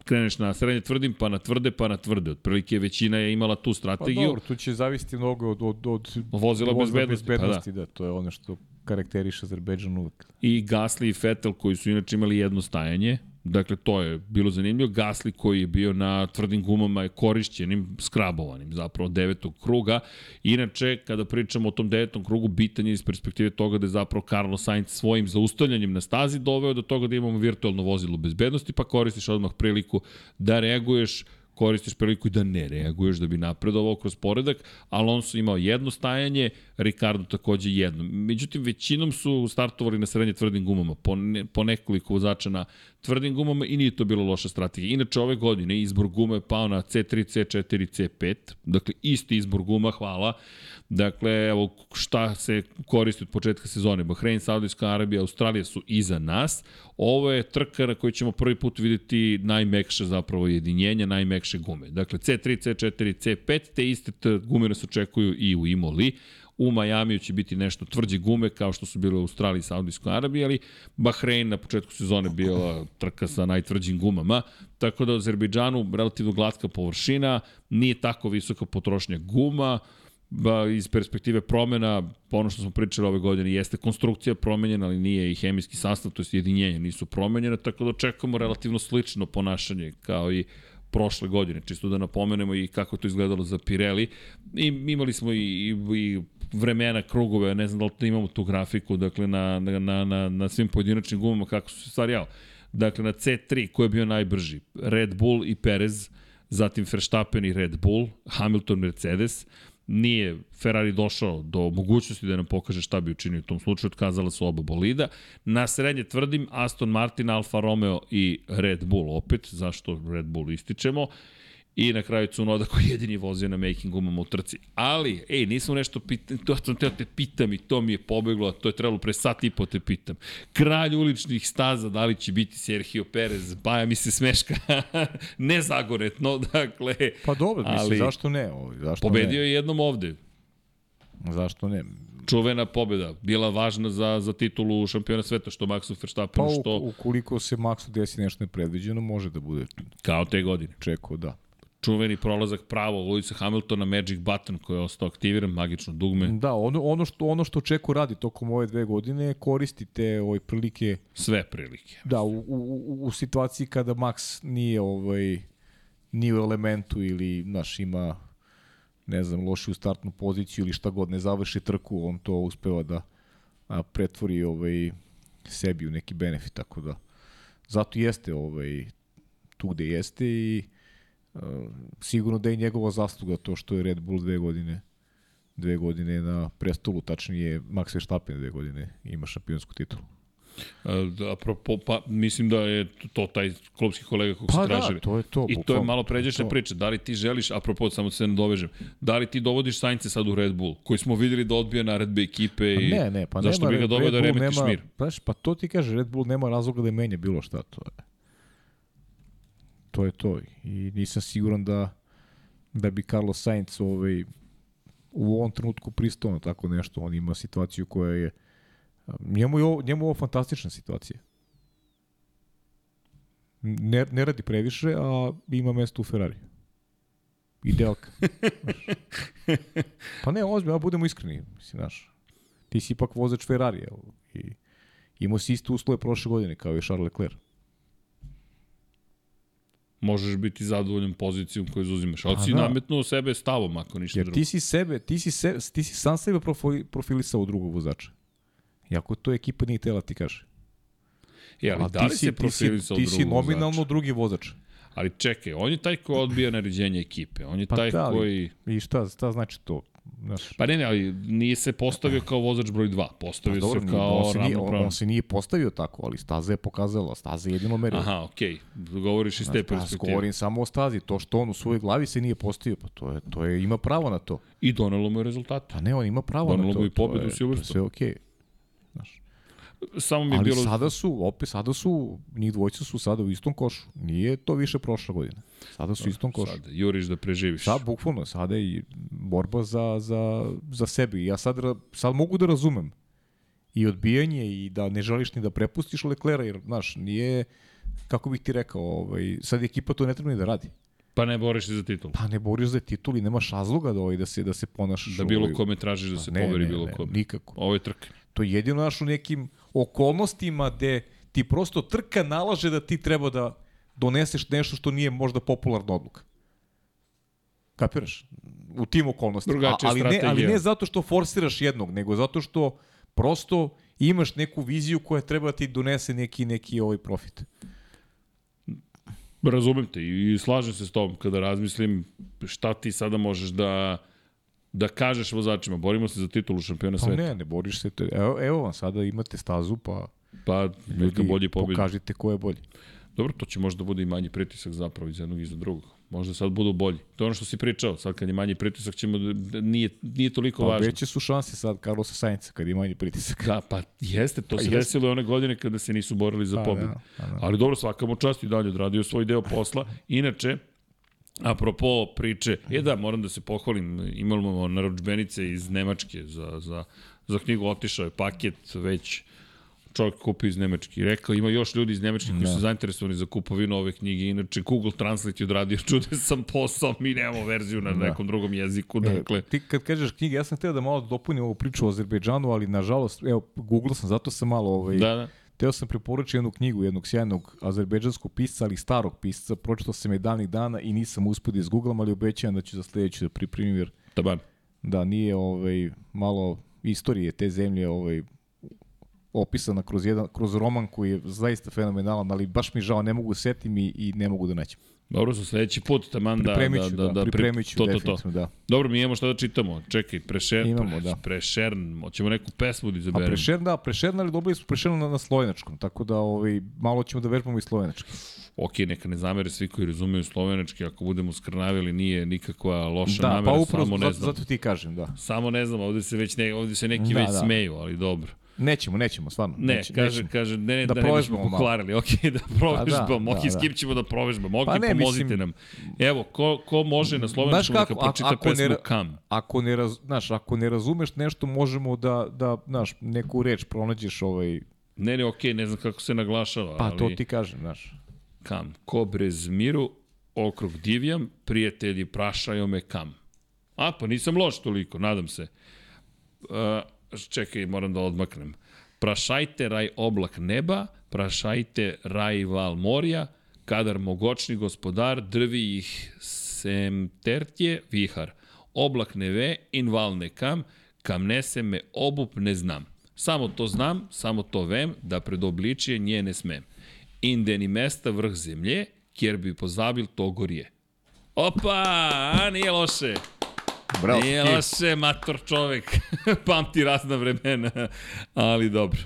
kreneš na srednje tvrdim, pa na tvrde, pa na tvrde. Otprilike većina je imala tu Pa strategiju. dobro, tu će zavisiti mnogo od, od, od Vozila bezbednosti, pa bezbednosti da. to je ono što karakteriše Azerbejdžan uvek. I Gasly i Vettel koji su inače imali jedno stajanje. Dakle, to je bilo zanimljivo. Gasly koji je bio na tvrdim gumama je korišćenim, skrabovanim zapravo devetog kruga. Inače, kada pričamo o tom devetom krugu, bitan je iz perspektive toga da je zapravo Carlos Sainz svojim zaustavljanjem na stazi doveo do toga da imamo virtualno vozilo bezbednosti, pa koristiš odmah priliku da reaguješ koristiš priliku i da ne reaguješ da bi napredovao kroz poredak. Alonso imao jedno stajanje, Ricardo takođe jedno. Međutim, većinom su startovali na srednje tvrdim gumama, po, ne, po nekoliko vozača na tvrdim gumama i nije to bilo loša strategija. Inače, ove godine izbor guma je pao na C3, C4, C5, dakle isti izbor guma, hvala. Dakle, evo šta se koristi od početka sezone. Bahrein, Saudijska Arabija, Australija su iza nas. Ovo je trka na kojoj ćemo prvi put videti najmekše zapravo jedinjenja, najmekše gume. Dakle, C3, C4, C5, te iste gume nas očekuju i u Imoli. U Majamiju će biti nešto tvrđe gume kao što su bile u Australiji i Saudijskoj Arabiji, ali Bahrein na početku sezone bila trka sa najtvrđim gumama, tako da u Azerbejdžanu relativno glatka površina, nije tako visoka potrošnja guma, ba, iz perspektive promena, ono što smo pričali ove godine, jeste konstrukcija promenjena, ali nije i hemijski sastav, to je jedinjenje, nisu promenjene, tako da očekujemo relativno slično ponašanje kao i prošle godine, čisto da napomenemo i kako to izgledalo za Pirelli. I imali smo i, i, i vremena, krugove, ne znam da li imamo tu grafiku, dakle na, na, na, na svim pojedinačnim gumama kako su se stvari jao. Dakle, na C3, ko je bio najbrži? Red Bull i Perez, zatim Verstappen i Red Bull, Hamilton, Mercedes, nije Ferrari došao do mogućnosti da nam pokaže šta bi učinio u tom slučaju, otkazala su oba bolida. Na srednje tvrdim Aston Martin, Alfa Romeo i Red Bull opet, zašto Red Bull ističemo, i na kraju Cunoda koji jedini vozio na making gumama u trci. Ali, ej, nisam nešto pitan, to sam teo te pitam i to mi je pobeglo, a to je trebalo pre sat i po te pitam. Kralj uličnih staza, da li će biti Sergio Perez, Baja mi se smeška, nezagonetno, dakle. Pa dobro, ali, mislim, zašto ne? Ovaj, zašto pobedio ne? je jednom ovde. Zašto ne? čuvena pobeda, bila važna za, za titulu šampiona sveta, što Maxu Verstappenu, pa, što... Pa ukoliko se Maxu desi nešto nepredviđeno, može da bude... Kao te godine. Čekao, da čuveni prolazak pravo Lewisa Hamiltona, Magic Button koji je ostao aktiviran, magično dugme. Da, ono, ono, što, ono što Čeko radi tokom ove dve godine koristi te ovaj, prilike... Sve prilike. Da, u, u, u situaciji kada Max nije, ovaj, nije u elementu ili, znaš, ima ne znam, lošiju startnu poziciju ili šta god, ne završi trku, on to uspeva da a, pretvori ovaj, sebi u neki benefit, tako da zato jeste ovaj, tu gde jeste i sigurno da je njegova zasluga to što je Red Bull dve godine dve godine na prestolu, tačnije Max Verstappen dve godine ima šampionsku titulu. Uh, apropo, pa mislim da je to taj klubski kolega kog pa su tražili. Da, to je to. I to je malo pređešna priča. Da li ti želiš, apropo, samo se ne dovežem, da li ti dovodiš Saince sad u Red Bull, koji smo videli da odbija naredbe ekipe pa i ne, ne, pa zašto nema, bi ga doveo da remetiš nema, mir? Pa, pa to ti kaže, Red Bull nema razloga da menja bilo šta. To je to je to. I nisam siguran da da bi Carlos Sainz ovaj, u ovom trenutku pristao na tako nešto. On ima situaciju koja je njemu je ovo, njemu je ovo fantastična situacija. Ne, ne radi previše, a ima mesto u Ferrari. Idealka. pa ne, ozbiljno, ja budemo iskreni. Mislim, znaš, ti si ipak vozač Ferrari, jel? I imao si iste uslove prošle godine, kao i Charles Leclerc možeš biti zadovoljan pozicijom koju zauzimaš. Ali si da. nametnuo sebe stavom, ako ništa Jer drugo. ti si sebe, ti si, se, ti si sam sebe profilisao u drugog vozača. Iako to ekipa nije tela ti kaže. Ja, ali A da li si, se profilisao ti si, ti si nominalno vozača? drugi vozač. Ali čekaj, on je taj ko odbija naređenje ekipe. On je pa taj da, koji... I šta, šta znači to? Znaš. Pa ne, ne, ali nije se postavio kao vozač broj 2, postavio pa, dobro, se kao on se, nije, on, on se nije postavio tako, ali staza je pokazala, staza je jedino merilo. Aha, okej, okay. govoriš iz te pa, perspektive. Govorim samo o stazi, to što on u svojoj glavi se nije postavio, pa to je, to je, ima pravo na to. I donelo mu je rezultat. Pa ne, on ima pravo donelo na to. Donelo mu i pobedu u Silverstone. To je sve okej. Okay. Znaš. Samo mi je Ali bilo... sada su, opet sada su, njih dvojca su sada u istom košu. Nije to više prošla godina. Sada su u istom košu. Sada, juriš da preživiš. Sad, bukvalno, sada je i borba za, za, za sebe. Ja sad, sad mogu da razumem i odbijanje i da ne želiš ni da prepustiš Leklera, jer, znaš, nije, kako bih ti rekao, ovaj, sad ekipa to ne treba ni da radi. Pa ne boriš se za titul. Pa ne boriš za titul i nemaš razloga da, ovaj, da, se, da se ponašaš. Da bilo ovaj, kome tražiš da Pa se ne, poveri ne, bilo ne, kome. nikako. Ovo je trka. To je jedino naš u nekim okolnostima gde ti prosto trka nalaže da ti treba da doneseš nešto što nije možda popularna odluka. Kapiraš? U tim okolnostima. Drugačija ali, ne, ali strategija. ne zato što forsiraš jednog, nego zato što prosto imaš neku viziju koja treba da ti donese neki, neki ovaj profit. Razumem te i slažem se s tom kada razmislim šta ti sada možeš da da kažeš vozačima, borimo se za titulu šampiona Pa sveta. ne, ne boriš se. Evo, evo vam, sada imate stazu, pa Pa neka bolji pobedi. pokažite ko je bolji. Dobro, to će možda bude i manji pritisak zapravo iz jednog i za drugog. Možda sad budu bolji. To je ono što si pričao, sad kad je manji pritisak ćemo, da- da nije, nije toliko Pa važno. veće su šanse sad Carlosa Sainca kad ima manji pritisak. Da, pa jeste, to Pa se jeste. desilo one godine kada se nisu borili za Pa pobedu. da, pa da. Ali dobro, svaka mu čast i dalje odradio svoj deo posla. Inače, apropo priče, je da, moram da se pohvalim, imamo naručbenice iz Nemačke za, za, za knjigu, otišao je paket već čovjek kupio iz Nemačke rekao ima još ljudi iz Nemačke koji su zainteresovani za kupovinu ove knjige. Inače, Google Translate je odradio čudesan posao, mi nemamo verziju na nekom drugom jeziku. Dakle, E, ti kad kažeš knjige, ja sam htio da malo dopunim ovu priču o Azerbejdžanu, ali nažalost, evo, googlao sam, zato sam malo, ovaj, da, da. Teo sam preporučiti jednu knjigu jednog sjajnog azerbejdžanskog pisca, ali starog pisca, pročitao sam je davnih dana i nisam uspio da izgooglam, ali obećavam da ću za sledeću da pripremim, jer Taban. da nije ovaj, malo istorije te zemlje ovaj, opisana kroz, jedan, kroz roman koji je zaista fenomenalan, ali baš mi žao, ne mogu setim i, i ne mogu da naćem. Dobro, za sledeći put, taman da... Pripremit da, ću, da, da, da, pri- pripremit ću to, to, to. da. Dobro, mi imamo šta da čitamo. Čekaj, prešer, Imamo, pre, da. prešern, hoćemo neku pesmu da A izaberemo. prešern, da, prešern, ali dobili smo prešern na, na slovenačkom, tako da ovaj, malo ćemo da vežbamo i slovenački. Ok, neka ne zamere svi koji razumeju slovenački, ako budemo skrnavili nije nikakva loša Da, namera, pa upravo samo ne znam. zato ti kažem, da. Samo ne znam, ovde se već ne, ovde se neki Da, već da. smeju, ali dobro. Nećemo, nećemo, stvarno. Ne, Neće, kaže, nećemo. kaže, ne, ne, da, Da da ne bismo pokvarili, ok, da provežbamo, da, ok, da, s da. kim ćemo da provežbamo, ok, Pa ne, pomozite mislim- nam. Evo, ko, ko može na slovenačkom neka ako- pročita ako ne pesmu ra- Kam. Ako ne, raz, znaš, ako ne razumeš nešto, možemo da, da znaš, neku reč pronađeš ovaj... Ne, ne, ok, ne znam kako se naglašava, Pa ali... to ti kažem, znaš. Kam, ko brez miru, okrug divjam, prijatelji prašaju me kam. A, pa nisam loš toliko, nadam se. Uh, čekaj, moram da odmaknem. Prašajte raj oblak neba, prašajte raj val morja, kadar mogočni gospodar drvi ih sem tertje vihar. Oblak ne ve in val ne kam, kam nese me obup ne znam. Samo to znam, samo to vem, da pred obličije nje ne smem. Inde ni mesta vrh zemlje, kjer bi pozabil to gorje. Opa, a nije loše. Bravo, Nije loše, mator čovek. Pamti razna vremena, ali dobro.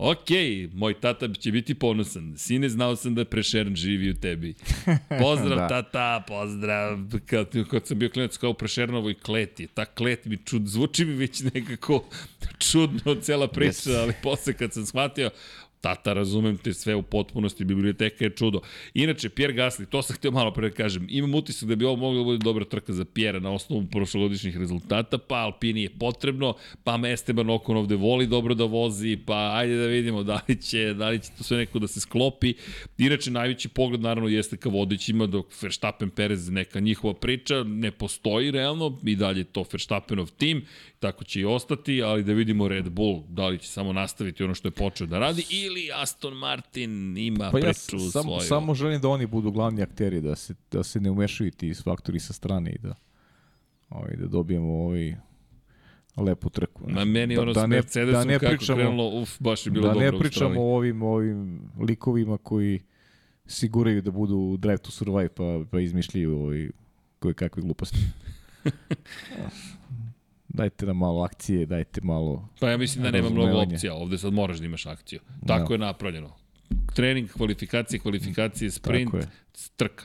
Ok, moj tata će biti ponosan. Sine, znao sam da prešern živi u tebi. Pozdrav, Da. tata, pozdrav. Kad, kad sam bio klinac kao u prešernovoj kleti. Ta klet mi čud, zvuči mi već nekako čudno cela priča, Yes. ali posle kad sam shvatio, Tata, razumem te sve u potpunosti, biblioteka je čudo. Inače, Pierre Gasly, to sam htio malo pre da kažem, imam utisak da bi ovo mogla da bude dobra trka za Pierre na osnovu prošlogodišnjih rezultata, pa Alpini je potrebno, pa Esteban Okon ovde voli dobro da vozi, pa ajde da vidimo da li će, da li će to sve neko da se sklopi. Inače, najveći pogled naravno jeste ka vodićima, dok Verstappen Perez neka njihova priča ne postoji realno, i dalje je to Verstappenov tim, tako će i ostati, ali da vidimo Red Bull, da li će samo nastaviti ono što je počeo da radi, ili Aston Martin ima Pa ja priču samo, svoju. samo želim da oni budu glavni akteri, da se, da se ne umešaju ti faktori sa strane i da, ovaj, da dobijemo ovaj lepu trku. Ma meni ono da s ne- Mercedesom da ne kako pričamo- krenulo, uf, baš je bilo da dobro ne u pričamo o ovim, ovim likovima koji siguraju da budu Drive to Survive pa, pa izmišljaju ovaj, koje kakve gluposti. dajte nam malo akcije, dajte malo... Pa ja mislim da nema mnogo opcija, ovde sad moraš da imaš akciju. Tako Da. je napravljeno. Trening, kvalifikacije, kvalifikacije, sprint, trka.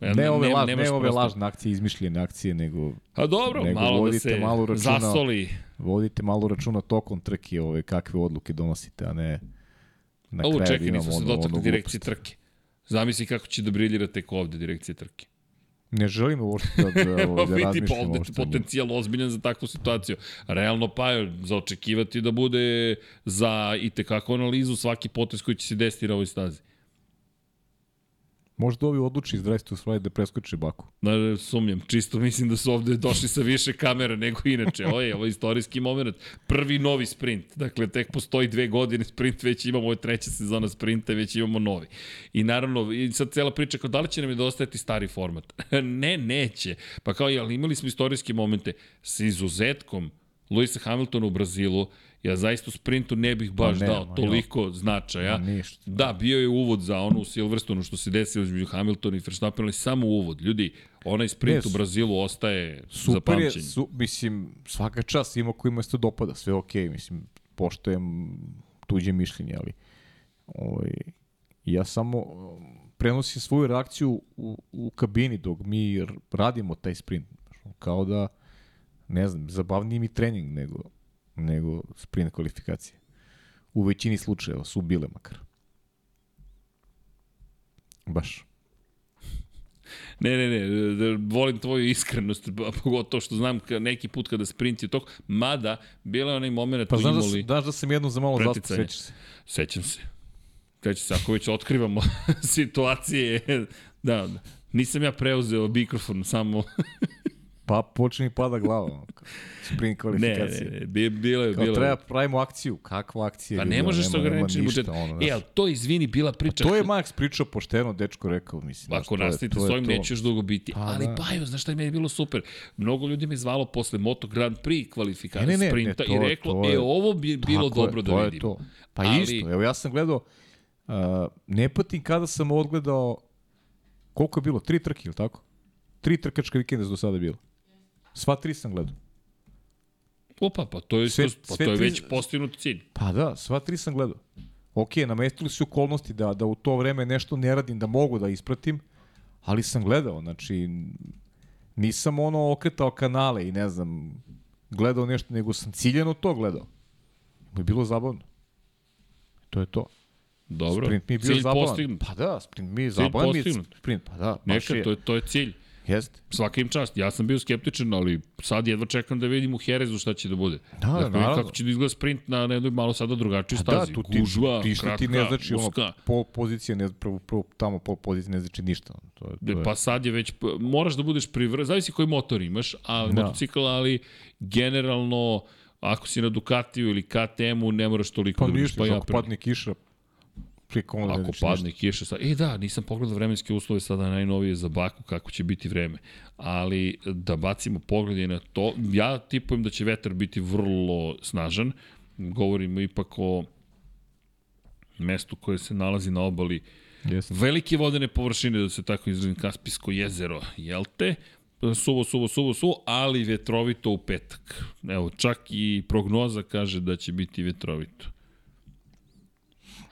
Ja, Ne ove, laž, ne ove lažne akcije, izmišljene akcije, nego, A dobro, nego malo da se malo računa- zasoli. vodite malo računa tokom trke ove, kakve odluke donosite, a ne na Ovo kraju čekaj, da nismo imamo se dotakli direkcije trke. Zamisli kako će da briljira tek ovde direkcije trke. Ne želim uopšte da, da, da, da pa razmišljam ovde uopšte. o njemu. potencijal ozbiljan za takvu situaciju. Realno pa je za očekivati da bude za i tekako analizu svaki potez koji će se desiti na ovoj stazi. Možda ovi odluči iz Drive to da preskoče Baku. Da, sumnjam, čisto mislim da su ovde došli sa više kamera nego inače. Ovo je, ovo je istorijski moment. Prvi novi sprint. Dakle, tek postoji dve godine sprint, već imamo, ovo je treća sezona sprinta, već imamo novi. I naravno, i sad cela priča kao da li će nam nedostajati stari format? ne, neće. Pa kao, ali imali smo istorijske momente sa izuzetkom Luisa Hamiltona u Brazilu, ja zaista sprintu ne bih baš ne, dao toliko jo. značaja. Ma ništa. Da, bio je uvod za onu u Silverstonu što se desilo između Hamiltona i Verstappen, ali samo uvod. Ljudi, onaj sprint Ne, u Brazilu ostaje za Super je, pamćenje. su, mislim, svaka čast ima kojima se to dopada, sve okej, mislim, poštojem tuđe mišljenje, ali ovaj, ja samo prenosim svoju reakciju u, u kabini dok mi radimo taj sprint. Kao da, ne znam, zabavniji mi trening nego, nego sprint kvalifikacije. U većini slučajeva su bile makar. Baš. Ne, ne, ne, da, volim tvoju iskrenost, pogotovo što znam ka, neki put kada sprint je tok, mada, bila je onaj moment Pa u znaš da, Imoli, s- znaš da sam jednom za malo zastup, sećaš se. Sećam se. Sećam se, ako već otkrivamo situacije, da, da, nisam ja preuzeo mikrofon, samo... Pa počne pada glava. Sprint ne, kvalifikacije. ne, ne, bi- bilo je, bilo je. treba pravimo akciju. Kakva akcija? Pa ne ono, možeš ništa, budžetom. ono, e, ali to, izvini, bila priča... To je Max pričao pošteno, dečko rekao, mislim. Ako to je- nastavite s ovim, to. neće još dugo biti. Pa, ali da. Bajo, znaš šta mi je bilo super? Mnogo ljudi me zvalo posle Moto Grand Prix kvalifikacije Ne, ne, ne, ne, sprinta to i reklo, to je- e, ovo bi bilo Tako je, dobro da to je vidimo. to. Pa Ali- isto, evo ja sam gledao, uh, ne patim kada sam odgledao, koliko je bilo, tri trke, ili tako? Tri trkačka vikenda do sada bilo. Sva tri sam gledao. Opa, pa to je, Sve- sve, pa sve to je tri- već postignut cilj. Pa da, sva tri sam gledao. Ok, namestili su okolnosti da, da u to vreme nešto ne radim, da mogu da ispratim, ali sam gledao, znači nisam ono okretao kanale i ne znam, gledao nešto, nego sam ciljeno to gledao. Mi je bilo zabavno. To je to. Dobro, Sprint mi je bio cilj zabavan. postignut. Pa da, sprint mi je Cilj zabavan. mi je postignut. Sprint, pa da, Neka, je. to je, to je cilj. Jeste. Svaka im čast. Ja sam bio skeptičan, ali sad jedva čekam da vidim u Herezu šta će da bude. Da, dakle, vidim naravno. kako će da izgleda sprint na na jednoj malo sada drugačijoj Pa da, stazi. tu ti, Gužva, ti kratka, ti ne znači uska. ono, pol pozicije, ne, prvo, prvo, tamo pol pozicije ne znači ništa. To je, to je. Pa sad je već, moraš da budeš privr... Zavisi koji motor imaš, ali Da. motocikl, ali generalno, ako si na Ducatiju ili KTM-u, ne moraš toliko Pa da budeš. ništa, Pa pa ja ako padne kiša, onda ne Ako znači padne kiša sad. E da, nisam pogledao vremenske uslove sada najnovije za Baku, kako će biti vreme. Ali da bacimo pogled na to, ja tipujem da će vetar biti vrlo snažan. Govorimo ipak o mestu koje se nalazi na obali Jeste. velike vodene površine, da se tako izrazim, Kaspijsko jezero, jel te? Suvo, suvo, suvo, suvo, ali vetrovito u petak. Evo, čak i prognoza kaže da će biti vetrovito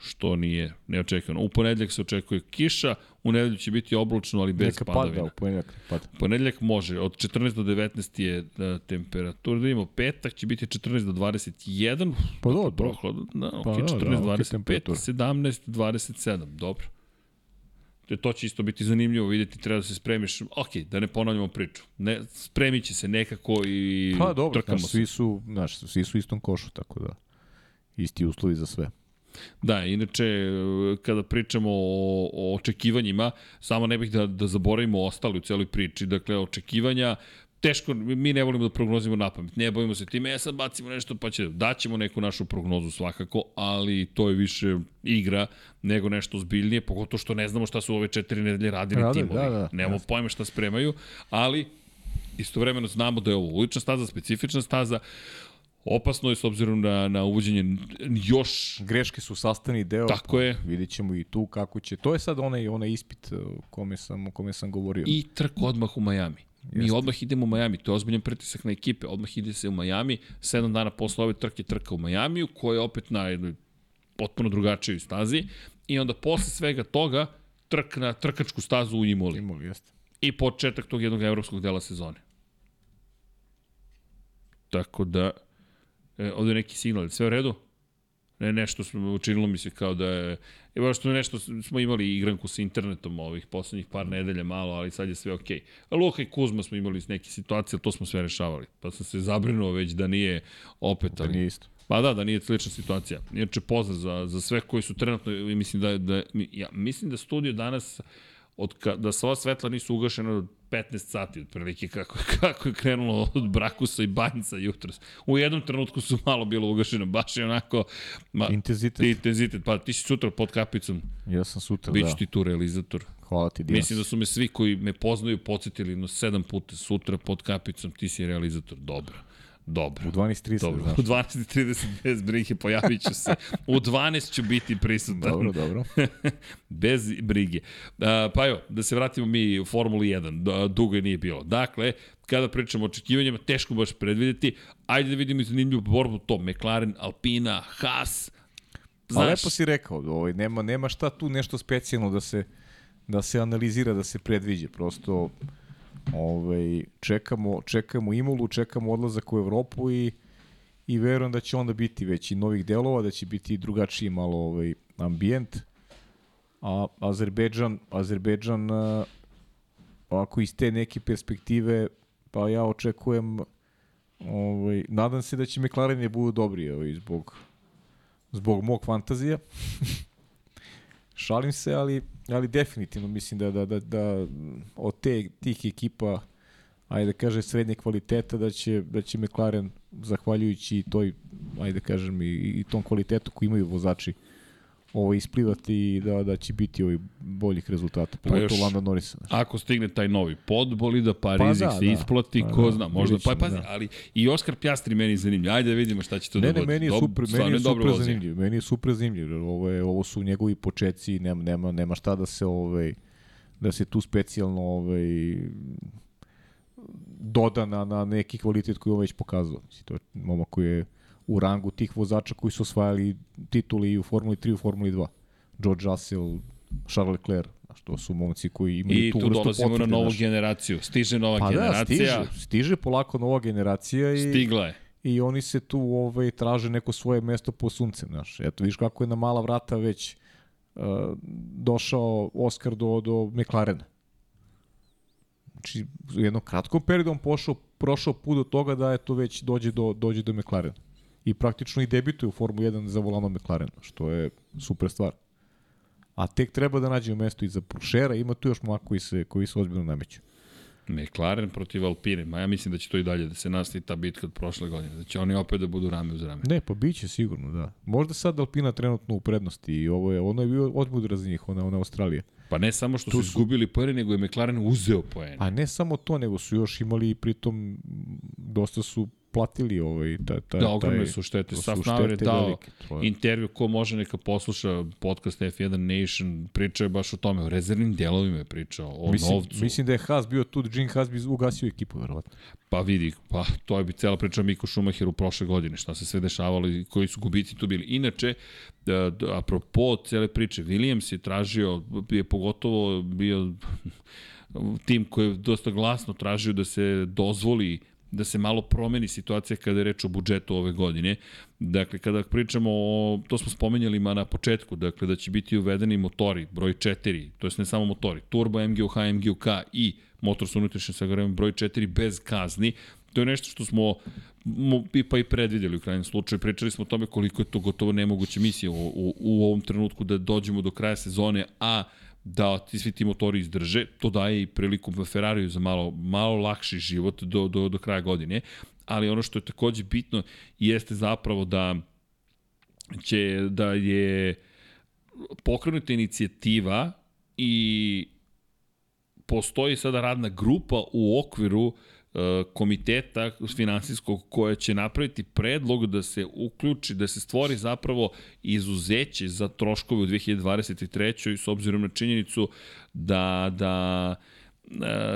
što nije neočekano. U ponedljak se očekuje kiša, u nedelju će biti oblačno, ali bez Neka padavina. pada u ponedjeljak. Pada. Ponedjeljak može, od 14 do 19 je da, temperatura, da vidimo, petak će biti 14 do 21, Pa dobro, dobro. prohladno, da, Pa da, 14, da, ok 25, temperatura. 17, 27, dobro. Te to će isto biti zanimljivo videti, treba da se spremiš. Ok, da ne ponavljamo priču. Ne, spremit će se nekako i Pa dobro, trkamo znaš, se. svi su, znaš, svi su u istom košu, tako da isti uslovi za sve. Da, inače, kada pričamo o, o očekivanjima, samo ne bih da, da zaboravimo ostali u celoj priči. Dakle, očekivanja, teško, mi ne volimo da prognozimo na pamet. Ne bavimo se time, e sad bacimo nešto pa će, daćemo neku našu prognozu svakako, ali to je više igra nego nešto zbiljnije, pogotovo što ne znamo šta su ove četiri nedelje radili Rade, timovi. da, da, Nemamo jasno. pojma šta spremaju, ali istovremeno znamo da je ovo ulična staza, specifična staza, Opasno je s obzirom na, na uvođenje još Greške su sastavni deo. Tako je. Vidjet ćemo i tu kako će. To je sad onaj, onaj ispit uh, o kome sam, o kome sam govorio. i trk odmah u Majami. Mi Jeste. odmah idemo u Majami, to je ozbiljan pritisak na ekipe, odmah ide se u Majami, sedam dana posle ove trke trka u Majamiju, koja je opet na jednoj potpuno drugačijoj stazi, i onda posle svega toga trk na trkačku stazu u Imoli. Imali, jeste. I početak tog jednog evropskog dela sezone. Tako da, e, ovde je neki signal, sve u redu? Ne, nešto smo, učinilo mi se kao da je, je baš što nešto smo imali igranku sa internetom ovih poslednjih par nedelja malo, ali sad je sve okej. Okay. Luka i Kuzma smo imali neke situacije, ali to smo sve rešavali. Pa sam se zabrinuo već da nije opet, Da ali... nije isto. Pa da, da nije slična situacija. Inače, pozdrav za, za sve koji su trenutno, mislim da, da, ja, mislim da studio danas od ka, da sva svetla nisu ugašena od 15 sati, otprilike kako, kako je krenulo od Brakusa i Banjca jutros. U jednom trenutku su malo bilo ugašeno, baš je onako... Ma, intenzitet. Intenzitet, pa ti si sutra pod kapicom. Ja sam sutra, Biću da. ti tu realizator. Hvala ti, Dijas. Mislim da su me svi koji me poznaju podsjetili no sedam puta sutra pod kapicom, ti si realizator. Dobro. Dobro. U 12.30, Dobro. znaš. U 12.30 bez brige pojavit ću se. U 12 ću biti prisutan. Dobro, dobro. bez brige. Pa evo, da se vratimo mi u Formuli 1. Da, dugo je nije bilo. Dakle, kada pričamo o očekivanjima, teško baš predvideti. Ajde da vidimo zanimljivu borbu to. McLaren, Alpina, Haas. Znaš, A lepo si rekao, ovaj, nema, nema šta tu nešto specijalno da se, da se analizira, da se predviđa. Prosto ovaj, čekamo, čekamo Imolu, čekamo odlazak u Evropu i, i verujem da će onda biti već i novih delova, da će biti drugačiji malo ovaj, ambijent. A Azerbejdžan, Azerbejdžan ako iz te neke perspektive, pa ja očekujem ovaj, nadam se da će McLaren je budu dobri ovaj, zbog zbog mog fantazija. Šalim se, ali, ali definitivno mislim da, da, da, da od te, tih ekipa ajde da kaže srednje kvaliteta da će, da će McLaren zahvaljujući toj ajde da kažem i, i tom kvalitetu koji imaju vozači ovo isplivati i da, da će biti ovi boljih rezultata, pogotovo pa Landa Norrisa. Ako stigne taj novi podboli, da pa, pa rizik da, se da, isplati, pa, ko da, zna, možda, pa pazi, da. ali i Oskar Pjastri meni je zanimljiv, ajde da vidimo šta će to ne, da Ne, meni je super, Dob, meni je super zanimljiv, meni je super zanimljiv, ovo, je, ovo su njegovi počeci, nema, nema, nema šta da se, ovaj, da se tu specijalno ovaj, doda na, na neki kvalitet koji on već pokazao. Mislim, to je momak koji je u rangu tih vozača koji su osvajali tituli i u Formuli 3 i u Formuli 2. George Russell, Charles Leclerc, znaš, to su momci koji imaju I tu vrstu potvrde. I tu dolazimo na novu naš. generaciju. Stiže nova pa generacija. Da, stiže, stiže polako nova generacija. I, Stigla je. I oni se tu ovaj, traže neko svoje mesto po sunce. Znaš. Eto, viš kako je na mala vrata već uh, došao Oscar do, do McLarena. Znači, u jednom kratkom periodu on pošao, prošao put do toga da je to već dođe do, dođe do McLarena i praktično i debituje u Formu 1 za volanom McLarena, što je super stvar. A tek treba da nađe mesto i za Prušera, ima tu još mlaka koji se, koji se ozbiljno nameću. McLaren protiv Alpine, ma ja mislim da će to i dalje da se nastavi ta bitka od prošle godine, da će oni opet da budu rame uz rame. Ne, pa biće sigurno, da. Možda sad Alpina trenutno u prednosti i ovo je, ono je bio odbudra za njih, ona, ona Australija. Pa ne samo što tu su izgubili poene, nego je McLaren uzeo poene. Pa ne samo to, nego su još imali pritom dosta su platili ovaj ta ta Da, ogromne su štete. Safnauer je dao velike, intervju ko može neka posluša podcast F1 Nation, pričao je baš o tome, o rezervnim delovima je pričao, o mislim, novcu. Mislim da je Haas bio tu, Gene Haas bi ugasio ekipu, verovatno. Pa vidi, pa to je bi cela priča o Miku Schumacheru prošle godine, šta se sve dešavalo i koji su gubici tu bili. Inače, da, da, apropo cele priče, Williams je tražio, je pogotovo bio tim koji je dosta glasno tražio da se dozvoli da se malo promeni situacija kada je reč o budžetu ove godine. Dakle, kada pričamo o, to smo spomenjali ma na početku, dakle da će biti uvedeni motori, broj 4, to jest ne samo motori, turbo, MGUH, MGUK i motor sa unutrašnjim sagorevom broj 4 bez kazni. To je nešto što smo pa i predvidjeli u krajnjem slučaju. Pričali smo o tome koliko je to gotovo nemoguća misija u, u, u ovom trenutku da dođemo do kraja sezone, a da ti svi ti motori izdrže, to daje i priliku Ferrariju za malo, malo lakši život do, do, do kraja godine, ali ono što je takođe bitno jeste zapravo da će da je pokrenuta inicijativa i postoji sada radna grupa u okviru E, komiteta finansijskog koja će napraviti predlog da se uključi, da se stvori zapravo izuzeće za troškove u 2023. s obzirom na činjenicu da, da E,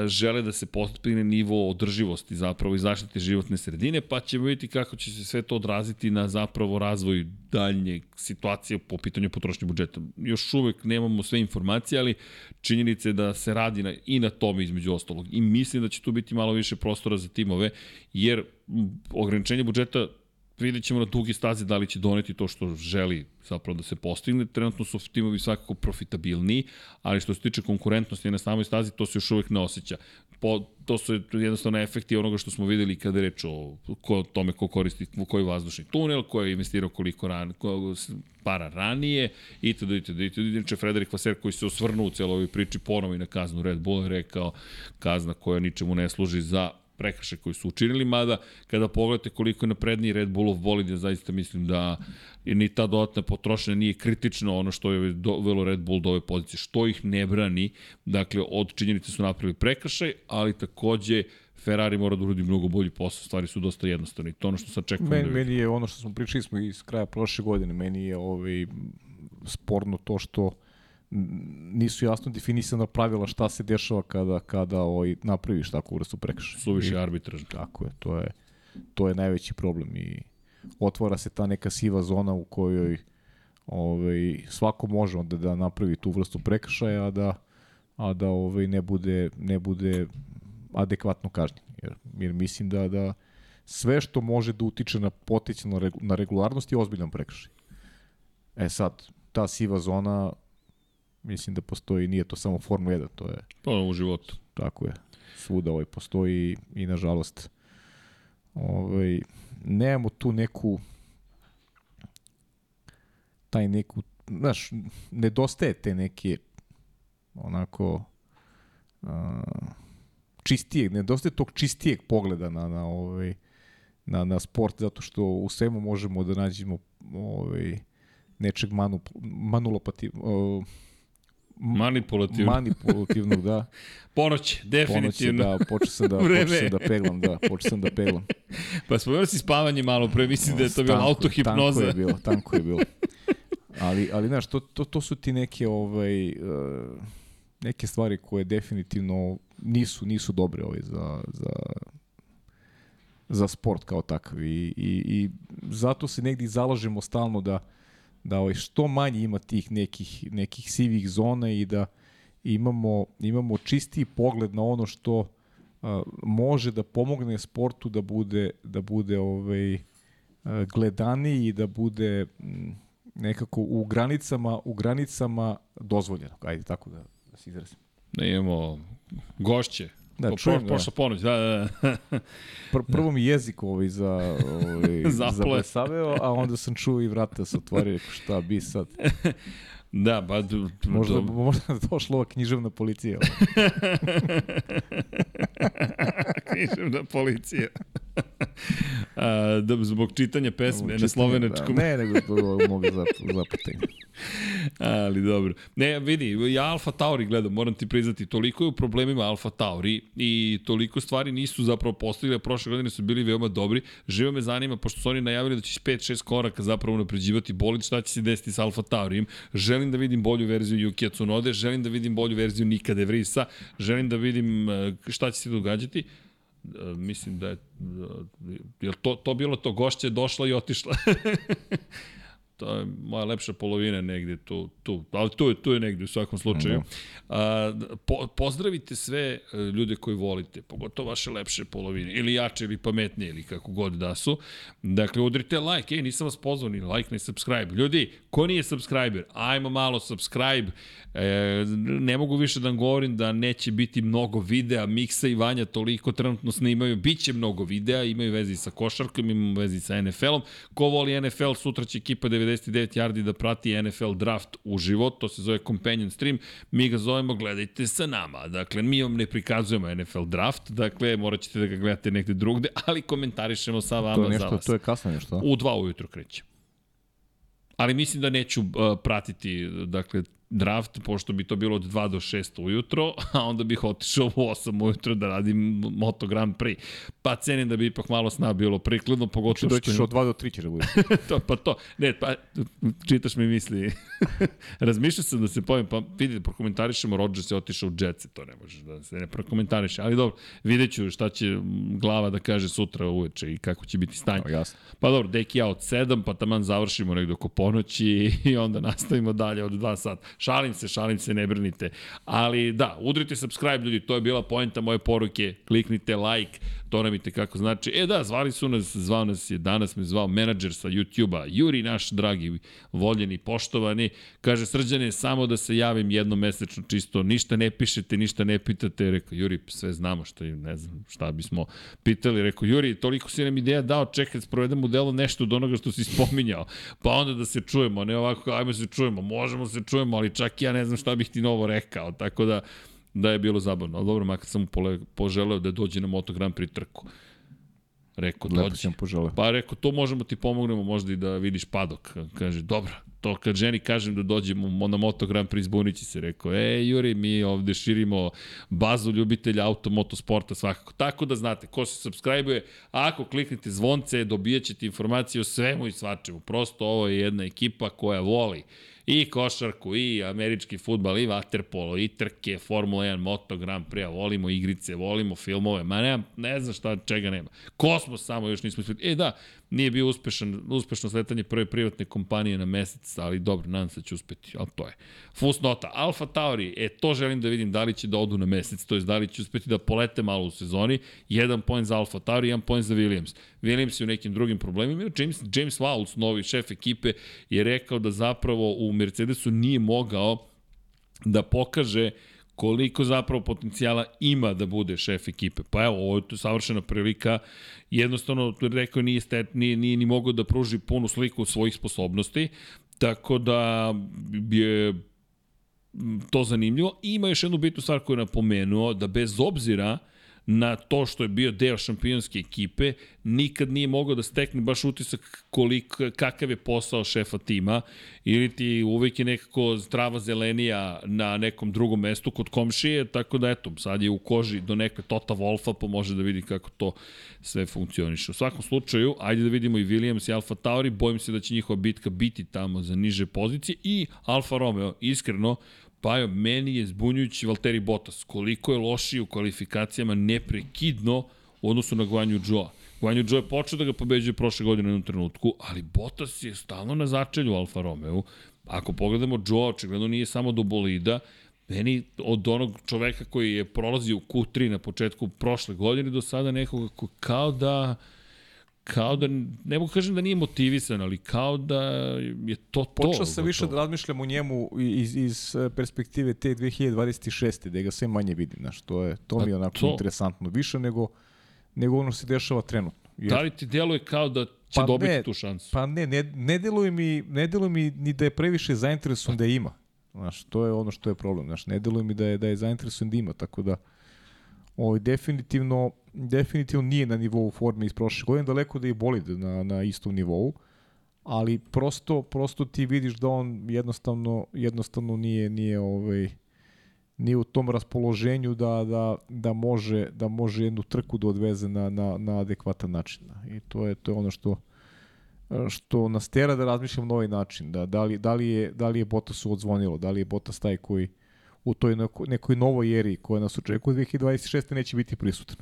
žele da se postigne nivo održivosti zapravo i zaštite životne sredine, pa ćemo vidjeti kako će se sve to odraziti na zapravo razvoj daljnje situacije po pitanju potrošnje budžeta. Još uvek nemamo sve informacije, ali činjenica je da se radi na, i na tome između ostalog. I mislim da će tu biti malo više prostora za timove, jer ograničenje budžeta vidjet ćemo na dugi stazi da li će doneti to što želi zapravo da se postigne. Trenutno su timovi svakako profitabilniji, ali što se tiče konkurentnosti na samoj stazi, to se još uvek ne osjeća. Po, to su jednostavno efekti onoga što smo videli kada je reč o ko, tome ko koristi koji vazdušni tunel, ko je investirao koliko ran, ko, para ranije, itd. itd. itd. Inače, Frederik Vaser koji se osvrnuo u celoj ovoj priči ponovo i na kaznu Red Bull rekao kazna koja ničemu ne služi za prekrše koji su učinili, mada kada pogledate koliko je napredniji Red Bullov bolid, ja zaista mislim da ni ta dodatna potrošnja nije kritično ono što je dovelo Red Bull do ove pozicije, što ih ne brani, dakle od činjenice su napravili prekršaj, ali takođe Ferrari mora da uradi mnogo bolji posao, stvari su dosta jednostavne. I to ono što sad čekamo meni, da Meni je ono što smo pričali smo iz kraja prošle godine, meni je ovaj, sporno to što nisu jasno definisana pravila šta se dešava kada kada ovaj napraviš takvu vrstu prekršaja. Suviše arbitražno. Tako je, to je to je najveći problem i otvara se ta neka siva zona u kojoj ovaj svako može onda da napravi tu vrstu prekršaja a da a da ovaj ne bude ne bude adekvatno kažnjen. Jer, jer mislim da da sve što može da utiče na potencijalno na regularnost je ozbiljan prekršaj. E sad, ta siva zona mislim da postoji, nije to samo Formula 1, to je... To u životu. Tako je. Svuda ovaj postoji i nažalost ovaj, nemamo tu neku taj neku, znaš, nedostaje te neke onako uh, čistijeg, nedostaje tog čistijeg pogleda na, na, ovaj, na, na sport, zato što u svemu možemo da nađemo ovaj, nečeg manu, manulopativ, uh, Manipulativno. Manipulativnog, da. Ponoć, definitivno. Ponoć, da, počeo sam da, počeo sam da peglam, da, počeo sam da peglam. pa smo si spavanje malo pre, mislim da je to bilo autohipnoza. Tanko je bilo, tanko je bilo. Ali, ali znaš, to, to, to su ti neke, ovaj, uh, neke stvari koje definitivno nisu, nisu dobre ovaj, za, za, za sport kao takav. I, i, i zato se negdje zalažemo stalno da da ovaj što manje ima tih nekih nekih sivih zona i da imamo imamo čisti pogled na ono što uh, može da pomogne sportu da bude da bude ovaj uh, gledaniji i da bude m, nekako u granicama u granicama dozvoljeno. Ajde tako da, da se izrazim. Da imamo gošće Da, po, čujem, po, da. ponoć, da, da, da. Pr prvo mi jezik ovaj za, ovaj, zablesaveo, a onda sam čuo i vrata se otvorio, šta bi sad. Da, ba... Du, možda, do... možda došla ova književna policija. književna policija. A, da, zbog čitanja pesme na slovenačkom. Da, ne, nego zbog mogu zaputati. Ali dobro. Ne, vidi, ja Alfa Tauri gledam, moram ti priznati, toliko je u problemima Alfa Tauri i toliko stvari nisu zapravo postavili, a prošle godine su bili veoma dobri. Živo me zanima, pošto su oni najavili da će 5-6 koraka zapravo napređivati bolid, šta će se desiti sa Alfa Taurijem. Želim da vidim bolju verziju Yukija Tsunode, želim da vidim bolju verziju Nika De Vrisa, želim da vidim šta će se događati mislim da je, je to, to bilo to, gošće došla i otišla. to je moja lepša polovina negde tu, tu. ali tu je, tu je negde u svakom slučaju. A, po, pozdravite sve e, ljude koji volite, pogotovo vaše lepše polovine, ili jače ili pametnije, ili kako god da su. Dakle, udrite like, ej, nisam vas pozvao ni like, ni subscribe. Ljudi, ko nije subscriber, ajmo malo subscribe, E, ne mogu više da govorim da neće biti mnogo videa, Miksa i Vanja toliko trenutno snimaju, bit će mnogo videa, imaju vezi sa košarkom, imaju vezi sa NFL-om. Ko voli NFL, sutra će ekipa 99 yardi da prati NFL draft u život, to se zove Companion Stream, mi ga zovemo gledajte sa nama. Dakle, mi vam ne prikazujemo NFL draft, dakle, morat ćete da ga gledate negde drugde, ali komentarišemo sa vama to je nešto, za vas. To je kasno nešto. U dva ujutro kreće. Ali mislim da neću uh, pratiti, dakle, draft, pošto bi to bilo od 2 do 6 ujutro, a onda bih otišao u 8 ujutro da radim Moto Grand Prix. Pa cenim da bi ipak malo sna bilo prikladno, pogotovo što... Doćiš od 2 do 3 će da bude. to, pa to, ne, pa čitaš mi misli. Razmišljao sam da se povijem, pa vidite, prokomentarišemo, Rodgers je otišao u Jetsi, to ne možeš da se ne prokomentariše, ali dobro, vidjet ću šta će glava da kaže sutra uveče i kako će biti stanje. No, jasno. Pa dobro, deki ja od 7, pa taman završimo negdje oko ponoći i onda nastavimo dalje od 2 sata Šalim se, šalim se, ne brinite. Ali da, udrite subscribe ljudi, to je bila poenta moje poruke. Kliknite like, to nam kako znači. E da, zvali su nas, zvao nas je, danas me zvao menadžer sa YouTube-a, Juri naš dragi, voljeni, poštovani. Kaže, srđane, samo da se javim jednom mesečno čisto, ništa ne pišete, ništa ne pitate. Rekao, Juri, sve znamo šta, ne znam, šta bismo pitali. Rekao, Juri, toliko si nam ideja dao, čekaj, da sprovedemo u delo nešto od onoga što si spominjao. Pa onda da se čujemo, ne ovako, ajmo se čujemo, možemo se čujemo, ali čak ja ne znam šta bih ti novo rekao. Tako da, da je bilo zabavno. Ali dobro, makar sam mu poželeo da dođe na Moto Grand Prix trku. Rekao, Lepo dođi. sam poželeo. Pa rekao, to možemo ti pomognemo možda i da vidiš padok. Kaže, dobro, to kad ženi kažem da dođemo na Moto Grand Prix zbunići se. Rekao, e, Juri, mi ovde širimo bazu ljubitelja auto, motosporta svakako. Tako da znate, ko se subscribe-uje, ako kliknete zvonce, dobijat ćete informacije o svemu i svačemu. Prosto ovo je jedna ekipa koja voli i košarku, i američki futbal, i vaterpolo, i trke, Formula 1, Moto Grand Prix, volimo igrice, volimo filmove, ma ne, ne znam šta, čega nema. Kosmos samo još nismo ispred. E da, nije bio uspešan, uspešno sletanje prve privatne kompanije na mesec, ali dobro, nadam se da će uspeti, ali to je. Fusnota, Alfa Tauri, e to želim da vidim da li će da odu na mesec, to je da li će uspeti da polete malo u sezoni, jedan point za Alfa Tauri, jedan point za Williams. Williams je u nekim drugim problemima, James, James Wowles, novi šef ekipe, je rekao da zapravo u Mercedesu nije mogao da pokaže koliko zapravo potencijala ima da bude šef ekipe. Pa evo, ovo je tu savršena prilika. Jednostavno, rekao nije, stet, nije, nije ni mogao da pruži punu sliku svojih sposobnosti, tako da je to zanimljivo. I ima još jednu bitnu stvar koju je napomenuo, da bez obzira na to što je bio deo šampionske ekipe, nikad nije mogao da stekne baš utisak koliko, kakav je posao šefa tima, ili ti uvek je nekako zdrava zelenija na nekom drugom mestu kod komšije, tako da eto, sad je u koži do neke Tota Wolfa, pa može da vidi kako to sve funkcioniše. U svakom slučaju, ajde da vidimo i Williams i Alfa Tauri, bojim se da će njihova bitka biti tamo za niže pozicije i Alfa Romeo, iskreno, Pa jo, meni je zbunjujući Valtteri Bottas. Koliko je lošiji u kvalifikacijama neprekidno u odnosu na Guanju Joa. Guanju Joe je počeo da ga pobeđuje prošle godine u jednom trenutku, ali Bottas je stalno na začelju Alfa Romeo. Ako pogledamo Joe, očigledno nije samo do bolida, meni od onog čoveka koji je prolazio u Q3 na početku prošle godine do sada nekoga ko kao da kao da, ne mogu kažem da nije motivisan, ali kao da je to to. Počeo sam više da razmišljam o njemu iz, iz perspektive te 2026. da ga sve manje vidim, znaš, to, je, to mi je onako to. interesantno, više nego, nego ono se dešava trenutno. Jer... Da li ti deluje kao da će pa dobiti ne, tu šansu? Pa ne, ne, ne deluje mi, ne deluje mi ni da je previše zainteresovan da ima. Znaš, to je ono što je problem. Znaš, ne deluje mi da je, da je zainteresovan da ima, tako da ovaj, definitivno definitivno nije na nivou forme iz prošle godine, daleko da je bolid na, na istom nivou, ali prosto, prosto ti vidiš da on jednostavno, jednostavno nije, nije ovaj, nije u tom raspoloženju da, da, da, može, da može jednu trku da odveze na, na, na adekvatan način. I to je, to je ono što što nas tera da razmišljamo na ovaj način, da, da, li, da, li je, da li je Bottasu odzvonilo, da li je Bottas taj koji u toj nekoj, nekoj novoj eri koja nas očekuje 2026. neće biti prisutan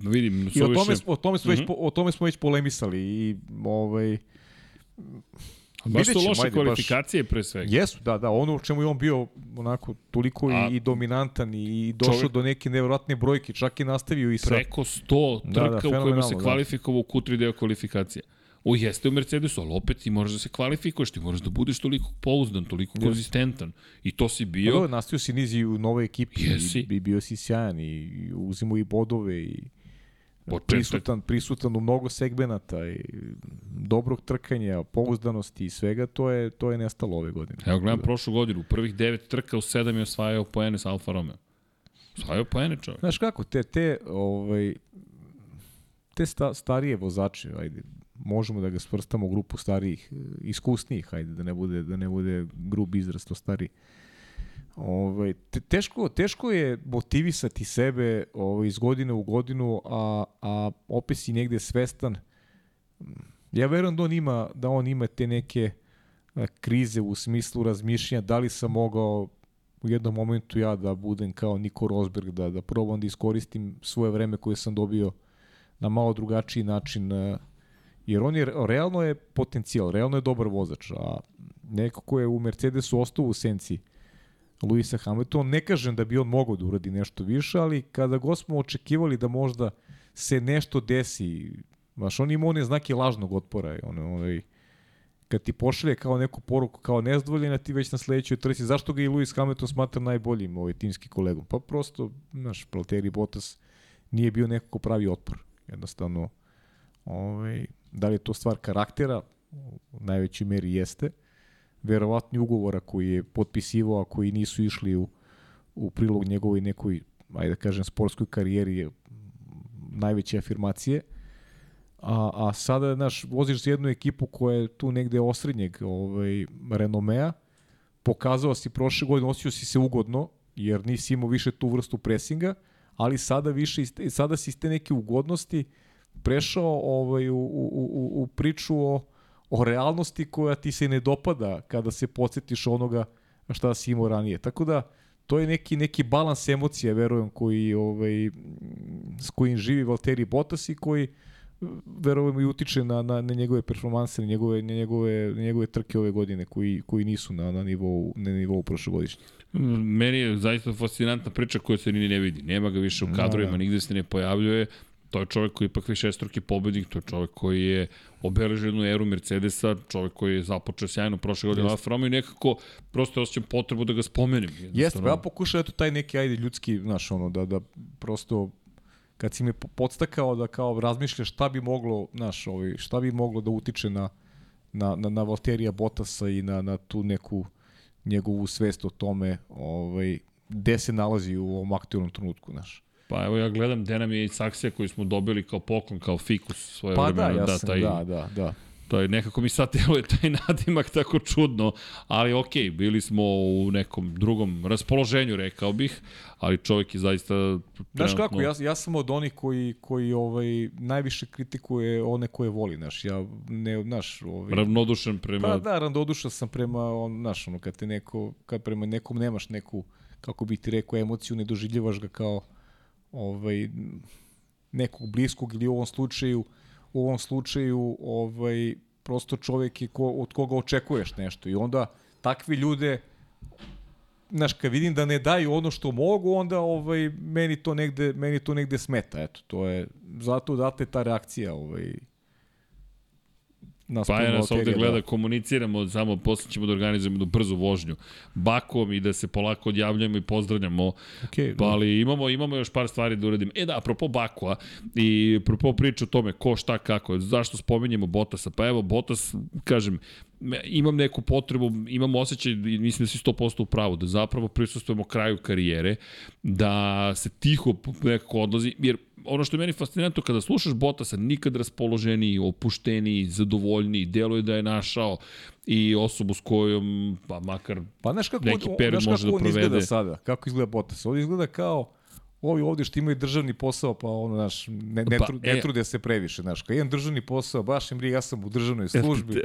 vidim, I o tome, o tome, smo uh -huh. već, o tome smo već polemisali i ovaj, Baš su loše kvalifikacije baš, pre svega. Jesu, da, da, ono u čemu je on bio onako toliko A, i, i dominantan i došao čovjek, do neke nevjerojatne brojke, čak i nastavio i sa... Preko 100 trka da, da, u kojima se kvalifikovao da. u Q3 deo kvalifikacije. O, jeste u Mercedesu, ali opet ti moraš da se kvalifikuješ, ti moraš da budeš toliko pouzdan, toliko yes. konzistentan. I to si bio... Pa, nastavio si niz i u novoj ekipi Jesi. i, i bio si sjajan i uzimo i bodove i Početak. prisutan, prisutan u mnogo segmenata i dobrog trkanja, pouzdanosti i svega, to je, to je nestalo ove godine. Evo gledam prošlu godinu, u prvih devet trka u sedam je osvajao poene sa Alfa Romeo. Osvajao poene čovjek. Znaš kako, te, te, ovaj, te sta, starije vozače, ajde, možemo da ga svrstamo u grupu starijih, iskusnijih, ajde, da ne bude, da ne bude grub izraz to stariji. Ovaj, te, teško, teško je motivisati sebe ovaj, iz godine u godinu, a, a opet si negde svestan. Ja verujem da on ima, da on ima te neke krize u smislu razmišljanja da li sam mogao u jednom momentu ja da budem kao Niko Rosberg, da, da probam da iskoristim svoje vreme koje sam dobio na malo drugačiji način, jer on je, realno je potencijal, realno je dobar vozač, a neko ko je u Mercedesu ostao u senci Luisa Hamiltona. Ne kažem da bi on mogao da uradi nešto više, ali kada god smo očekivali da možda se nešto desi, znaš, on ima one znake lažnog otpora, ono, onaj, kad ti pošalje kao neku poruku kao nezadovoljena, ti već na sledećoj trci, zašto ga i Lewis Hamilton smatra najboljim ovaj timski kolegom? Pa prosto, znaš, Valtteri Bottas nije bio neko ko pravi otpor. Jednostavno, ovaj, da li je to stvar karaktera, u najvećoj meri jeste, verovatni ugovora koji je potpisivao, a koji nisu išli u, u prilog njegovoj nekoj, ajde da kažem, sportskoj karijeri je najveće afirmacije. A, a sada, znaš, voziš za jednu ekipu koja je tu negde osrednjeg ovaj, renomea, pokazao si prošle godine, osjećao si se ugodno, jer nisi imao više tu vrstu presinga, ali sada više sada si iz te neke ugodnosti prešao ovaj u, u, u, u priču o, o realnosti koja ti se ne dopada kada se podsjetiš onoga šta si imao ranije. Tako da to je neki neki balans emocija, verujem, koji ovaj s kojim živi Valtteri Bottas i koji verujem i utiče na, na, na njegove performanse, na njegove, na njegove, na njegove trke ove godine koji, koji nisu na, na nivou, na nivou prošlogodišnje. Meni je zaista fascinantna priča koja se ni ne vidi. Nema ga više u kadrovima, da, da. nigde se ne pojavljuje. To je čovjek koji je ipak višestruki pobednik, to je čovjek koji je obeležio jednu eru Mercedesa, čovjek koji je započeo sjajno prošle godine Alfa Romeo i nekako prosto osjećam potrebu da ga spomenem. Jeste, ja pokušam eto taj neki ajde ljudski, znaš, ono, da, da prosto kad si me podstakao da kao razmišljaš šta bi moglo, znaš, ovaj, šta bi moglo da utiče na, na, na, na Valterija Botasa i na, na tu neku njegovu svest o tome ovaj, gde se nalazi u ovom aktualnom trenutku, znaš. Pa evo ja gledam gde nam je i saksija koju smo dobili kao poklon, kao fikus svoje pa vremena. Pa da, ja da, sam, taj, da, da, da. To je nekako mi sad deluje taj nadimak tako čudno, ali okej, okay, bili smo u nekom drugom raspoloženju, rekao bih, ali čovjek je zaista trenutno... Znaš kako, ja, ja sam od onih koji, koji ovaj, najviše kritikuje one koje voli, znaš, ja ne, znaš... Ovaj, ravnodušan prema... Pa da, ravnodušan sam prema, on, znaš, ono, kad te neko, kad prema nekom nemaš neku, kako bih ti rekao, emociju, ne doživljavaš ga kao ovaj, nekog bliskog ili u ovom slučaju u ovom slučaju ovaj prosto čovjek je ko, od koga očekuješ nešto i onda takvi ljude znaš, kad vidim da ne daju ono što mogu, onda ovaj, meni, to negde, meni to negde smeta. Eto, to je, zato date ta reakcija ovaj, nas pa nas ovde gleda, da. komuniciramo, samo posle ćemo da organizujemo jednu brzu vožnju bakom i da se polako odjavljamo i pozdravljamo. Okay, pa, ali imamo, imamo još par stvari da uradimo. E da, apropo Bakua i apropo priče o tome ko, šta, kako, zašto spominjemo Botasa? Pa evo, Botas, kažem, imam neku potrebu, imam osjećaj, mislim da si 100% u pravu, da zapravo prisustujemo kraju karijere, da se tiho nekako odlazi, jer ono što je meni fascinantno kada slušaš Botasa, nikad raspoloženiji, opušteniji, zadovoljniji, deluje da je našao i osobu s kojom, pa makar pa, znaš kako, neki period znaš može da provede. Izgleda sada, kako izgleda Botas? Ovo izgleda kao ovi ovdje što imaju državni posao, pa ono, znaš, ne, ne, pa, tru, ne e, trude se previše, znaš, kad imam državni posao, baš im ja sam u državnoj službi,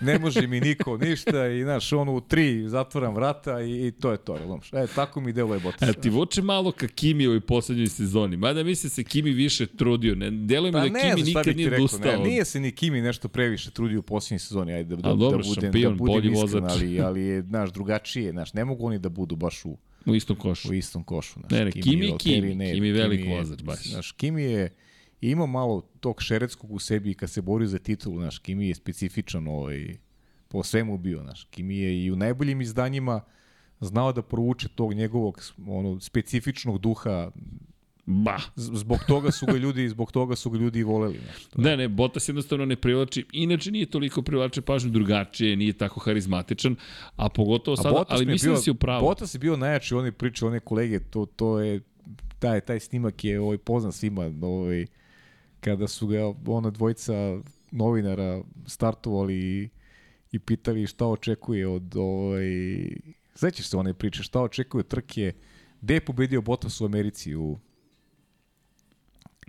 ne može mi niko ništa i, znaš, ono, u tri zatvoram vrata i, i to je to, znaš, e, tako mi deluje Botas. E, ti vuče malo ka Kimi ovoj poslednjoj sezoni, mada mislim se Kimi više trudio, ne, deluje mi pa, da Kimi nikad nije odustao. Ne, nije se ni Kimi nešto previše trudio u poslednjoj sezoni, ajde, da, da, dobro, da budem, šampion, da budem iskren, ali, ali je, znaš, drugačije, znaš, ne mogu oni da budu baš u U istom košu. U istom košu. Znaš, ne, ne, Kimi, Kimi, Kimi, ne, Kimi velik vozač, baš. Znaš, Kimi je imao malo tog šeretskog u sebi i kad se borio za titulu, znaš, Kimi je specifičan ovaj, po svemu bio, znaš. Kimi je i u najboljim izdanjima znao da provuče tog njegovog ono, specifičnog duha Ba. Zbog toga su ga ljudi, zbog toga su ga ljudi i voleli. Nešto. Ne, ne, Botas jednostavno ne privlači, inače nije toliko privlači pažnju drugačije, nije tako harizmatičan, a pogotovo sada, a ali mislim bio, da si upravo. Botas je bio najjači, one priče, one kolege, to, to je, taj, taj snimak je ovaj, poznan svima, ovaj, kada su ga ona dvojica novinara startovali i, i pitali šta očekuje od ovaj, Sećaš se one priče, šta očekuje trke, gde je pobedio Bottas u Americi u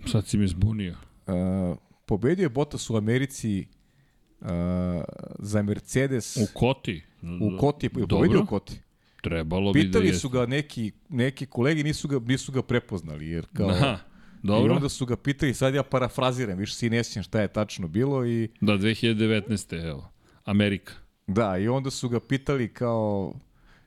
Sad si mi zbunio. Uh, pobedio je Bottas u Americi uh, za Mercedes. U Koti? U Koti, je pobedio u Koti. Trebalo bi Pitali da su ga neki, neki kolegi, nisu ga, nisu ga prepoznali, jer kao... Aha. Dobro. I onda su ga pitali, sad ja parafraziram, više si ne šta je tačno bilo i... Da, 2019. evo, Amerika. Da, i onda su ga pitali kao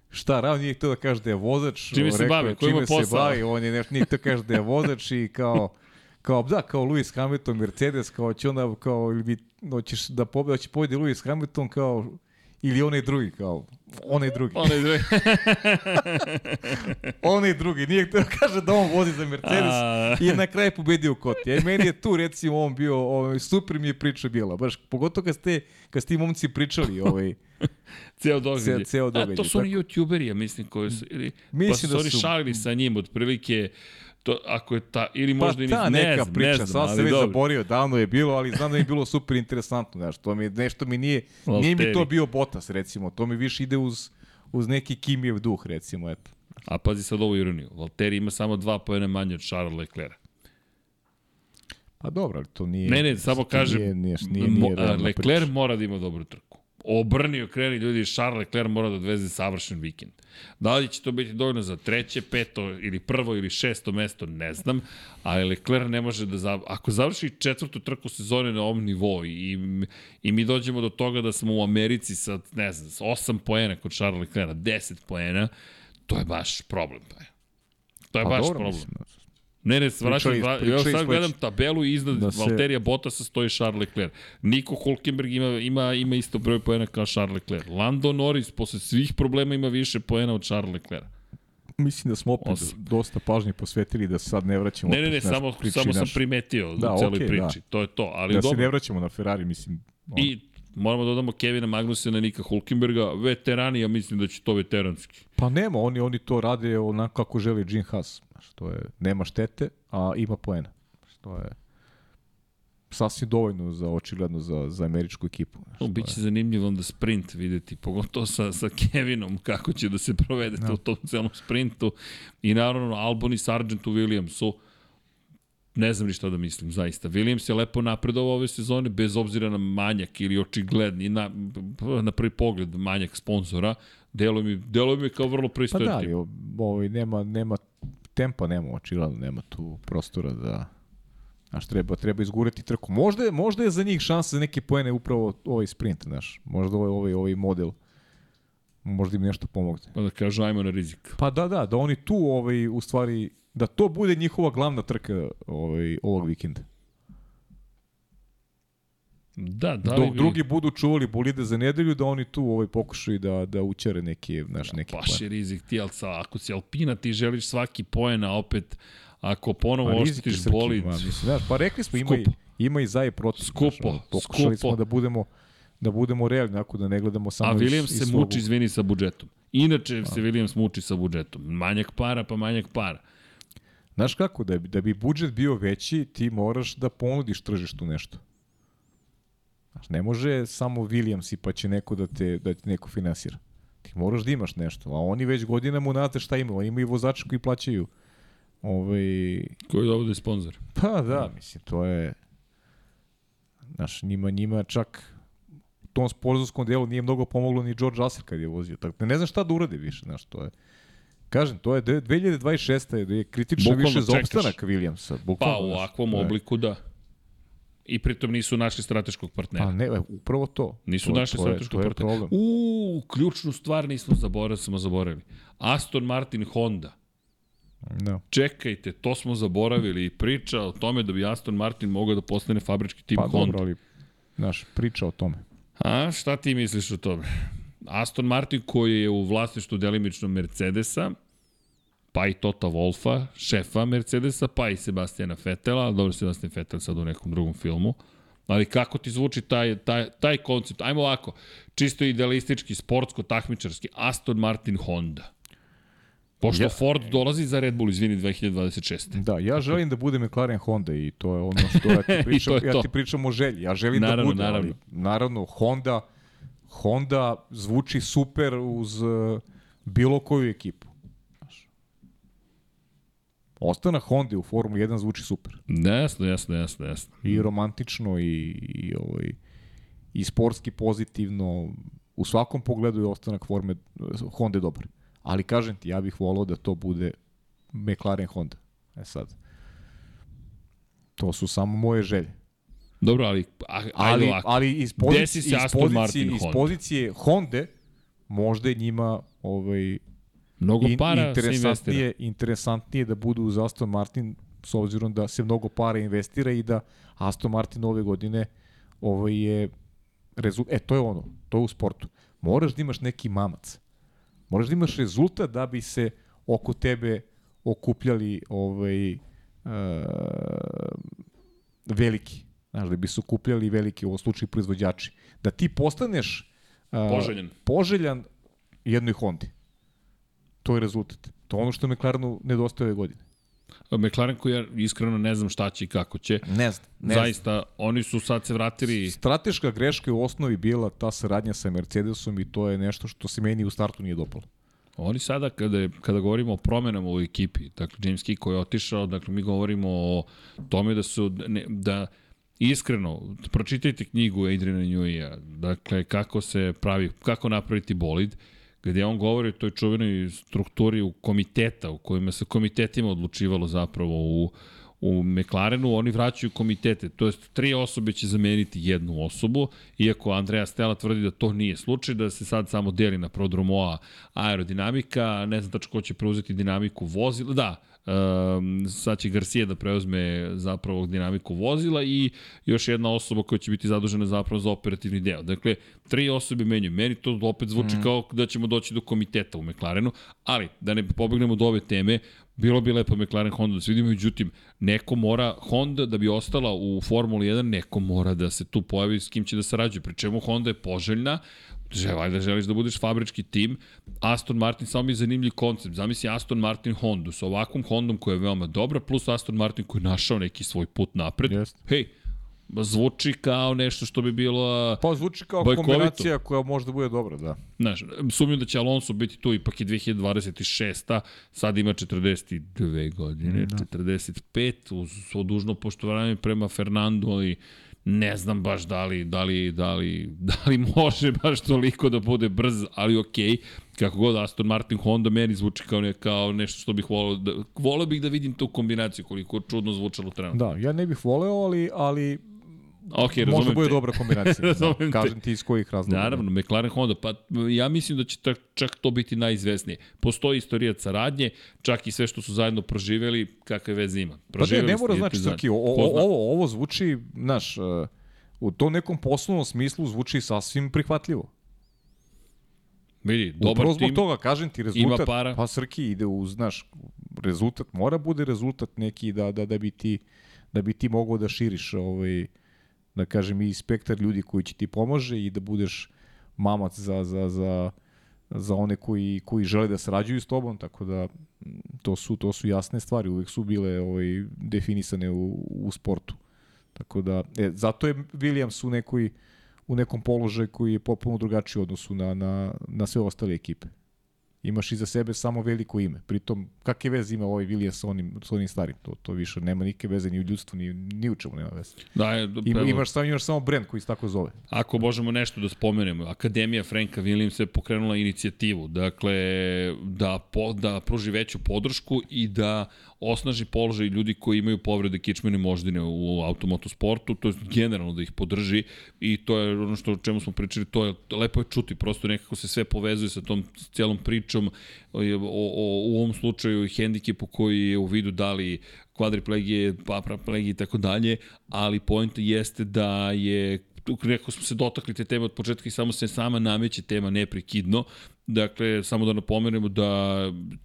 šta radi, nije htio da kaže da je vozač. Čime se rekao je bavi, koji ima čime se posao? bavi, on je nešto, nije htio da kaže da je vozač i kao, kao da, kao Lewis Hamilton, Mercedes, kao će onda, kao, ili bi, hoćeš da pobedi, hoće pobedi Lewis Hamilton, kao, ili onaj drugi, kao, onaj drugi. Onaj drugi. onaj drugi, nije htio da kaže da on vozi za Mercedes A. i je na kraju pobedio Koti. E, meni je tu, recimo, on bio, ovaj, super mi je priča bila, baš, pogotovo kad ste, kad ste momci pričali, ovaj, Ceo događaj. Ceo- ceo A, događaj, to su oni youtuberi, ja mislim, koji su, ili, Mislim pa su, da oni su- šalili sa njim, otprilike, to, ako je ta, ili Pa možda i ta ne neka znam, priča, ne znam, sad sam već zaborio, davno je bilo, ali znam da je bilo super interesantno, znaš, to mi nešto mi nije, nije mi to bio Botas, recimo, to mi više ide uz, uz neki Kimijev duh, recimo, eto. A pazi sad ovu ironiju. Valtteri ima samo dva pojene manje od Charles Leclerc. Pa dobro, ali to nije... Ne, ne, samo kažem, Nije, nije, nije, nije realna Leclerc priča. mora da ima dobru trku. Obrnio kreni ljudi, Charles Leclerc mora da odveze savršen vikend. Da li će to biti dovoljno za treće, peto ili prvo ili šesto mesto, ne znam, ali Leclerc ne može da zav... Ako završi četvrtu trku sezone na ovom nivou i, i mi dođemo do toga da smo u Americi sa, ne znam, sa 8 poena kod Charles Leclerc, 10 poena, to je baš problem. Pa. To je Pa baš dobro, problem. mislim, Ne, ne, svraćam, vra, ja sad gledam tabelu i iznad da da se-. Valterija Bottasa stoji Charles Leclerc. Niko Hulkenberg ima, ima, ima isto broj poena kao Charles Leclerc. Lando Norris posle svih problema ima više poena od Charles Leclerc. Mislim da smo opet Osam. dosta pažnje posvetili da se sad ne vraćamo. Ne, ne, ne, samo, samo sam primetio Da, u celoj okej, priči. da. To je to, ali Da dobro. se ne vraćamo na Ferrari, mislim. ono, I moramo da dodamo Kevina Magnusena, Nika Hulkenberga, veterani, ja mislim da će to veteranski. Pa nema, oni, oni to rade onako kako želi Gene Haas. Znaš, to je, nema štete, a ima poena. Znaš, To je sasvim dovoljno za očigledno za, za američku ekipu. Znaš, To to biće je- zanimljivo onda sprint videti, pogotovo sa, sa Kevinom, kako će da se provede to u tom celom sprintu. I naravno Albon i Sargent u Williamsu, ne znam ni šta da mislim, zaista. Williams je lepo napredovao ove sezone, bez obzira na manjak ili očigledni, na, na prvi pogled manjak sponsora, deluje mi, deluje mi kao vrlo Pa pristojan da, tim. ali, ovaj, nema, nema tempa, nema očigledno, nema tu prostora da Znaš, treba, treba izgurati trku. Možda je, možda je za njih šansa za neke poene upravo ovaj sprint, znaš. Možda ovaj, ovaj, ovaj model možda im nešto pomogne. Pa da kažu, ajmo na rizik. Pa da, da, da oni tu ovaj, u stvari, da to bude njihova glavna trka ovaj, ovog vikenda. Da, da li Dok bi- drugi budu čuvali bolide za nedelju, da oni tu ovaj, pokušaju da, da učare neke, znaš, neke Baš poene. je rizik ti, ali sa, ako si Alpina, ti želiš svaki poen, a opet, ako ponovo Pa Srki, bolid, ma, mislim, znaš, pa rekli smo, ima i, ima i za i protiv. Skupo, znaš, ono, pokušali skupo. smo da budemo da budemo realni, ako da ne gledamo samo a iz se svog- muči, izvini, sa budžetom. Inače se Williams muči sa budžetom. Manjak para, pa manjak para. Znaš kako, da bi, da bi budžet bio veći, ti moraš da ponudiš tržištu nešto. Znaš, ne može samo Williams i pa će neko da te, da te neko finansira. Ti moraš da imaš nešto, a oni već godinama unazad šta imaju, oni imaju vozače koji plaćaju ovaj, Koji je ovde sponsor? Pa da, mislim, to je... Znaš, njima, njima čak u tom sponzorskom delu nije mnogo pomoglo ni George Russell kad je vozio. Tako, da ne znam šta da uradi više, znaš, to je... Kažem, to je de- 2026. je, da je kritično Bukvalno više za opstanak Williamsa. Pa Bukvalno, u znaš, ovakvom obliku da. I pritom nisu našli strateškog partnera. Pa ne, e, upravo to. Nisu to, našli to je, strateškog to je partnera. problem. U, ključnu stvar nismo zaboravili, smo zaboravili. Aston Martin Honda. Da. Čekajte, to smo zaboravili i priča o tome da bi Aston Martin mogao da postane fabrički tim Pa Honda. dobro, ali, znaš, priča o tome. A, šta ti misliš o tome? Aston Martin koji je u vlasništvu delimično Mercedesa, pa i Tota Wolfa, šefa Mercedesa, pa i Sebastiana Fetela, dobro, Sebastian Vettel sad u nekom drugom filmu, ali kako ti zvuči taj, taj, taj koncept? Ajmo ovako, čisto idealistički, sportsko, takmičarski, Aston Martin Honda. Pošto Ja- Ford dolazi za Red Bull, izvini, 2026. Da, ja želim da bude McLaren Honda i to je ono što ja ti pričam, ja to. ti pričam o želji. Ja želim da Naravno, bude, naravno. ali naravno Honda Honda zvuči super uz uh, bilo koju ekipu. Znaš. Ostanak Honda u Formuli 1 zvuči super. Jasno, jasno, jasno, jasno. I romantično i, i, ovaj, i sportski pozitivno. U svakom pogledu je ostanak forme Honda dobar. Ali kažem ti, ja bih volao da to bude McLaren Honda. E sad, to su samo moje želje. Dobro, ali, ajde Ali, ovako. ali iz pozicije, iz pozicije, iz pozicije Honda, možda je njima ovaj, Mnogo para se interesantnije, investira. interesantnije da budu uz Aston Martin s obzirom da se mnogo para investira i da Aston Martin ove godine ovaj je rezultat, e to je ono, to je u sportu. Moraš da imaš neki mamac. Moraš da imaš rezultat da bi se oko tebe okupljali ovaj uh, veliki. Znaš, da bi se okupljali veliki, u ovom slučaju proizvođači. Da ti postaneš uh, Poželjan. poželjan jednoj Hondi. To je rezultat. To je ono što McLarenu nedostaje ove godine. McLaren koji ja iskreno ne znam šta će i kako će. Ne znam. Ne znam. Zaista, oni su sad se vratili... Strateška greška je u osnovi bila ta saradnja sa Mercedesom i to je nešto što se meni u startu nije dopalo. Oni sada, kada, je, kada govorimo o promenama u ekipi, dakle, James Kiko je otišao, dakle, mi govorimo o tome da su, ne, da iskreno, pročitajte knjigu Adriana Newey-a, dakle, kako se pravi, kako napraviti bolid, gde on govori o toj čuvenoj strukturi u komiteta, u kojima se komitetima odlučivalo zapravo u, u McLarenu, oni vraćaju komitete, to jest tri osobe će zameniti jednu osobu, iako Andreja Stella tvrdi da to nije slučaj, da se sad samo deli na prodromoa aerodinamika, ne znam tačno ko će preuzeti dinamiku vozila, da, Um, sad će Garcia da preuzme zapravo dinamiku vozila i još jedna osoba koja će biti zadužena zapravo za operativni deo. Dakle, tri osobe menjaju. Meni to opet zvuči mm. kao da ćemo doći do komiteta u McLarenu, ali da ne pobegnemo do ove teme, bilo bi lepo McLaren Honda da se vidimo, međutim, neko mora, Honda da bi ostala u Formuli 1, neko mora da se tu pojavi s kim će da sarađuje. Pri čemu Honda je poželjna, Že, valjda želiš da budeš fabrički tim. Aston Martin samo mi je zanimljiv koncept. Zamisli Aston Martin Hondu sa ovakvom Hondom koja je veoma dobra, plus Aston Martin koji je našao neki svoj put napred. Jest. Hej, zvuči kao nešto što bi bilo Pa zvuči kao bojkovito. kombinacija koja možda bude dobra, da. Znaš, sumnjam da će Alonso biti tu, ipak je 2026. Sad ima 42 godine, da. 45, uz svo dužno poštovanje prema Fernandu, ali ne znam baš da li, da li, da li, da li može baš toliko da bude brz, ali okej, okay. kako god Aston Martin Honda meni zvuči kao, ne, kao nešto što bih volao, da, volao bih da vidim tu kombinaciju koliko čudno zvučalo trenutno. Da, ja ne bih voleo, ali, ali Ok, Možda bude te. dobra kombinacija. razumem da, kažem ti iz kojih razloga. Naravno, McLaren Honda, pa ja mislim da će čak, to biti najizvesnije. Postoji istorija saradnje, čak i sve što su zajedno proživeli, kakve veze ima. Proživeli pa ne, ne mora znači, Srki, ovo, ovo zvuči, znaš, u tom nekom poslovnom smislu zvuči sasvim prihvatljivo. Vidi, dobar Upravo zbog tim, toga, kažem ti, rezultat, ima para. pa Srki ide u, znaš, rezultat, mora bude rezultat neki da, da, da bi ti da bi ti mogao da širiš ovaj, da kažem i spektar ljudi koji će ti pomože i da budeš mamac za, za, za, za one koji, koji žele da sarađuju s tobom, tako da to su, to su jasne stvari, uvek su bile ovaj, definisane u, u sportu. Tako da, e, zato je Williams u, nekoj, u nekom položaju koji je potpuno drugačiji u odnosu na, na, na sve ostale ekipe. Imaš iza sebe samo veliko ime. Pritom, kakve veze ima ovaj Williams sa onim, sa onim starim? To, to više nema nikakve veze ni u ljudstvu, ni, ni u čemu nema veze. Da, je, Ima, imaš, samo, imaš samo brand koji se tako zove. Ako možemo nešto da spomenemo, Akademija Franka Williams je pokrenula inicijativu, dakle, da, po, da pruži veću podršku i da osnaži položaj ljudi koji imaju povrede kičmene moždine u automotosportu, to je generalno da ih podrži i to je ono što o čemu smo pričali, to je lepo je čuti, prosto nekako se sve povezuje sa tom cijelom pričom o, o, u ovom slučaju hendikepu koji je u vidu da li kvadriplegije, papraplegije i tako dalje, ali point jeste da je nekako smo se dotakli te teme od početka i samo se sama nameće tema neprekidno. Dakle, samo da napomenemo da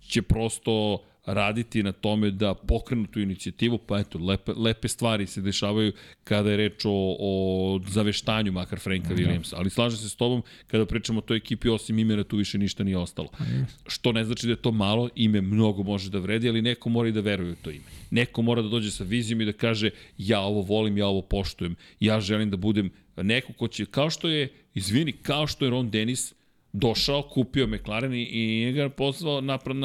će prosto raditi na tome da pokrenu tu inicijativu, pa eto, lepe, lepe stvari se dešavaju kada je reč o, o zaveštanju makar Franka da. Williamsa. Ali slažem se s tobom, kada pričamo o toj ekipi, osim imena tu više ništa nije ostalo. Što ne znači da je to malo, ime mnogo može da vredi, ali neko mora i da veruje u to ime. Neko mora da dođe sa vizijom i da kaže ja ovo volim, ja ovo poštujem, ja želim da budem neko ko će, kao što je, izvini, kao što je Ron Dennis, došao, kupio McLaren i ga pozvao,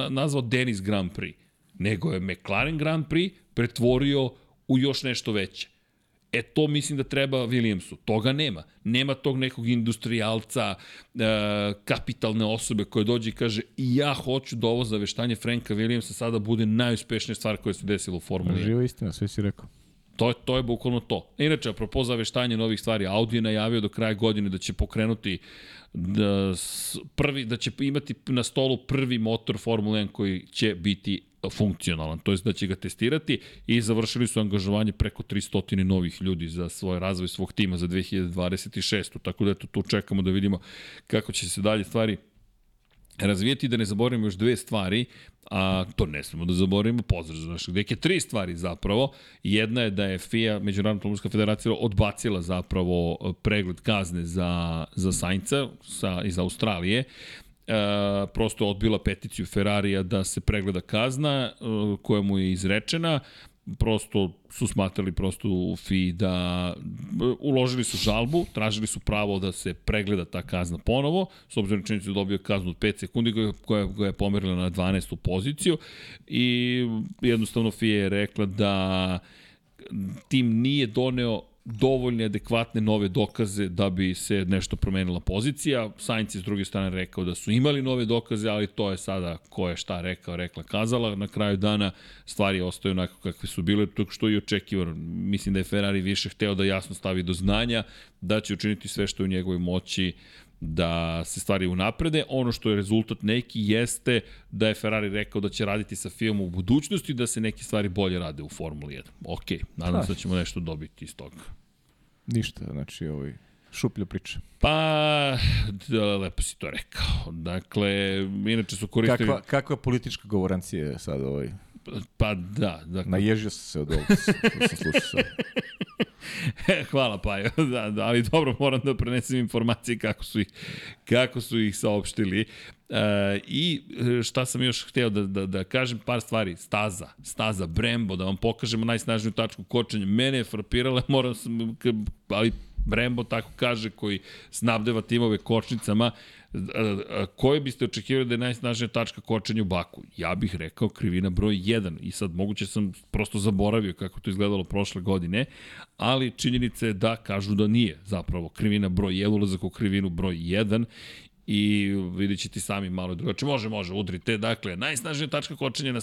nazvao Dennis Grand Prix. Nego je McLaren Grand Prix pretvorio u još nešto veće. E to mislim da treba Williamsu. Toga nema. Nema tog nekog industrijalca, e, kapitalne osobe koja dođe i kaže ja hoću da ovo zaveštanje Franka Williamsa sada bude najuspešnija stvar koja se desila u Formuli 1. Živa istina, sve si rekao. To je, to je bukvalno to. Inače, apropo zaveštanja novih stvari, Audi je najavio do kraja godine da će pokrenuti da, prvi, da će imati na stolu prvi motor Formula 1 koji će biti funkcionalan, to jest da će ga testirati i završili su angažovanje preko 300 novih ljudi za svoj razvoj svog tima za 2026. Tako da eto, tu čekamo da vidimo kako će se dalje stvari razvijeti da ne zaboravimo još dve stvari, a to ne smemo da zaboravimo, pozdrav za našeg deke, tri stvari zapravo. Jedna je da je FIA, Međunarodna automobilska federacija, odbacila zapravo pregled kazne za, za Sainca sa, iz Australije. E, prosto odbila peticiju Ferrarija da se pregleda kazna e, koja mu je izrečena prosto su smatrali prosto u FI da uložili su žalbu, tražili su pravo da se pregleda ta kazna ponovo, s obzirom činjenicu da je dobio kaznu od 5 sekundi koja, koja je pomerila na 12. poziciju i jednostavno FI je rekla da tim nije doneo dovoljne adekvatne nove dokaze da bi se nešto promenila pozicija. Sainz je s druge strane rekao da su imali nove dokaze, ali to je sada ko je šta rekao, rekla, kazala. Na kraju dana stvari ostaju onako kakve su bile, tako što i očekivano. Mislim da je Ferrari više hteo da jasno stavi do znanja, da će učiniti sve što je u njegovoj moći da se stvari unaprede. Ono što je rezultat neki jeste da je Ferrari rekao da će raditi sa filmom u budućnosti da se neke stvari bolje rade u Formuli 1. Ok, nadam se da ćemo nešto dobiti iz toga. Ništa, znači ovaj, šuplja priča. Pa, da, lepo si to rekao. Dakle, inače su koristili... Kakva, kakva politička govorancija je sad ovaj? Pa da. Dakle... Naježio sam se od ovoga, što sam slušao sad. Hvala Pajo, da, da, ali dobro, moram da prenesem informacije kako su ih, kako su ih saopštili. E, I šta sam još hteo da, da, da kažem, par stvari, staza, staza, Brembo, da vam pokažemo najsnažniju tačku kočenja. Mene je frapirala, moram sam, ali Brembo tako kaže, koji snabdeva timove kočnicama, koje biste očekivali da je najsnažnija tačka kočenja u Baku? Ja bih rekao krivina broj 1 i sad moguće sam prosto zaboravio kako to izgledalo prošle godine, ali činjenica je da kažu da nije zapravo krivina broj 1, ulazak u krivinu broj 1 i vidjet ćete sami malo drugače. Može, može, udrite. Dakle, najsnažnija tačka kočenja na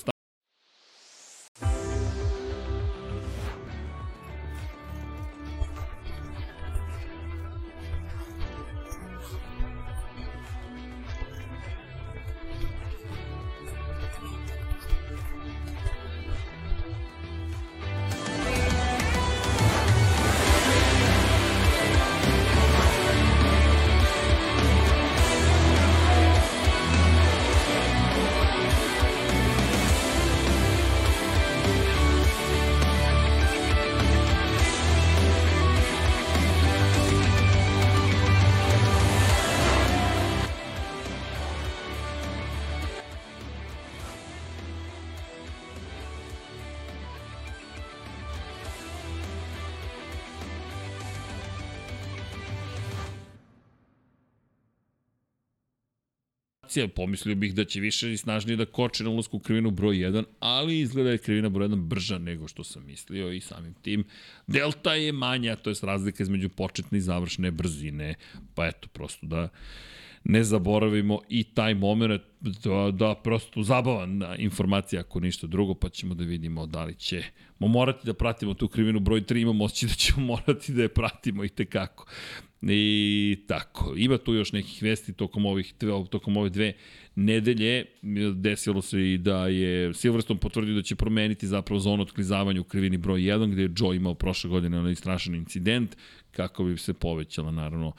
situacija, pomislio bih da će više i snažnije da koče na ulazku u krivinu broj 1, ali izgleda je krivina broj 1 brža nego što sam mislio i samim tim delta je manja, to je razlika između početne i završne brzine, pa eto, prosto da ne zaboravimo i taj moment da, da prosto zabavan informacija ako ništa drugo, pa ćemo da vidimo da li će mo morati da pratimo tu krivinu broj 3, imamo osjećaj da ćemo morati da je pratimo i tekako. I tako, ima tu još nekih vesti tokom, ovih, tokom ove dve nedelje. Desilo se i da je Silverstone potvrdio da će promeniti zapravo zonu otklizavanja u krivini broj 1, gde je Joe imao prošle godine onaj strašan incident, kako bi se povećala naravno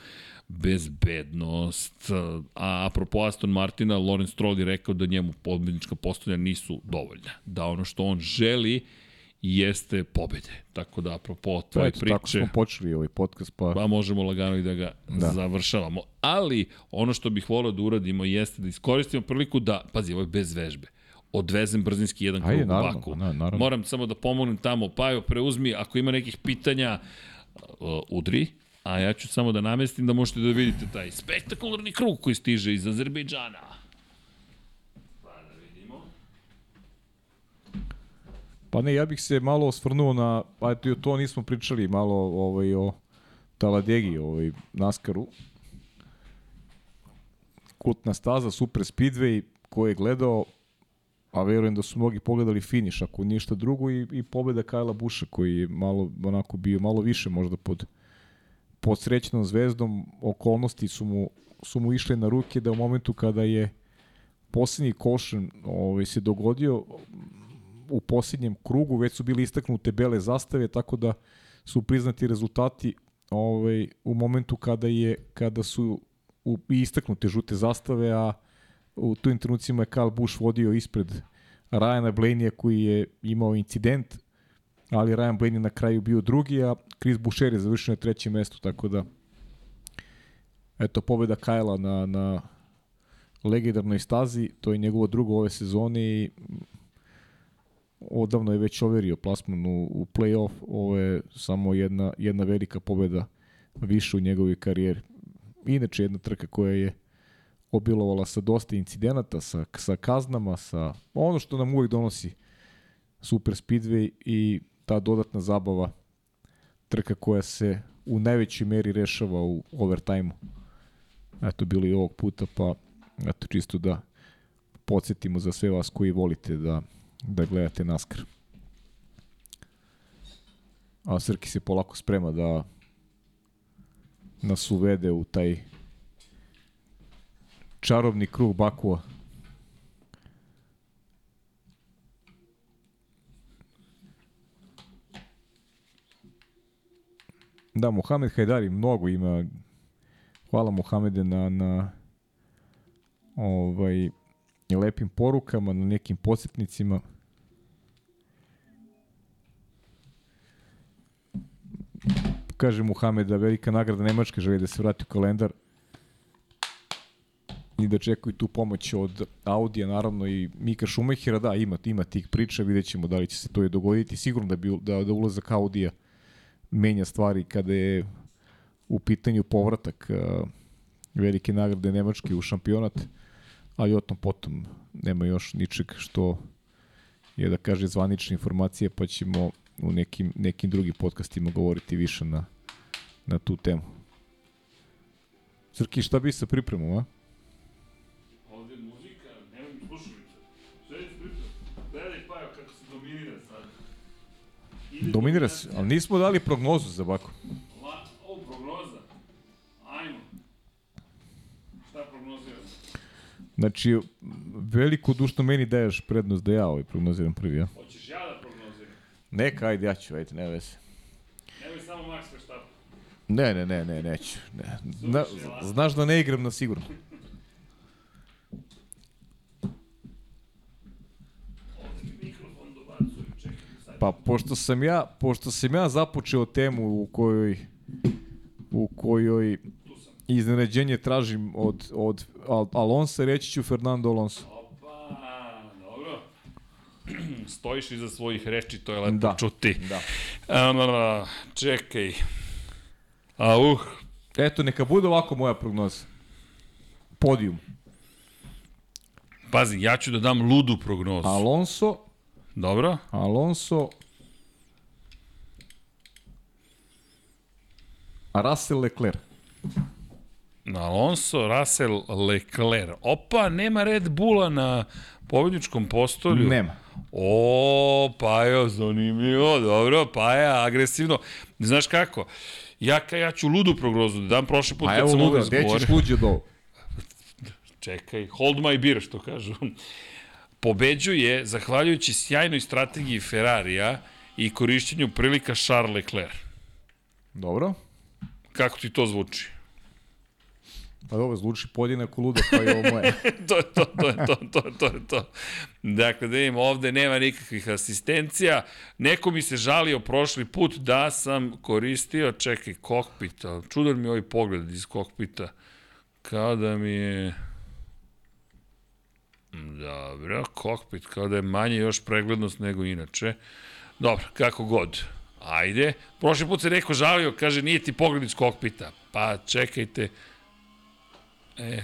bezbednost. A apropo Aston Martina, Lorenz Stroll je rekao da njemu pobednička postavlja nisu dovoljna. Da ono što on želi jeste pobede. Tako da, apropo tvoje Eto, priče... Tako smo počeli ovaj podcast, pa... Pa možemo lagano i da ga da. završavamo. Ali, ono što bih volio da uradimo jeste da iskoristimo priliku da, pazi, ovo je bez vežbe, odvezem brzinski jedan krug Ajde, naravno, u Baku. Na, naravno. Moram samo da pomognem tamo, pa evo, preuzmi, ako ima nekih pitanja, uh, udri, a ja ću samo da namestim da možete da vidite taj spektakularni krug koji stiže iz Azerbejdžana. Pa da vidimo. Pa ne, ja bih se malo osvrnuo na, pa eto, to nismo pričali malo ovaj, o Taladegi, ovaj, Naskaru. Kutna staza, Super Speedway, ko je gledao, a verujem da su mnogi pogledali finiš, ako ništa drugo, i, i pobeda Kajla Buša, koji je malo, onako bio malo više možda pod, pod srećnom zvezdom, okolnosti su mu, su mu išle na ruke da u momentu kada je poslednji košen ovaj, se dogodio u posljednjem krugu, već su bili istaknute bele zastave, tako da su priznati rezultati ovaj, u momentu kada je kada su u, istaknute žute zastave, a u tim trenucima je Karl Busch vodio ispred Ryana Blaney koji je imao incident, ali Ryan Blaney na kraju bio drugi, a Chris Boucher je završio na trećem mestu, tako da eto, pobeda Kajla na, na legendarnoj stazi, to je njegovo drugo ove sezone i odavno je već overio plasman u, u play-off, ovo je samo jedna, jedna velika pobeda više u njegovoj karijeri. Inače jedna trka koja je obilovala sa dosta incidenata, sa, sa kaznama, sa ono što nam uvijek donosi super speedway i ta dodatna zabava trka koja se u najvećoj meri rešava u overtime-u. Eto, bilo i ovog puta, pa eto, čisto da podsjetimo za sve vas koji volite da, da gledate NASCAR. A Srki se polako sprema da nas uvede u taj čarobni krug Bakua. Da, Mohamed Hajdari mnogo ima. Hvala Mohamede na, na ovaj, lepim porukama, na nekim podsjetnicima. Kaže Muhamed da velika nagrada Nemačke želi da se vrati u kalendar i da čekaju tu pomoć od Audija, naravno i Mika Šumehira, da, ima, ima tih priča, vidjet ćemo da li će se to i dogoditi. Sigurno da, bi, da, da ulazak Audija menja stvari kada je u pitanju povratak uh, velike nagrade Nemačke u šampionat, ali o tom potom nema još ničeg što je da kaže zvanična informacija, pa ćemo u nekim, nekim drugim podcastima govoriti više na, na tu temu. Srki, šta bi sa pripremom, a? Dominira se, ali nismo dali prognozu za Baku. O, prognoza. Ajmo. Šta prognoziramo? Znači, veliko dušno meni daješ prednost da ja ovaj prognoziram prvi, ja? Hoćeš ja da prognoziram? Neka, ajde, ja ću, ajde, nema veze. Nemoj samo Max Verstappen. Ne, ne, ne, ne, neću. Ne. Zna, znaš da ne igram na sigurno. Pa pošto sam ja, pošto sam ja započeo temu u kojoj u kojoj iznenađenje tražim od, od Al Alonso, reći ću Fernando Alonso. Opa, dobro. Stojiš iza svojih reči, to je lepo Da, čuti. da. A, čekaj. A, uh. Eto, neka bude ovako moja prognoza. Podijum. Pazi, ja ću da dam ludu prognozu. Alonso, Dobro. Alonso, Russell Leclerc. Alonso, Russell, Leclerc. Opa, nema Red Bulla na pobedničkom postolju. Nema. O, pa je zanimljivo, dobro, pa je agresivno. Znaš kako? Ja, ja ću ludu prognozu da dam prošli put Pa kad evo, sam ludo luda, gde ćeš izgovorio. luđe ovo? Čekaj, hold my beer, što kažu. Pobeđuje, zahvaljujući sjajnoj strategiji Ferrarija i korišćenju prilika Charles Leclerc. Dobro. Kako ti to zvuči? Pa dobro, zvuči podjednako ludo, pa i ovo moje. to je to, to je to, to je to, je to. Dakle, da vidimo, ovde nema nikakvih asistencija. Neko mi se žalio prošli put da sam koristio, čekaj, kokpit, ali čudan mi je ovaj pogled iz kokpita. Kao da mi je... Dobro, kokpit, kao da je manje još preglednost nego inače. Dobro, kako god. Ajde. Prošli put se neko žalio, kaže, nije ti pogled iz kokpita. Pa, čekajte. E,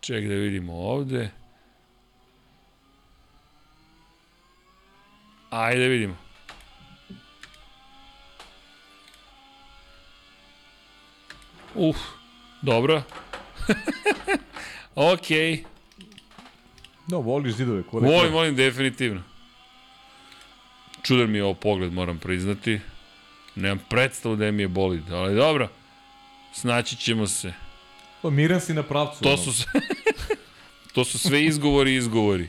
ček da vidimo ovde. Ajde vidimo. Uf, dobro. Okej. Da, voliš zidove. Ko Volim, volim, definitivno. Čudan mi je ovo pogled, moram priznati. Nemam predstavu da mi je bolid, ali dobro. Snaći ćemo se. Pa miran si na pravcu. To su sve, to su sve izgovori izgovori.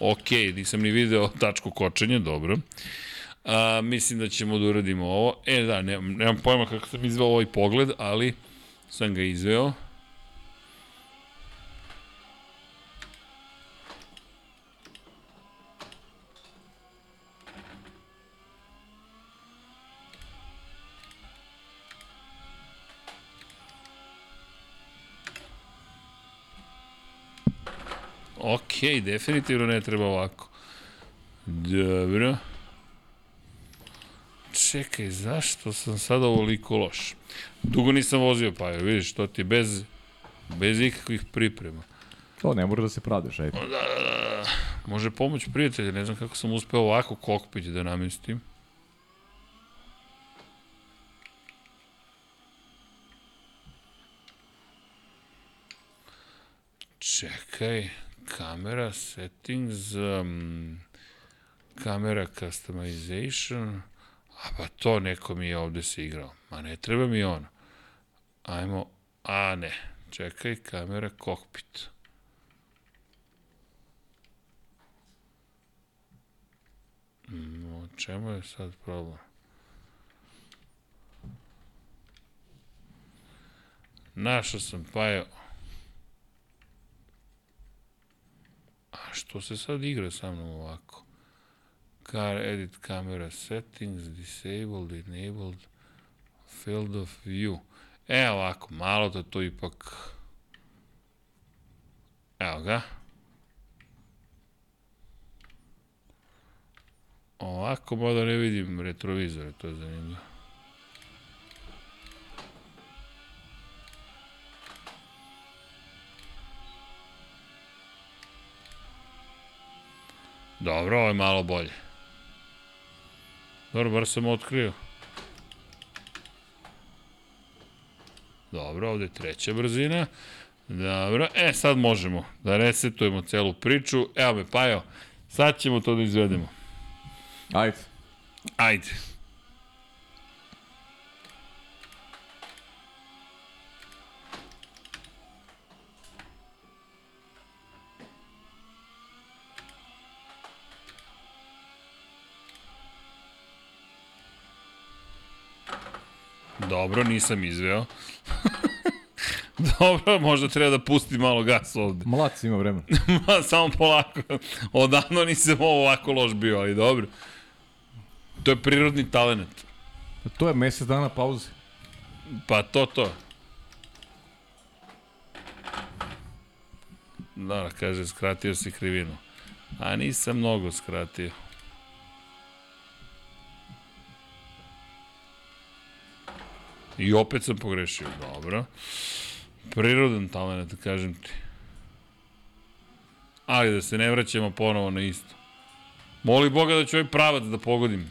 Ok, nisam ni video tačku kočenja, dobro. A, mislim da ćemo da uradimo ovo. E, da, nemam, nemam pojma kako sam izveo ovaj pogled, ali sam ga izveo. Ok, definitivno ne treba ovako. Dobro. Čekaj, zašto sam sad ovoliko loš? Dugo nisam vozio, pa je, vidiš, to ti bez, bez ikakvih priprema. To ne mora da se pravdaš, ajde. Da, da, da. Može pomoć prijatelja, ne znam kako sam uspeo ovako kokpit da namestim. Čekaj, kamera settings, um, kamera customization, a pa to neko mi je ovde se igrao. Ma ne treba mi ono. Ajmo, a ne, čekaj, kamera kokpit. O čemu je sad problem? Našao sam, pa je... A što se sad igra sa mnom ovako? Car edit camera settings, disabled, enabled, field of view. E, ovako, malo da to ipak... Evo ga. Ovako, mada ne vidim retrovizore, to je zanimljivo. Dobro, ovo je malo bolje. Dobro, bar sam otkrio. Dobro, ovde je treća brzina. Dobro, e sad možemo da resetujemo celu priču. Evo me, Pajo, sad ćemo to da izvedemo. Ajde. Ajde. Dobro, nisam izveo. Dobro, možda treba da pusti malo gas ovde. Si ima vremena. Samo polako. Odavno nisam ovo ovako loš bio, ali dobro. To je prirodni talent. To je mesec dana pauze. Pa to, to. Da, kaže, skratio si krivinu. A nisam mnogo skratio. I opet sam pogrešio. Dobro. Prirodan talent, kažem ti. Ali da se ne vraćamo ponovo na isto. Moli Boga da ću ovaj pravac da pogodim.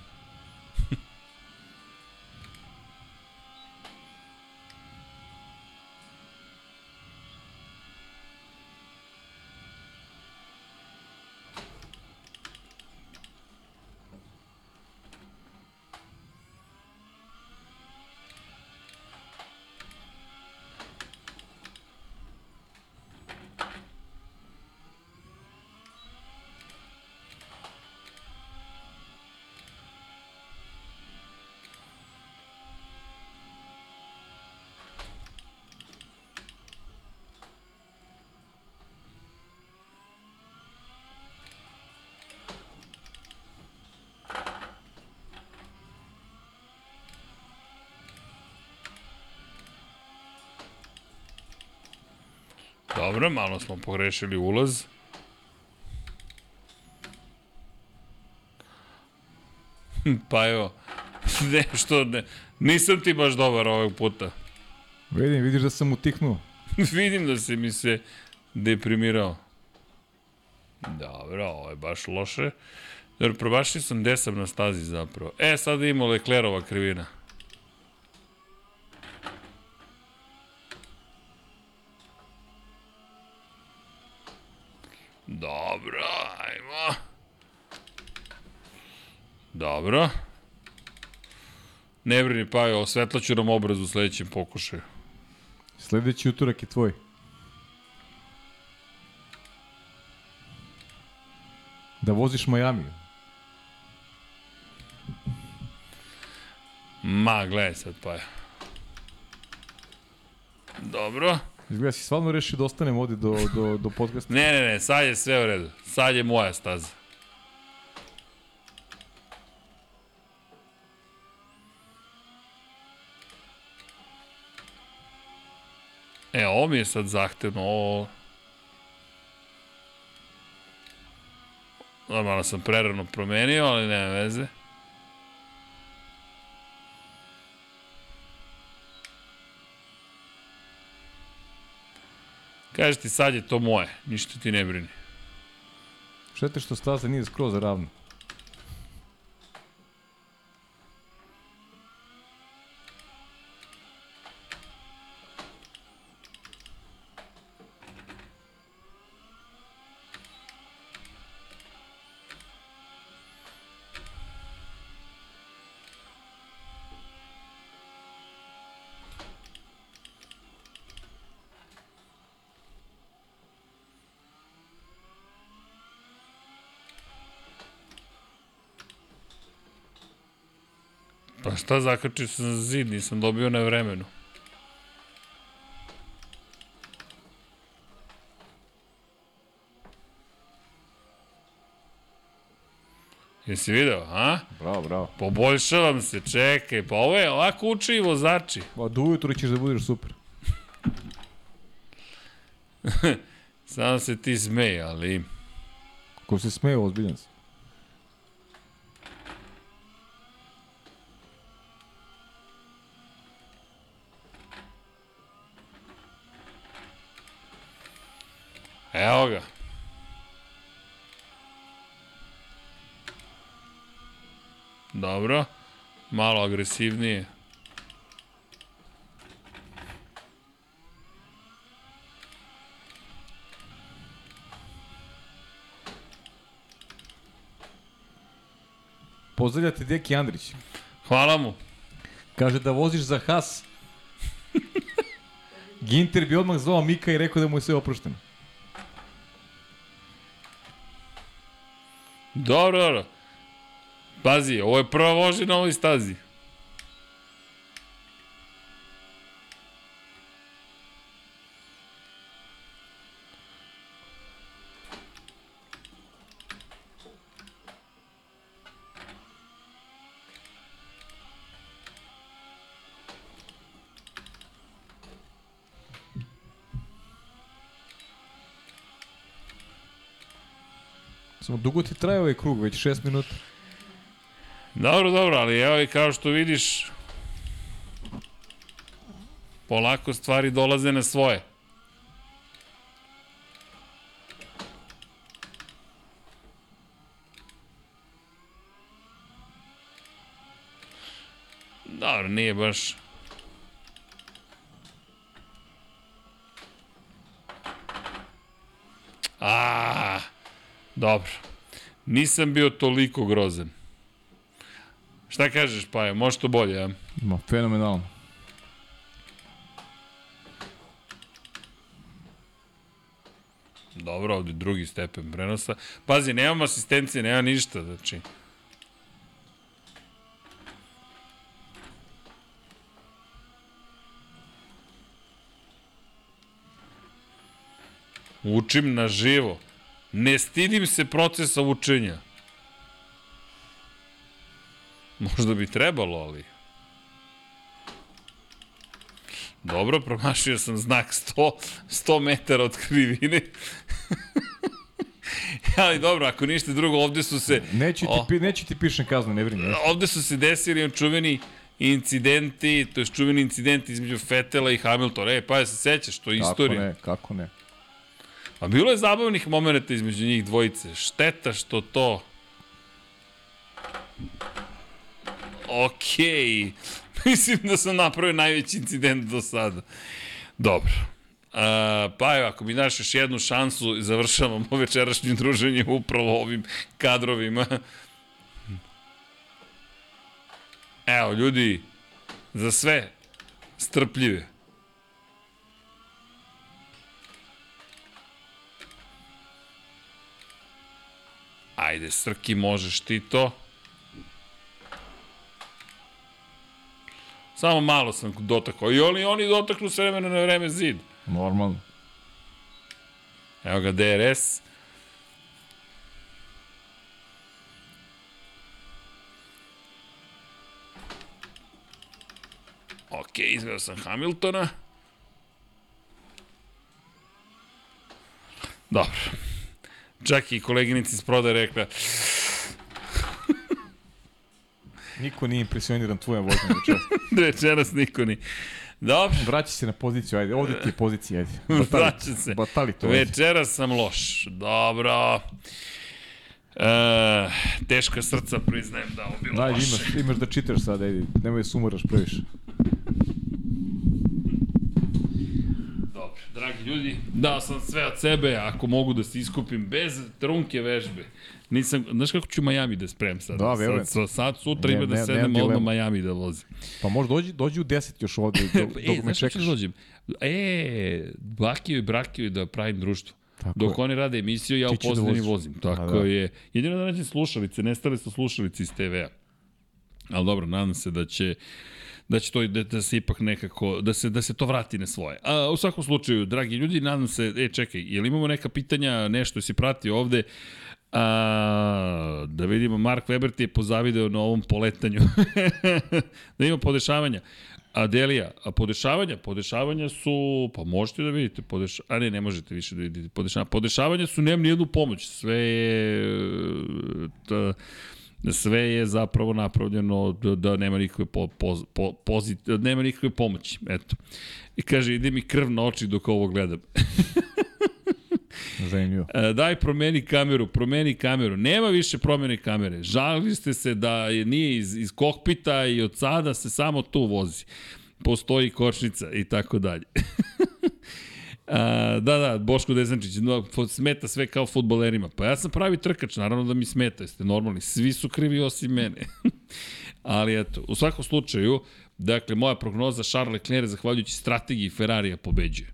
Dobro, malo smo pogrešili ulaz. pa evo, nešto, ne, nisam ti baš dobar ovog puta. Vidim, vidiš da sam utihnuo. Vidim da si mi se deprimirao. Dobro, ovo je baš loše. Dobro, probašli sam gde sam na stazi zapravo. E, sad imamo Leclerova krivina. Dobro, ajmo. Dobro. Ne brini, pa jo, osvetlaću nam obraz u sledećem pokušaju. Sledeći utorak je tvoj. Da voziš Miami. Ma, gledaj sad, pa je. Dobro. Izgleda si stvarno rešio da ostanem ovde do, do, do podcasta. Ne, ne, ne, sad je sve u redu. Sad je moja staza. Mi je sad zahtevno, ovo... Normalno sam prerano promenio, ali nema veze. Kažeš ti, sad je to moje, ništa ti ne brini. Štete što staza nije skroz ravno. Pa šta zakačio sam za zid, nisam dobio na vremenu. Jesi video, a? Bravo, bravo. Poboljšavam se, čekaj, pa ovo je ovako uči i vozači. Pa do ujutru ćeš da budeš super. Samo se ti smej, ali... Ko se smeje, ozbiljan sam. Malo agresivnije. Pozdravlja te Deki Andrić. Hvala mu. Kaže da voziš za Haas. Ginter bi odmah zvao Mika i rekao da mu je sve oprošteno. Dobro, dobro. Pazi, ovo je prva vožnja na ovoj stazi. Samo dugo ti traje ovaj krug, već 6 minuta. Dobro, dobro, ali evo i kao što vidiš, polako stvari dolaze na svoje. Dobro, nije baš... A, dobro. Nisam bio toliko grozan. Šta kažeš, Paja, može to bolje, a? Ma, fenomenalno. Dobro, ovde drugi stepen prenosa. Pazi, nemam asistencije, nema ništa, znači... Učim na živo. Ne stidim se procesa učenja. Možda bi trebalo, ali... Dobro, promašio sam znak 100, 100 metara od krivine. ali dobro, ako ništa drugo, ovde su se... Neće ti, pi, neće ti pišem kaznu, ne brini. Ovde su se desili čuveni incidenti, to je čuveni incident između Fetela i Hamiltona. E, pa je se sećaš, to je kako istorija. Ne, kako ne, A bilo je zabavnih momenta između njih dvojice. Šteta što to... Okej. Okay. Mislim da sam napravio najveći incident do sada. Dobro. A, pa evo, ako mi daš još jednu šansu, završavamo večerašnje druženje upravo ovim kadrovima. Evo, ljudi, za sve strpljive. Ajde, Srki, možeš ti to. Samo malo sam dotakao. I oni, oni dotaknu s vremena na vreme zid. Normalno. Evo ga DRS. Ok, izgledao sam Hamiltona. Dobro. Čak i koleginici iz prodaje rekla, Niko nije impresioniran tvojom vožnjom večeras. večeras niko ni. Dobro. Vraći se na poziciju, ajde, ovde ti je pozicija, ajde. Vraća se. Batali to. Večeras sam loš. Dobro. E, teška srca priznajem da ovo bilo Ajde, loše. imaš, imaš da čitaš sad, ajde, nemoj da sumaraš previše. Dobro, dragi ljudi, dao sam sve od sebe, ako mogu da se iskupim bez trunke vežbe. Nisam, znaš kako ću Miami da spremam sad? Da, verujem. Sad, sad sutra Ne- ima da ne- sedem nemam odmah. Miami da vozim. Pa možda dođi, dođi u 10 još ovde, dok, e, dok me znaš kako ću čekaš. da dođem? E, Bakio i Brakio da pravim društvo. Tako Dok je. oni rade emisiju, ja u da pozadini voziš. vozim. Tako A, da. je. Jedino da nađem slušalice, nestale su slušalice iz TV-a. Ali dobro, nadam se da će da će to da, da se ipak nekako, da se, da se to vrati na svoje. A, u svakom slučaju, dragi ljudi, nadam se, e, čekaj, jel imamo neka pitanja, nešto si pratio ovde? A, da vidimo, Mark Weber ti je pozavideo na ovom poletanju. da ima podešavanja. Adelija, a podešavanja? Podešavanja su, pa možete da vidite, podeš, a ne, ne možete više da vidite podešavanja. Podešavanja su, nemam nijednu pomoć, sve je, ta, sve je zapravo napravljeno da, da nema nikakve po, po, po, pozit, da nema nikakve pomoći, eto. I kaže, ide mi krv na oči dok ovo gledam. Zanimljivo. E, daj promeni kameru, promeni kameru. Nema više promene kamere. Žalili ste se da je nije iz, iz kokpita i od sada se samo tu vozi. Postoji kočnica i tako dalje. A, da, da, Boško Desančić, no, smeta sve kao futbolerima. Pa ja sam pravi trkač, naravno da mi smeta, jeste normalni. Svi su krivi osim mene. Ali eto, u svakom slučaju, dakle, moja prognoza Charles Leclerc, zahvaljujući strategiji Ferrarija, pobeđuje.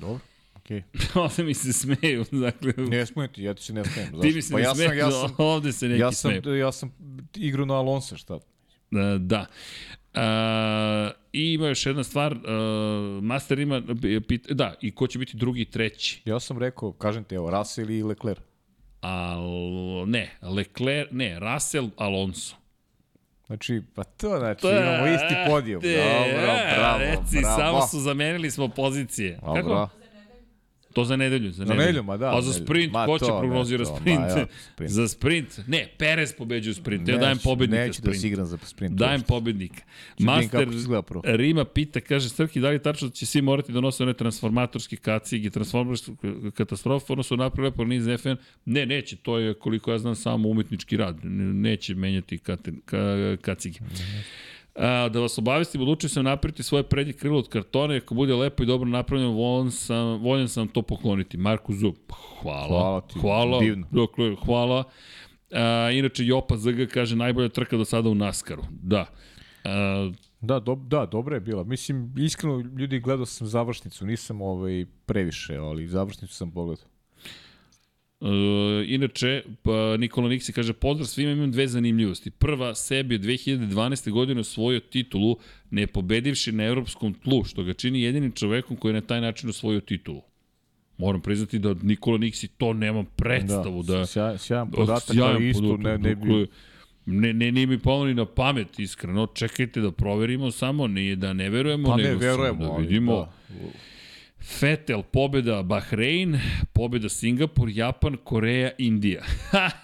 Dobro, okej. Ovde mi se smeju, dakle... Ne smijem ti, ja ti se ne smijem. Ti mi se pa ne ja sam, ja sam, ovde se neki ja sam, smeju. ja sam igrao na Alonso, šta? E, Da. I ima još jedna stvar, e, Master ima, pit, da, i ko će biti drugi treći? Ja sam rekao, kažem ti, evo, Russell i Leclerc. Al, ne, Leclerc, ne, Russell, Alonso. Znači, pa to, znači, imamo isti podijum. Te, Dobro, e, bravo, reci, bravo. samo su zamenili smo pozicije. Dobro. Kako? To za nedelju, za Za nedelju. nedelju, ma da, A za nedelju. sprint, Ma ko će prognozira to, ma sprint? ja, sprint. za sprint? Ne, Perez pobeđuje sprint. Ja Neću- dajem pobednika neću da sprint. se igram za sprint Dajem pobednika. Master. Rima pita, kaže, Strki, da li je tačno da će svi morati da nose one transformatorske kacige, transformatorske katastrofe, odnosno napravili lepo niz FN? Ne, neće, to je, koliko ja znam, samo umetnički rad. Neće menjati kate, ka, kacige. A, da vas obavestim, odlučio sam napraviti svoje prednje krilo od kartona ako bude lepo i dobro napravljeno, voljan sam, voljan sam to pokloniti. Marku Zub, hvala. Hvala ti, hvala, divno. Hvala. A, inače, Jopa ZG kaže najbolja trka do sada u Naskaru. Da. A, Da, do, da, dobra je bila. Mislim, iskreno, ljudi, gledao sam završnicu, nisam ovaj, previše, ali završnicu sam pogledao. E, inače, pa Nikola Niksi kaže, pozdrav svima, imam dve zanimljivosti. Prva, sebi je 2012. godine osvojio titulu, ne pobedivši na evropskom tlu, što ga čini jedinim čovekom koji je na taj način osvojio titulu. Moram priznati da Nikola Niksi to nema predstavu. Da, Sjaj, sjajan podatak, Sjajan ali isto ne, ne bi... Ne, ne, nije mi palo ni na pamet, iskreno. Čekajte da proverimo samo, nije da ne verujemo, Pa ne, nego samo verujemo, da vidimo. da. Fetel, pobjeda Bahrein, pobjeda Singapur, Japan, Koreja, Indija.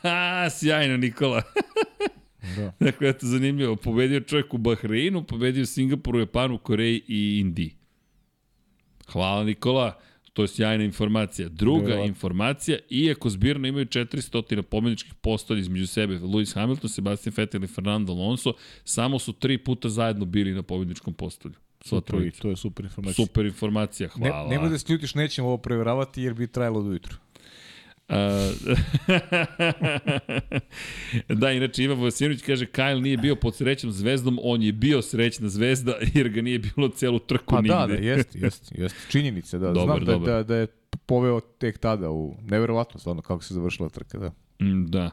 Sjajno Nikola. Da. dakle, eto, zanimljivo. Pobedio čovjek u Bahreinu, pobedio Singapuru, Japanu, Koreji i Indiji. Hvala Nikola, to je sjajna informacija. Druga Verovatno. informacija, iako zbirno imaju 400 pobedničkih postolja između sebe, Lewis Hamilton, Sebastian Vettel i Fernando Alonso, samo su tri puta zajedno bili na pobedničkom postolju. Sva Super, i to je super informacija. Super informacija, hvala. Ne, nemoj da se ljutiš, nećemo ovo preveravati jer bi trajalo do jutro. A, da, inače Ivan Vojsinović kaže Kyle nije bio pod srećnom zvezdom, on je bio srećna zvezda jer ga nije bilo celu trku Pa nigde. da, da, jeste, jeste, jeste. Činjenica, da. Dobar, Znam da, dobar. da, da je poveo tek tada u... Neverovatno, stvarno, kako se završila trka, da. Mm, Da.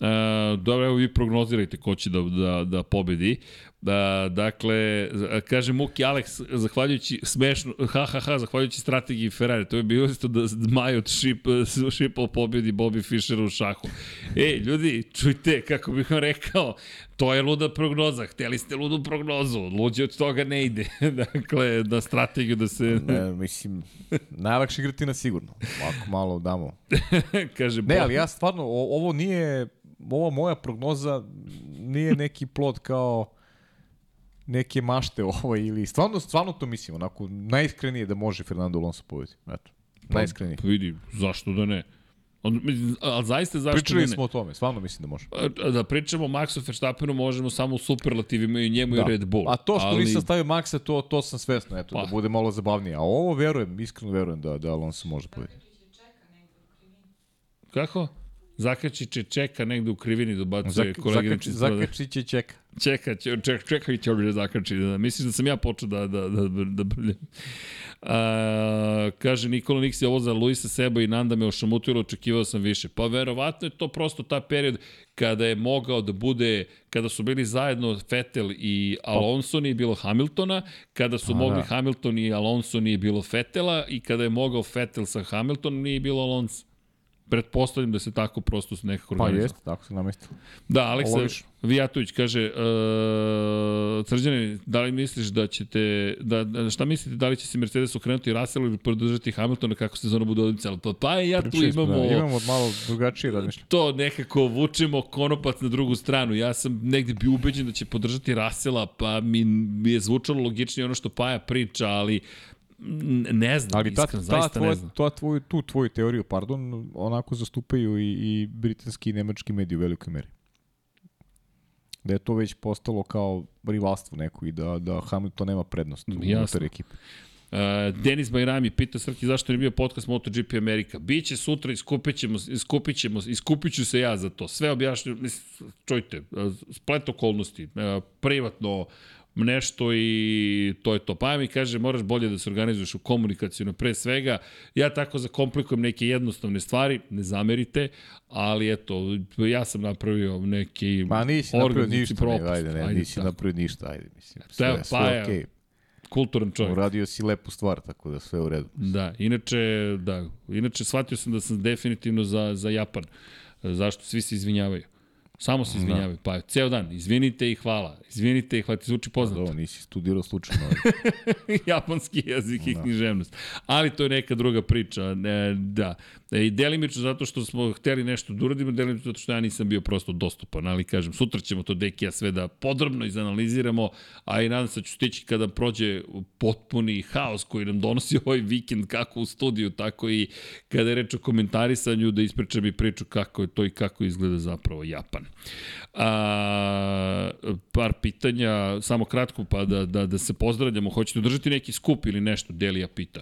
E, dobro, evo vi prognozirajte ko će da, da, da pobedi. Da, dakle, kaže Muki Alex, zahvaljujući smešno, ha, ha, ha, zahvaljujući strategiji Ferrari, to je bilo isto da Majot šip, šipao pobedi Bobby Fischer u šahu. Ej, ljudi, čujte, kako bih vam rekao, to je luda prognoza, hteli ste ludu prognozu, luđe od toga ne ide. dakle, da strategiju da se... Ne, mislim, najlakše igrati na sigurno. Ako malo damo. kaže, Ne, ali ja stvarno, ovo nije, ova moja prognoza nije neki plod kao neke mašte ovo ili stvarno, stvarno to mislim, onako, najiskrenije da može Fernando Alonso pobedi. Eto, najiskrenije. Pa vidi, zašto da ne? On, mislim, ali zaista zašto Pričali da ne? smo o tome, stvarno mislim da može. A, Da pričamo o Maxu Verstappenu možemo samo u superlativima i njemu i Red Bull. A to što ali... nisam stavio Maxa, to, to sam svesno, eto, Pa. da bude malo zabavnije. A ovo verujem, iskreno verujem da, da Alonso može pobediti. Kako? Zakačić je čeka negde u krivini dobacuje Zak, kolegin zakači, zakači će čeka. Čeka, će, ček, čekaj će ovdje da zakači. Da, misliš da sam ja počeo da, da, da, da brljam. A, kaže Nikola Niksi, ovo za Luisa Seba i Nanda me ošamutilo, očekivao sam više. Pa verovatno je to prosto ta period kada je mogao da bude, kada su bili zajedno Vettel i Alonso, nije bilo Hamiltona, kada su A, mogli da. Hamilton i Alonso, nije bilo Vettela i kada je mogao Vettel sa Hamiltonom, nije bilo Alonso. Pretpostavljam da se tako prosto su nekako Pa organizovali. jeste, tako se namestilo. Da, Aleksa. Vijatović kaže, uh, Srđane, da li misliš da ćete, da, da, šta mislite, da li će se Mercedes okrenuti Russell ili podržati Hamiltona kako sezona bude odmicala? Pa, pa ja tu Pričali smo, imamo, da, imamo malo drugačije razmišljanje. to nekako vučemo konopac na drugu stranu. Ja sam negde bio ubeđen da će podržati Rasela, pa mi, mi je zvučalo logičnije ono što Paja priča, ali ne znam, Ali ta, iskreno, ta, zaista tvoja, ne znam. ta tvoju, tu tvoju teoriju, pardon, onako zastupaju i, i britanski i nemački mediji u velikoj meri. Da je to već postalo kao rivalstvo neko i da, da Hamilton nema prednost u Jasno. unutar ekipe. Uh, Denis Bajrami pita Srki zašto nije bio podcast MotoGP Amerika. Biće sutra, iskupit ćemo, iskupit ćemo, iskupit ću se ja za to. Sve objašnju, mislim, čujte, uh, splet okolnosti, uh, privatno nešto i to je to. Pa mi kaže, moraš bolje da se organizuješ u komunikacijno pre svega. Ja tako zakomplikujem neke jednostavne stvari, ne zamerite, ali eto, ja sam napravio neki Ma nisi napravio ništa, propust. ne, ajde, ne, Ajde, nisi tako. napravio ništa, ajde, mislim. Sve, je sve Paja, okej. kulturan čovjek. Uradio si lepu stvar, tako da sve u redu. Da, inače, da, inače shvatio sam da sam definitivno za, za Japan. Zašto? Svi se izvinjavaju. Samo se izvinjavaju. Da. Pa ceo dan, izvinite i hvala. Izvinite i hvala, ti zvuči poznato. Ovo nisi studirao slučajno. Japanski jezik i književnost. Ali to je neka druga priča. E, da. E, I delimično zato što smo hteli nešto da uradimo, delimično zato što ja nisam bio prosto dostupan. Ali kažem, sutra ćemo to Dekija sve da podrobno izanaliziramo, a i nadam se da ću stići kada prođe potpuni haos koji nam donosi ovaj vikend, kako u studiju, tako i kada je reč o komentarisanju, da ispričam i priču kako je to i kako izgleda zapravo Japan. A, par pitanja, samo kratko, pa da, da, da se pozdravljamo. Hoćete održati neki skup ili nešto? Delija pita.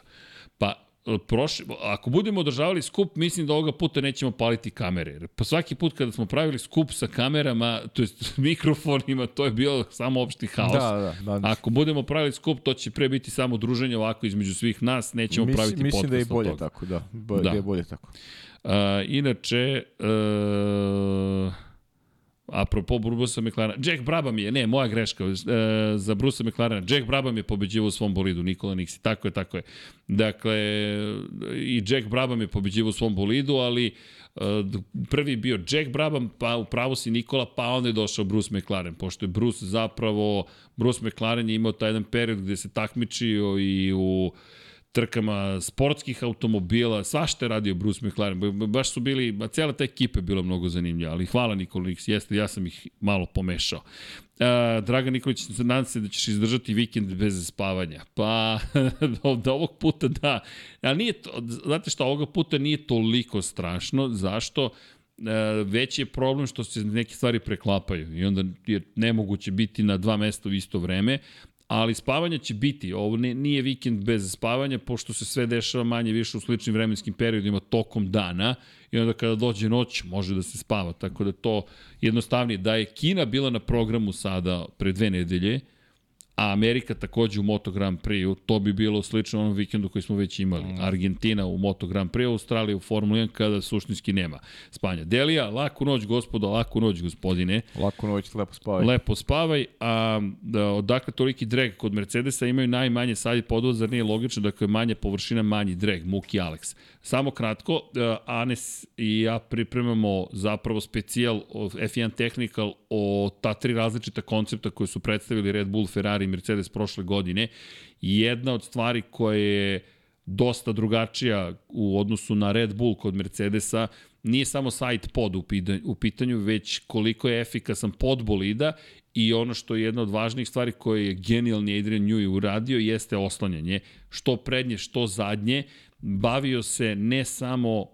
Pa, prošli, ako budemo održavali skup, mislim da ovoga puta nećemo paliti kamere. Pa svaki put kada smo pravili skup sa kamerama, to jest mikrofonima, to je bio samo opšti haos. Da, da, da. Ako budemo pravili skup, to će pre biti samo druženje ovako između svih nas, nećemo Mislim- praviti mislim podcast da je bolje toga. tako, da. Bo- Da. da je bolje tako. Uh, inače, uh, apropo Brusa McLarena, Jack Brabham je, ne, moja greška, uh, za Brusa McLarena, Jack Brabham je pobeđivao u svom bolidu, Nikola Niksi, tako je, tako je. Dakle, i Jack Brabham je pobeđivao u svom bolidu, ali uh, prvi bio Jack Brabham, pa u pravu si Nikola, pa onda je došao Bruce McLaren, pošto je Bruce zapravo, Bruce McLaren je imao taj jedan period gde se takmičio i u trkama sportskih automobila, svašta je radio Bruce McLaren, ba- ba- baš su bili, ba, cijela ta ekipa je bila mnogo zanimljiva, ali hvala Nikola Nix, jeste, ja sam ih malo pomešao. Uh, Dragan Nikolić, nadam se da ćeš izdržati vikend bez spavanja. Pa, od ovog puta da. Ali nije to, znate šta, ovoga puta nije toliko strašno. Zašto? E, veći je problem što se neke stvari preklapaju i onda je nemoguće biti na dva mesta u isto vreme, ali spavanja će biti. Ovo nije vikend bez spavanja, pošto se sve dešava manje više u sličnim vremenskim periodima tokom dana i onda kada dođe noć može da se spava, tako da to jednostavnije. Da je Kina bila na programu sada pre dve nedelje, a Amerika takođe u Moto Grand Prix-u, to bi bilo slično onom vikendu koji smo već imali. Mm. Argentina u Moto Grand Prix-u, Australija u Formula 1 kada suštinski nema spanja. Delija, laku noć gospodo, laku noć gospodine. Laku noć, lepo spavaj. Lepo spavaj, a da, odakle toliki drag kod Mercedesa imaju najmanje sad podvoz, zar nije logično, dakle manja površina, manji drag, Muki Alex. Samo kratko, Anes i ja pripremamo zapravo specijal F1 Technical o ta tri različita koncepta koje su predstavili Red Bull, Ferrari Mercedes prošle godine. Jedna od stvari koja je dosta drugačija u odnosu na Red Bull kod Mercedesa, nije samo side pod u pitanju, već koliko je efikasan pod bolida i ono što je jedna od važnijih stvari koje je genijalni Adrian Newey uradio jeste oslanjanje, što prednje, što zadnje, bavio se ne samo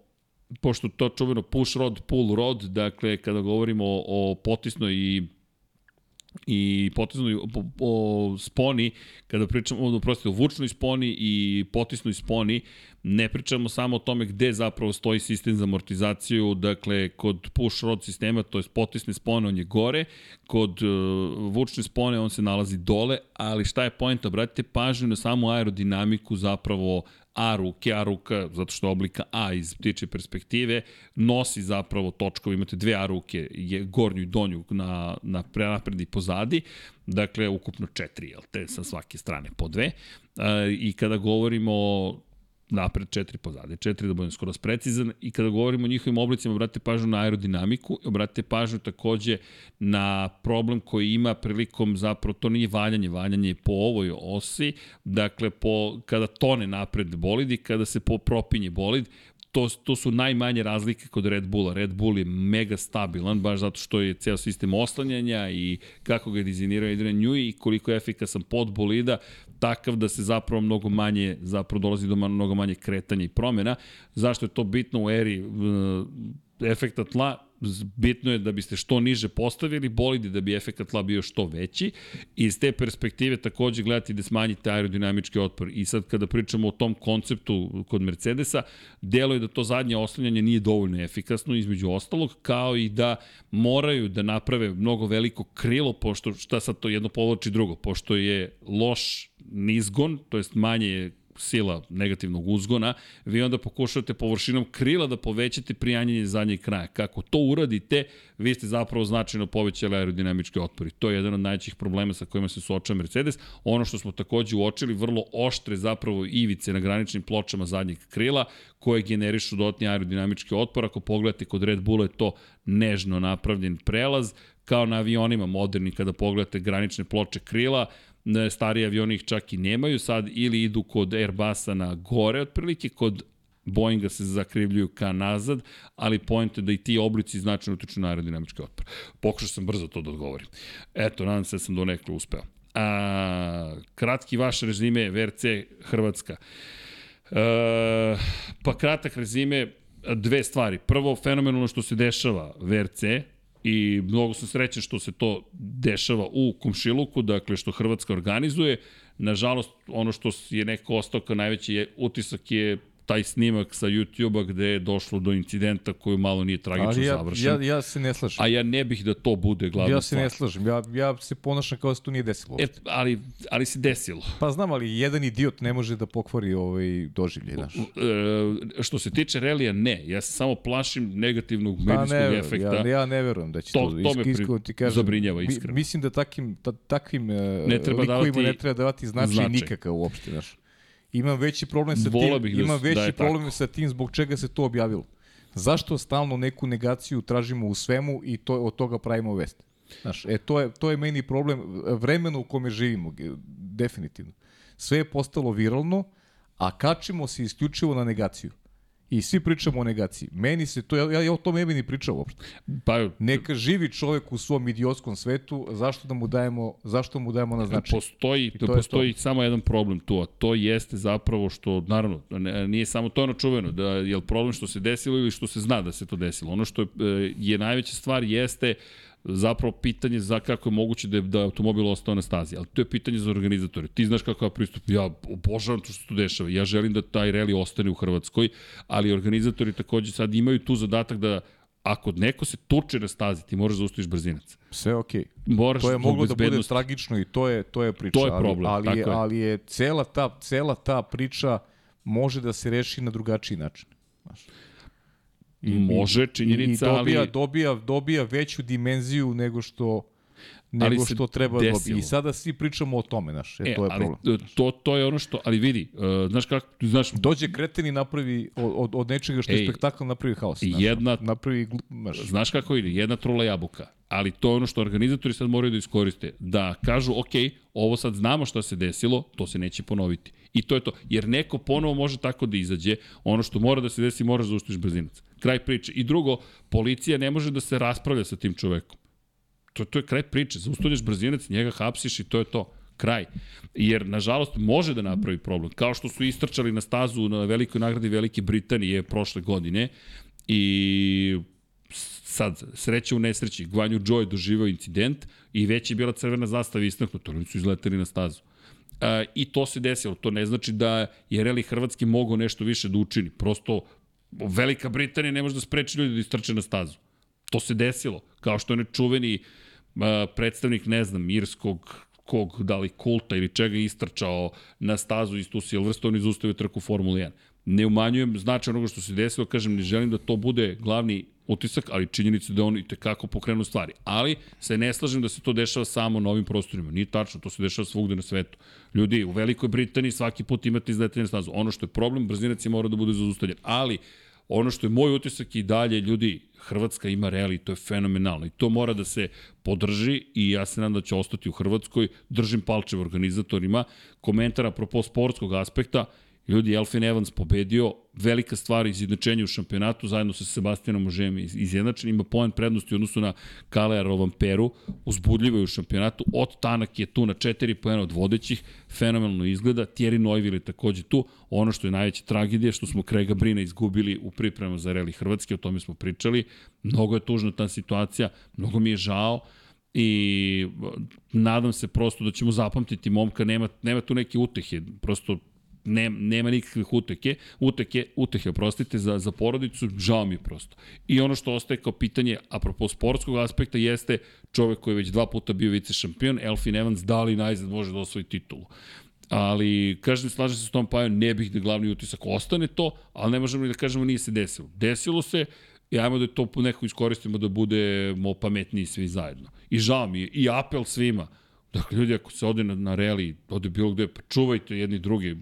pošto to čuveno push rod, pull rod, dakle kada govorimo o, o potisnoj i i potisnoj o, o sponi, kada pričamo prosto, o vučnoj sponi i potisnoj sponi, ne pričamo samo o tome gde zapravo stoji sistem za amortizaciju, dakle, kod push rod sistema, to je potisne spone, on je gore, kod uh, vučne spone on se nalazi dole, ali šta je pojenta? Obratite pažnju na samu aerodinamiku zapravo A ruke, A ruka, zato što oblika A iz ptiče perspektive, nosi zapravo točkove, imate dve A ruke, je gornju i donju na, na prenapred i pozadi, dakle, ukupno četiri, jel te, sa svake strane po dve. E, I kada govorimo napred, četiri pozade, četiri da budem skoro precizan. I kada govorimo o njihovim oblicima, obratite pažnju na aerodinamiku, obratite pažnju takođe na problem koji ima prilikom zapravo, to nije valjanje, valjanje je po ovoj osi, dakle po, kada tone napred bolid i kada se po propinje bolid, to, to su najmanje razlike kod Red Bulla. Red Bull je mega stabilan, baš zato što je ceo sistem oslanjanja i kako ga je dizajnirao Adrian Newey i koliko je efikasan pod bolida, takav da se zapravo mnogo manje, zapravo dolazi do mnogo manje kretanja i promjena. Zašto je to bitno u eri uh, efekta tla? Bitno je da biste što niže postavili bolidi da bi efekat tla bio što veći i iz te perspektive takođe gledati da smanjite aerodinamički otpor. I sad kada pričamo o tom konceptu kod Mercedesa, delo je da to zadnje oslanjanje nije dovoljno efikasno između ostalog, kao i da moraju da naprave mnogo veliko krilo, pošto šta sad to jedno povlači drugo, pošto je loš nizgon, to jest manje sila negativnog uzgona, vi onda pokušavate površinom krila da povećate prijanjanje zadnjeg kraja. Kako to uradite, vi ste zapravo značajno povećali aerodinamički otpor. I to je jedan od najvećih problema sa kojima se suočava Mercedes. Ono što smo takođe uočili, vrlo oštre zapravo ivice na graničnim pločama zadnjeg krila, koje generišu dodatni aerodinamički otpor. Ako pogledate kod Red Bulla je to nežno napravljen prelaz, kao na avionima moderni kada pogledate granične ploče krila, stari avioni ih čak i nemaju sad ili idu kod Airbusa na gore otprilike, kod Boeinga se zakrivljuju ka nazad, ali point je da i ti oblici značajno utiču na aerodinamički otpor. Pokušao sam brzo to da odgovorim. Eto, nadam se da sam do nekle uspeo. A, kratki vaš rezime VRC Hrvatska. E, pa kratak rezime, dve stvari. Prvo, fenomenalno što se dešava VRC, i mnogo sam srećen što se to dešava u Komšiluku, dakle što Hrvatska organizuje. Nažalost, ono što je neko ostao kao najveći utisak je taj snimak sa YouTube-a gde je došlo do incidenta koji malo nije tragično ja, završen. Ja, ja se ne slažem. A ja ne bih da to bude glavna Ja se stvar. ne slažem. Ja, ja se ponašam kao da se to nije desilo. E, ali, ali se desilo. Pa znam, ali jedan idiot ne može da pokvari ovaj doživljaj naš. E, što se tiče relija, ne. Ja se samo plašim negativnog medijskog pa ne, efekta. Ja, ja ne verujem da će to, to, to me iskreno ti kažem. zabrinjava iskreno. Mislim da takim, ta, takvim ne treba likovima davati ne treba davati značaj, značaj. nikakav uopšte, znaš. Imam veći problem sa tim, da, imam veći da problem tako. sa tim zbog čega se to objavilo. Zašto stalno neku negaciju tražimo u svemu i to od toga pravimo vest? Znaš, e, to je, to je meni problem vremena u kome živimo, definitivno. Sve je postalo viralno, a kačimo se isključivo na negaciju. I svi pričamo o negaciji. Meni se to, ja, ja o tome ne bi ni pričao uopšte. Pa, Neka živi čovek u svom idiotskom svetu, zašto da mu dajemo, zašto mu dajemo na značaj? Postoji, to postoji to. samo jedan problem tu, a to jeste zapravo što, naravno, nije samo to ono čuveno, da je problem što se desilo ili što se zna da se to desilo. Ono što je, je najveća stvar jeste zapravo pitanje za kako je moguće da je, da je automobil ostao na stazi, ali to je pitanje za organizatore. Ti znaš kako je pristup, ja obožavam to što se tu dešava, ja želim da taj reli ostane u Hrvatskoj, ali organizatori takođe sad imaju tu zadatak da ako neko se tuče na stazi, ti moraš da zaustaviš brzinac. Sve okej. Okay. Moraš to je moglo da bude tragično i to je to je priča, To je problem, ali, ali, tako je. ali je cela ta cela ta priča može da se reši na drugačiji način. Znaš. Može, činjenica, i, i dobija, ali- dobija, dobija veću dimenziju nego što nego Ali što treba da desilo. I sada svi pričamo o tome, znaš, e, E, to je ali problem. to, to je ono što, ali vidi, uh, znaš kako, znaš, Dođe kreten i napravi od, od, nečega što je Ej, spektakl napravi haos. Znaš, jedna- napravi, znaš, Znaš kako ide? Jedna trula jabuka. Ali to je ono što organizatori sad moraju da iskoriste. Da kažu, ok, ovo sad znamo šta se desilo, to se neće ponoviti. I to je to. Jer neko ponovo može tako da izađe. Ono što mora da se desi, moraš da zaustaviš brzinac. Kraj priče. I drugo, policija ne može da se raspravlja sa tim čovekom. To, to je kraj priče. Zaustavljaš brzinac, njega hapsiš i to je to. Kraj. Jer, nažalost, može da napravi problem. Kao što su istrčali na stazu na velikoj nagradi Velike Britanije prošle godine i sad, sreća u nesreći, Gvanju Joe je doživao incident i već je bila crvena zastava istaknuta, oni su izleteli na stazu. E, I to se desilo. To ne znači da je Reli Hrvatski mogao nešto više da učini. Prosto, Velika Britanija ne može da spreči ljudi da istrče na stazu. To se desilo. Kao što je nečuveni uh, predstavnik, ne znam, irskog kog, da li kulta ili čega istrčao na stazu iz tu Silverstone i zaustavio trku Formula 1. Ne umanjujem značaj onoga što se desilo, kažem, ne želim da to bude glavni utisak, ali činjenica da on i tekako pokrenu stvari. Ali se ne slažem da se to dešava samo na ovim prostorima. Nije tačno, to se dešava svugde na svetu. Ljudi, u Velikoj Britaniji svaki put imate izletanje na stazu. Ono što je problem, brzinac je mora da bude zaustavljen. Ali Ono što je moj utisak i dalje, ljudi, Hrvatska ima reali, to je fenomenalno i to mora da se podrži i ja se nadam da će ostati u Hrvatskoj. Držim palčev organizatorima. Komentar apropo sportskog aspekta, ljudi, Elfin Evans pobedio, velika stvar izjednačenja u šampionatu, zajedno sa Sebastianom Ožem izjednačen, ima poen prednosti u odnosu na Kalea Rovamperu, uzbudljivo je u šampionatu, od Tanak je tu na 4 poena od vodećih, fenomenalno izgleda, Thierry Neuville je takođe tu, ono što je najveća tragedija, što smo Krega Brina izgubili u pripremama za Reli Hrvatske, o tome smo pričali, mnogo je tužna ta situacija, mnogo mi je žao, i nadam se prosto da ćemo zapamtiti momka, nema, nema tu neke utehe, prosto ne, nema nikakvih uteke, uteke, utehe, oprostite, za, za porodicu, žao mi je prosto. I ono što ostaje kao pitanje, apropo sportskog aspekta, jeste čovek koji je već dva puta bio vice šampion, Elfin Evans, da li najzad može da osvoji titulu. Ali, kažem, slažem se s tom Pajom, ne bih da glavni utisak ostane to, ali ne možemo ni da kažemo nije se desilo. Desilo se, i ajmo da to nekako iskoristimo da budemo pametniji svi zajedno. I žao mi je, i apel svima, Dakle, ljudi, ako se ode na, na reli, ode bilo gde, pa čuvajte jedni drugi.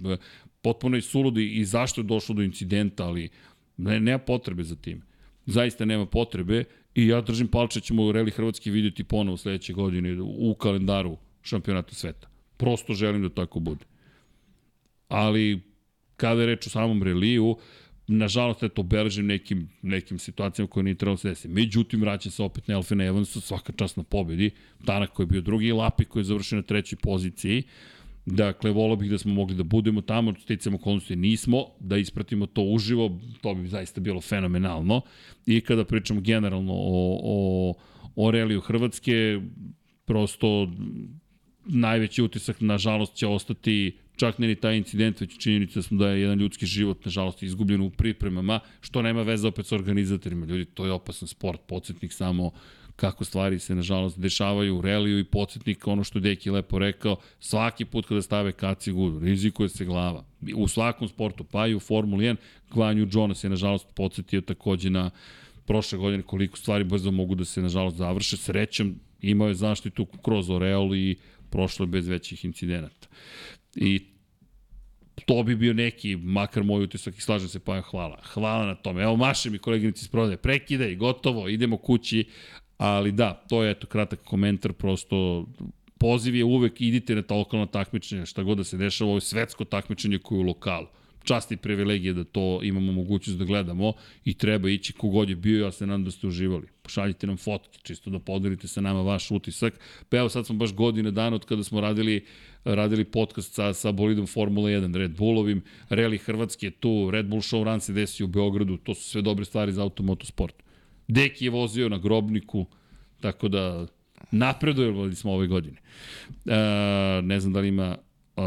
Potpuno je suludi i zašto je došlo do incidenta, ali ne, nema potrebe za tim. Zaista nema potrebe i ja držim palče da ćemo u reli Hrvatski vidjeti ponovo sledeće godine u kalendaru šampionata sveta. Prosto želim da tako bude. Ali, kada je reč o samom reliju, nažalost, eto, obeležim nekim, nekim situacijama koje nije trebalo se desiti. Međutim, vraća se opet na Elfina Evansa, svaka čast na pobedi. Tanak koji je bio drugi i Lapi koji je završio na trećoj poziciji. Dakle, volao bih da smo mogli da budemo tamo, sticamo okolnosti nismo, da ispratimo to uživo, to bi zaista bilo fenomenalno. I kada pričamo generalno o, o, o reliju Hrvatske, prosto najveći utisak, nažalost, će ostati čak ne ni taj incident, već činjenica da smo da je jedan ljudski život, nažalost, izgubljen u pripremama, što nema veze opet sa organizatorima. Ljudi, to je opasan sport, podsjetnik samo kako stvari se, nažalost, dešavaju u reliju i podsjetnik, ono što Deki lepo rekao, svaki put kada stave kacigu, rizikuje se glava. U svakom sportu, pa i u Formuli 1, Gvanju Jonas je, nažalost, podsjetio takođe na prošle godine koliko stvari brzo mogu da se, nažalost, završe. Srećem, imao je zaštitu kroz Oreol i prošlo bez većih incidenata. I to bi bio neki, makar moj utisak i slažem se, pa hvala. Hvala na tome. Evo, maše mi koleginici iz prodaje, prekidaj, gotovo, idemo kući. Ali da, to je eto kratak komentar, prosto poziv je uvek idite na ta lokalna takmičenja, šta god da se dešava, ovo je svetsko takmičenje koje je u lokalu. Čast i privilegije da to imamo mogućnost da gledamo i treba ići kogod je bio, ja se nadam da ste uživali. Pošaljite nam fotke, čisto da podelite sa nama vaš utisak. Pa evo sad smo baš godine dana od kada smo radili radili podcast sa, sa bolidom Formula 1, Red Bullovim, Rally Hrvatske tu, Red Bull Show Run se desi u Beogradu, to su sve dobre stvari za automotosport. Deki je vozio na grobniku, Tako da napredujemo smo ove godine. E, ne znam da li ima e,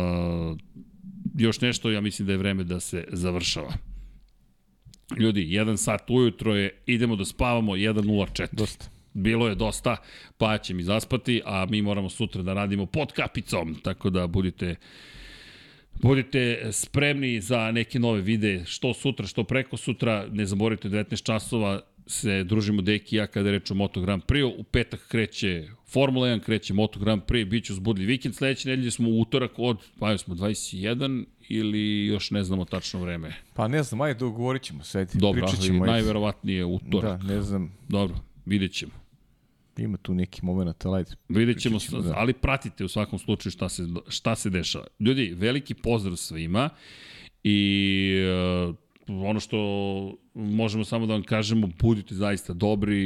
još nešto, ja mislim da je vreme da se završava. Ljudi, jedan sat ujutro je, idemo da spavamo 1.04. Dosta. Bilo je dosta, pa će mi zaspati, a mi moramo sutra da radimo pod kapicom, tako da budite Budite spremni za neke nove videe, što sutra, što preko sutra. Ne zaboravite, 19 časova se družimo Deki i ja kada reč o Moto Grand Prix. U petak kreće Formula 1, kreće Moto Grand Prix, bit će uzbudljiv vikend. Sledeće nedelje smo u utorak od, pa smo 21 ili još ne znamo tačno vreme. Pa ne znam, ajde dogovorit ćemo se, Dobro, pričat ali ćemo. najverovatnije utorak. Da, ne znam. Dobro, vidjet ćemo. Ima tu neki moment, ali ajde. Vidjet ćemo, pričat da. ali pratite u svakom slučaju šta se, šta se dešava. Ljudi, veliki pozdrav svima i uh, ono što možemo samo da vam kažemo, budite zaista dobri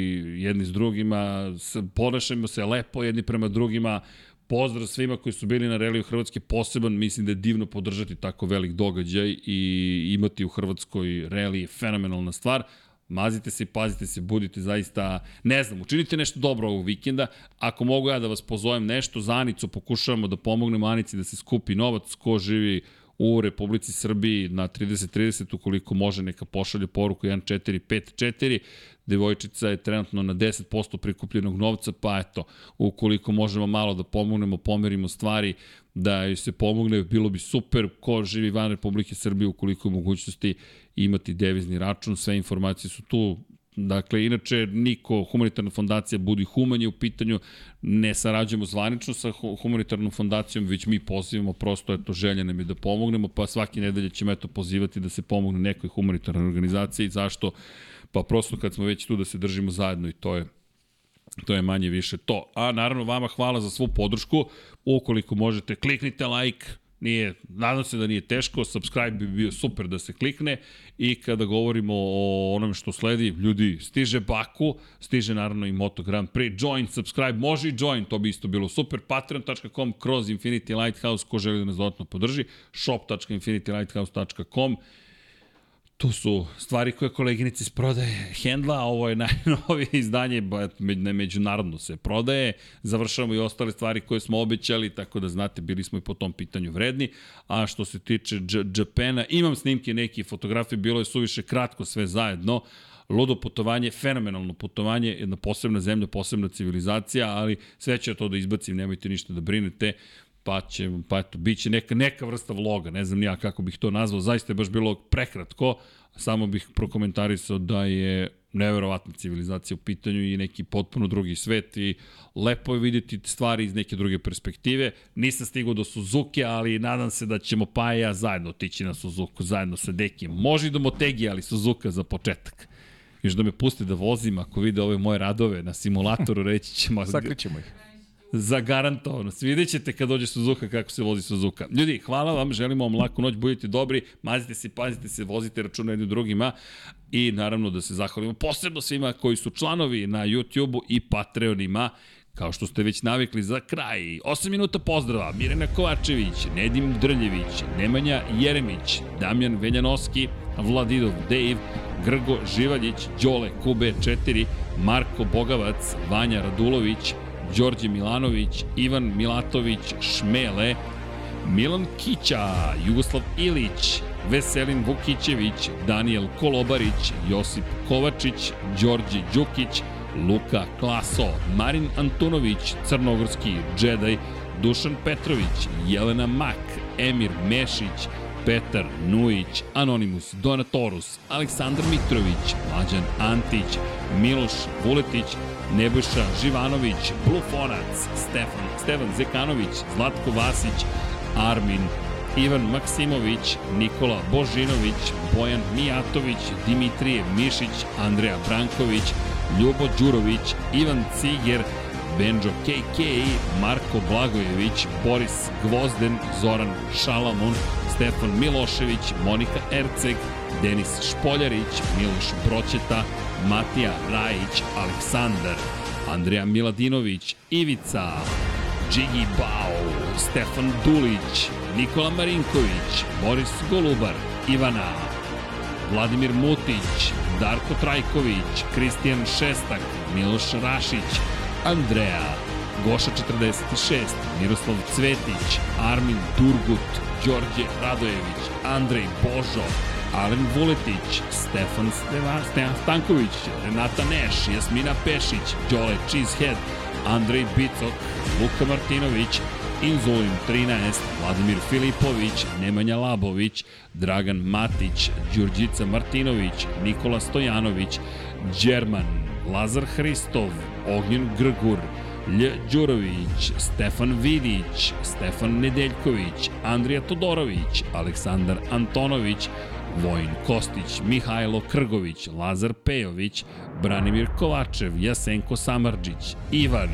jedni s drugima, ponašajmo se lepo jedni prema drugima, pozdrav svima koji su bili na reliju Hrvatske poseban, mislim da je divno podržati tako velik događaj i imati u Hrvatskoj reli je fenomenalna stvar, mazite se pazite se, budite zaista, ne znam, učinite nešto dobro ovog vikenda. Ako mogu ja da vas pozovem nešto, za Anicu pokušavamo da pomognemo Anici da se skupi novac, ko živi u Republici Srbiji na 30-30, ukoliko može neka pošalje poruku 1454. Devojčica je trenutno na 10% prikupljenog novca, pa eto, ukoliko možemo malo da pomognemo, pomerimo stvari, da joj se pomogne, bilo bi super. Ko živi van Republike Srbije, ukoliko je mogućnosti imati devizni račun, sve informacije su tu, Dakle, inače, niko, humanitarna fondacija Budi Human je u pitanju, ne sarađujemo zvanično sa humanitarnom fondacijom, već mi pozivamo, prosto, eto, želja nam je da pomognemo, pa svake nedelje ćemo, eto, pozivati da se pomogne nekoj humanitarnoj organizaciji. Zašto? Pa prosto kad smo već tu da se držimo zajedno i to je To je manje više to. A naravno vama hvala za svu podršku. Ukoliko možete, kliknite like, Nije, nadam se da nije teško, subscribe bi bio super da se klikne i kada govorimo o onome što sledi, ljudi, stiže Baku, stiže naravno i Moto Grand Prix, join, subscribe, može i join, to bi isto bilo super, patreon.com kroz Infinity Lighthouse, ko želi da nas dodatno podrži, shop.infinitylighthouse.com Tu su stvari koje koleginici iz prodaje Hendla, ovo je najnovije izdanje, ne međunarodno se prodaje, završavamo i ostale stvari koje smo obećali, tako da znate, bili smo i po tom pitanju vredni, a što se tiče Japana, imam snimke neke fotografije, bilo je suviše kratko sve zajedno, ludo putovanje, fenomenalno putovanje, jedna posebna zemlja, posebna civilizacija, ali sve će to da izbacim, nemojte ništa da brinete, pa će, pa eto, bit će neka, neka vrsta vloga, ne znam ja kako bih to nazvao, zaista je baš bilo prekratko, samo bih prokomentarisao da je neverovatna civilizacija u pitanju i neki potpuno drugi svet i lepo je vidjeti stvari iz neke druge perspektive. Nisam stigao do Suzuki, ali nadam se da ćemo pa i ja zajedno otići na Suzuku, zajedno sa Dekijem. Može i do Motegi, ali Suzuka za početak. Još da me pusti da vozim, ako vide ove moje radove na simulatoru, reći ćemo... Sakrićemo ih. Zagarantovano. Vidjet ćete kad dođe Suzuka kako se vozi Suzuka. Ljudi, hvala vam, želimo vam laku noć, budite dobri, mazite se, pazite se, vozite računa jednim drugima i naravno da se zahvalimo posebno svima koji su članovi na YouTube-u i Patreonima Kao što ste već navikli za kraj, 8 minuta pozdrava, Mirena Kovačević, Nedim Drljević, Nemanja Jeremić, Damjan Veljanoski, Vladidov Dave, Grgo Živaljić, Đole Kube 4, Marko Bogavac, Vanja Radulović, Đorđe Milanović, Ivan Milatović, Šmele, Milan Kića, Jugoslav Ilić, Veselin Vukićević, Daniel Kolobarić, Josip Kovačić, Đorđe Đukić, Luka Klaso, Marin Antunović, Crnogorski Džedaj, Dušan Petrović, Jelena Mak, Emir Mešić, Petar Nujić, Anonimus Donatorus, Aleksandar Mitrović, Mlađan Antić, Miloš Vuletić, Nebojša Živanović, Blufonac, Stefan, Stefan Zekanović, Zlatko Vasić, Armin, Ivan Maksimović, Nikola Božinović, Bojan Mijatović, Dimitrije Mišić, Andreja Branković, Ljubo Đurović, Ivan Ciger, Benjo KK, Marko Blagojević, Boris Gvozden, Zoran Šalamun, Stefan Milošević, Monika Erceg, Denis Špoljarić, Miloš Broćeta, Matija Rajić, Aleksandar, Andreja Miladinović, Ivica, Džigi Bao, Stefan Dulić, Nikola Marinković, Boris Golubar, Ivana, Vladimir Mutić, Darko Trajković, Kristijan Šestak, Miloš Rašić, Andrea, Goša 46, Miroslav Cvetić, Armin Durgut, Đorđe Radojević, Andrej Božo, Alen Vuletić, Stefan Steva, Stevan Stanković, Renata Neš, Jasmina Pešić, Đole Cheesehead, Andrej Bicok, Luka Martinović, Inzulin 13, Vladimir Filipović, Nemanja Labović, Dragan Matić, Đurđica Martinović, Nikola Stojanović, Đerman, Lazar Hristov, Ognjen Grgur, Lj. Đurović, Stefan Vidić, Stefan Nedeljković, Andrija Todorović, Aleksandar Antonović, Vojin Kostić, Mihajlo Krgović, Lazar Pejović, Branimir Kovačev, Jasenko Samarđić, Ivan,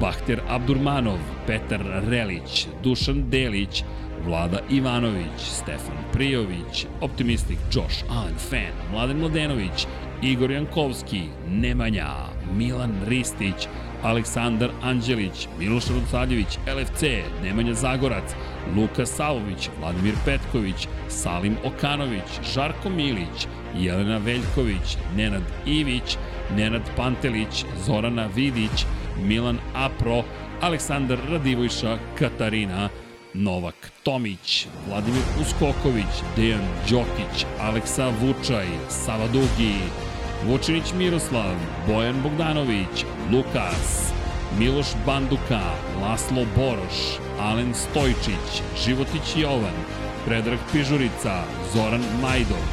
Bahter Abdurmanov, Petar Relić, Dušan Delić, Vlada Ivanović, Stefan Prijović, Optimistik Josh Allen Fan, Mladen Mladenović, Igor Jankovski, Nemanja, Milan Ristić, Aleksandar Anđelić, Miloš Radosavljević, LFC, Nemanja Zagorac, Luka Savović, Vladimir Petković, Salim Okanović, Žarko Milić, Jelena Veljković, Nenad Ivić, Nenad Pantelić, Zorana Vidić, Milan Apro, Aleksandar Radivojša, Katarina, Novak Tomić, Vladimir Uskoković, Dejan Đokić, Aleksa Vučaj, Sava Dugi, Vučinić Miroslav, Bojan Bogdanović, Lukas, Miloš Banduka, Laslo Boroš, Alen Stojčić, Životić Jovan, Predrag Pižurica, Zoran Majdov,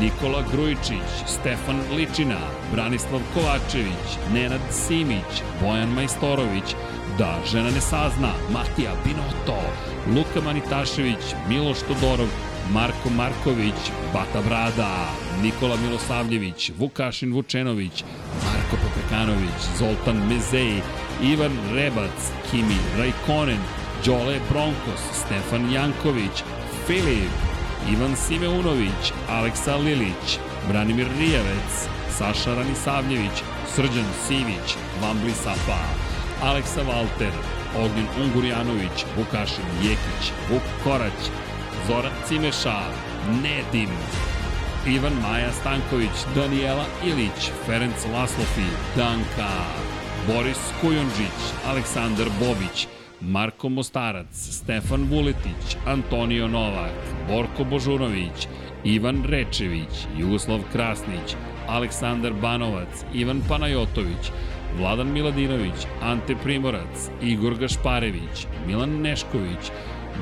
Nikola Grujičić, Stefan Ličina, Branislav Kovačević, Nenad Simić, Bojan Majstorović, Da žena ne sazna, Matija Binoto, Luka Manitašević, Miloš Todorov, Marko Marković, Bata Brada, Nikola Milosavljević, Vukašin Vučenović, Marko Popekanović, Zoltan Mezej, Ivan Rebac, Kimi Rajkonen, Đole Bronkos, Stefan Janković, Filip, Ivan Simeunović, Aleksa Lilić, Branimir Rijavec, Saša Ranisavljević, Srđan Sivić, Vambli Sapa, Aleksa Valter, Ognjen Ungurjanović, Vukašin Jekić, Vuk Korać, Zoran Cimeša, Nedim, Ivan Maja Stanković, Daniela Ilić, Ferenc Laslofi, Danka, Boris Kujundžić, Aleksandar Bobić, Marko Mostarac, Stefan Vuletić, Antonio Novak, Borko Božunović, Ivan Rečević, Jugoslav Krasnić, Aleksandar Banovac, Ivan Panajotović, Vladan Miladinović, Ante Primorac, Igor Gašparević, Milan Nešković,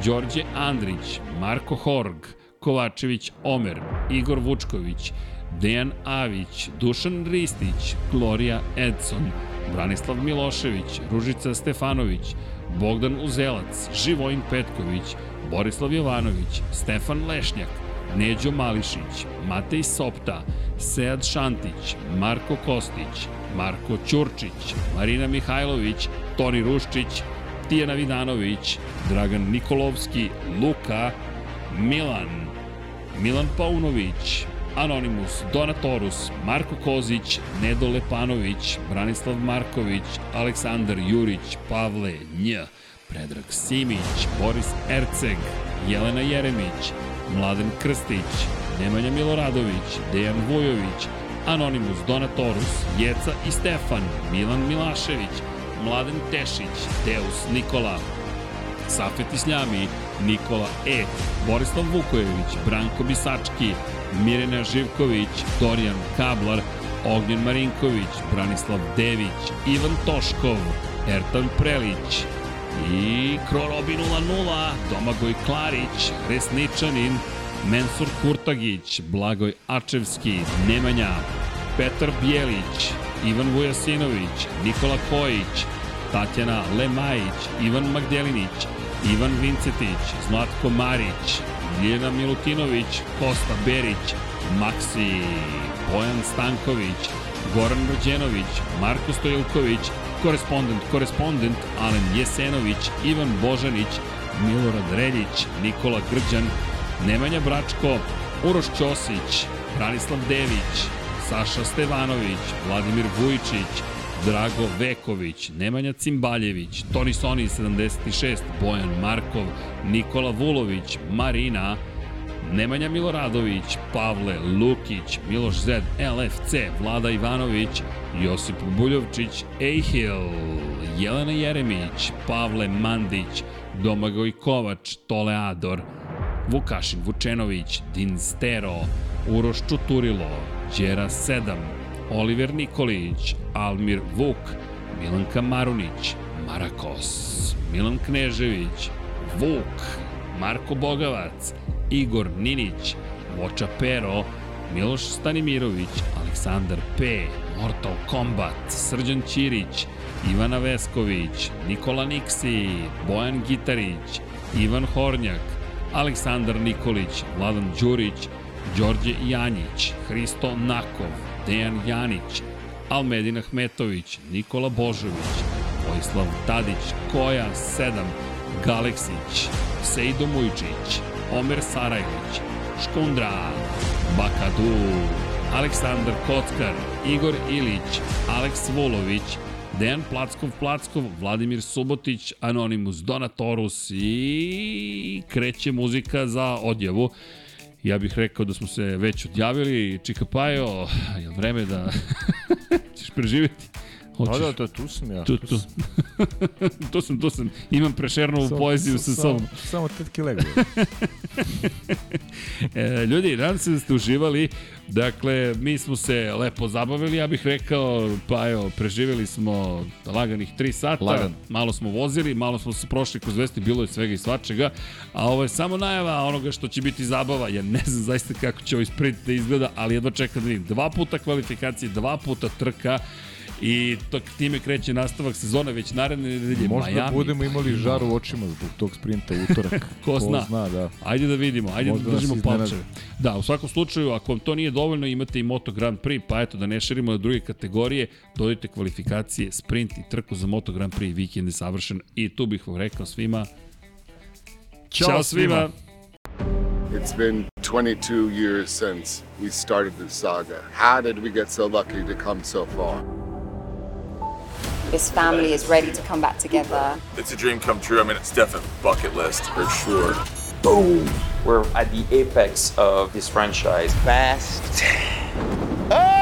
Đorđe Andrić, Marko Horg, Kovačević Omer, Igor Vučković, Dejan Avić, Dušan Ristić, Gloria Edson, Branislav Milošević, Ružica Stefanović, Bogdan Uzelac, Živojin Petković, Borislav Jovanović, Stefan Lešnjak, Neđo Mališić, Matej Sopta, Sead Šantić, Marko Kostić, Marko Ćurčić, Marina Mihajlović, Toni Ruščić, Tijana Vidanović, Dragan Nikolovski, Luka, Milan, Milan Paunović, Anonimus, Donatorus, Marko Kozić, Nedo Lepanović, Branislav Marković, Aleksandar Jurić, Pavle Nj, Predrag Simić, Boris Erceg, Jelena Jeremić, Mladen Krstić, Nemanja Miloradović, Dejan Vujović, Anonimus, Donatorus, Jeca i Stefan, Milan Milašević, Mladen Tešić, Deus Nikola, Safet Isljami, Nikola E, Borislav Vukojević, Branko Bisački, Mirjana Živković, Dorijan Kablar, Ognjen Marinković, Branislav Dević, Ivan Toškov, Ertan Prelić i Krorobi 00, Domagoj Klarić, Resničanin, Mensur Kurtagić, Blagoj Ačevski, Nemanja, Petar Bjelić, Ivan Vujasinović, Nikola Kojić, Tatjana Lemajić, Ivan Magdelinić, Ivan Vincetić, Zlatko Marić, Ljena Milutinović, Kosta Berić, Maksi, Bojan Stanković, Goran Rođenović, Marko Stojilković, korespondent, korespondent, Alen Jesenović, Ivan Božanić, Milorad Reljić, Nikola Grđan, Nemanja Bračko, Uroš Ćosić, Branislav Dević, Saša Stevanović, Vladimir Vujičić, Drago Veković, Nemanja Cimbaljević, Toni Soni 76, Bojan Markov, Nikola Vulović, Marina, Nemanja Miloradović, Pavle Lukić, Miloš Zed, LFC, Vlada Ivanović, Josip Buljovčić, Ejhil, Jelena Jeremić, Pavle Mandić, Domagoj Kovač, Toleador, Vukašin Vučenović, Dinstero, Uroš Čuturilo, Đera 7, Oliver Nikolić, Almir Vuk, Milanka Marunić, Marakos, Milan Knežević, Vuk, Marko Bogavac, Igor Ninić, Voča Pero, Miloš Stanimirović, Aleksandar P, Mortal Kombat, Srđan Ćirić, Ivana Vesković, Nikola Niksi, Bojan Gitarić, Ivan Hornjak, Aleksandar Nikolić, Vladan Đurić, Đorđe Janjić, Hristo Nakov, Dejan Janić, Almedin Ahmetović, Nikola Božović, Vojislav Tadić, Koja 7, Galeksić, Sejdo Mujčić, Omer Sarajlić, Škundra, Bakadu, Aleksandar Kockar, Igor Ilić, Aleks Vulović, Dejan Plackov-Plackov, Vladimir Subotić, Anonimus Donatorus i kreće muzika za odjavu. Ja bih rekao da smo se već odjavili. Čika Pajo, je vreme da ćeš preživjeti? Hoćeš? Da, da, da, tu sam ja. Tu, tu. tu sam, tu sam. Imam prešernovu Samo- poeziju sa sobom. Samo tetke legove. e, ljudi, nadam se da ste uživali. Dakle, mi smo se lepo zabavili, ja bih rekao, pa evo, preživjeli smo laganih 3 sata. Lagan. Malo smo vozili, malo smo se prošli kroz vesti, bilo je svega i svačega. A ovo je samo najava onoga što će biti zabava. Ja ne znam zaista kako će ovaj sprint da izgleda, ali jedva čekam da vidim. Dva puta kvalifikacije, dva puta trka. I to, time kreće nastavak sezone već naredne nedelje. Možda Miami. budemo imali žar u očima zbog tog sprinta u utorak. Ko zna. Ko zna, da. Ajde da vidimo, ajde Možda da držimo palčeve. Da, u svakom slučaju, ako vam to nije dovoljno, imate i Moto Grand Prix, pa eto, da ne širimo na druge kategorije, dodajte kvalifikacije, sprint i trku za Moto Grand Prix, vikend je savršen i tu bih vam rekao svima, Ćao Ćao svima. It's been 22 years since we started the saga. How did we get so lucky to come so far? This family is ready to come back together. It's a dream come true. I mean, it's definitely bucket list for sure. Boom! We're at the apex of this franchise. Fast. Oh!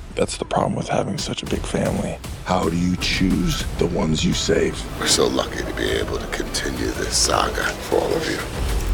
That's the problem with having such a big family. How do you choose the ones you save? We're so lucky to be able to continue this saga for all of you.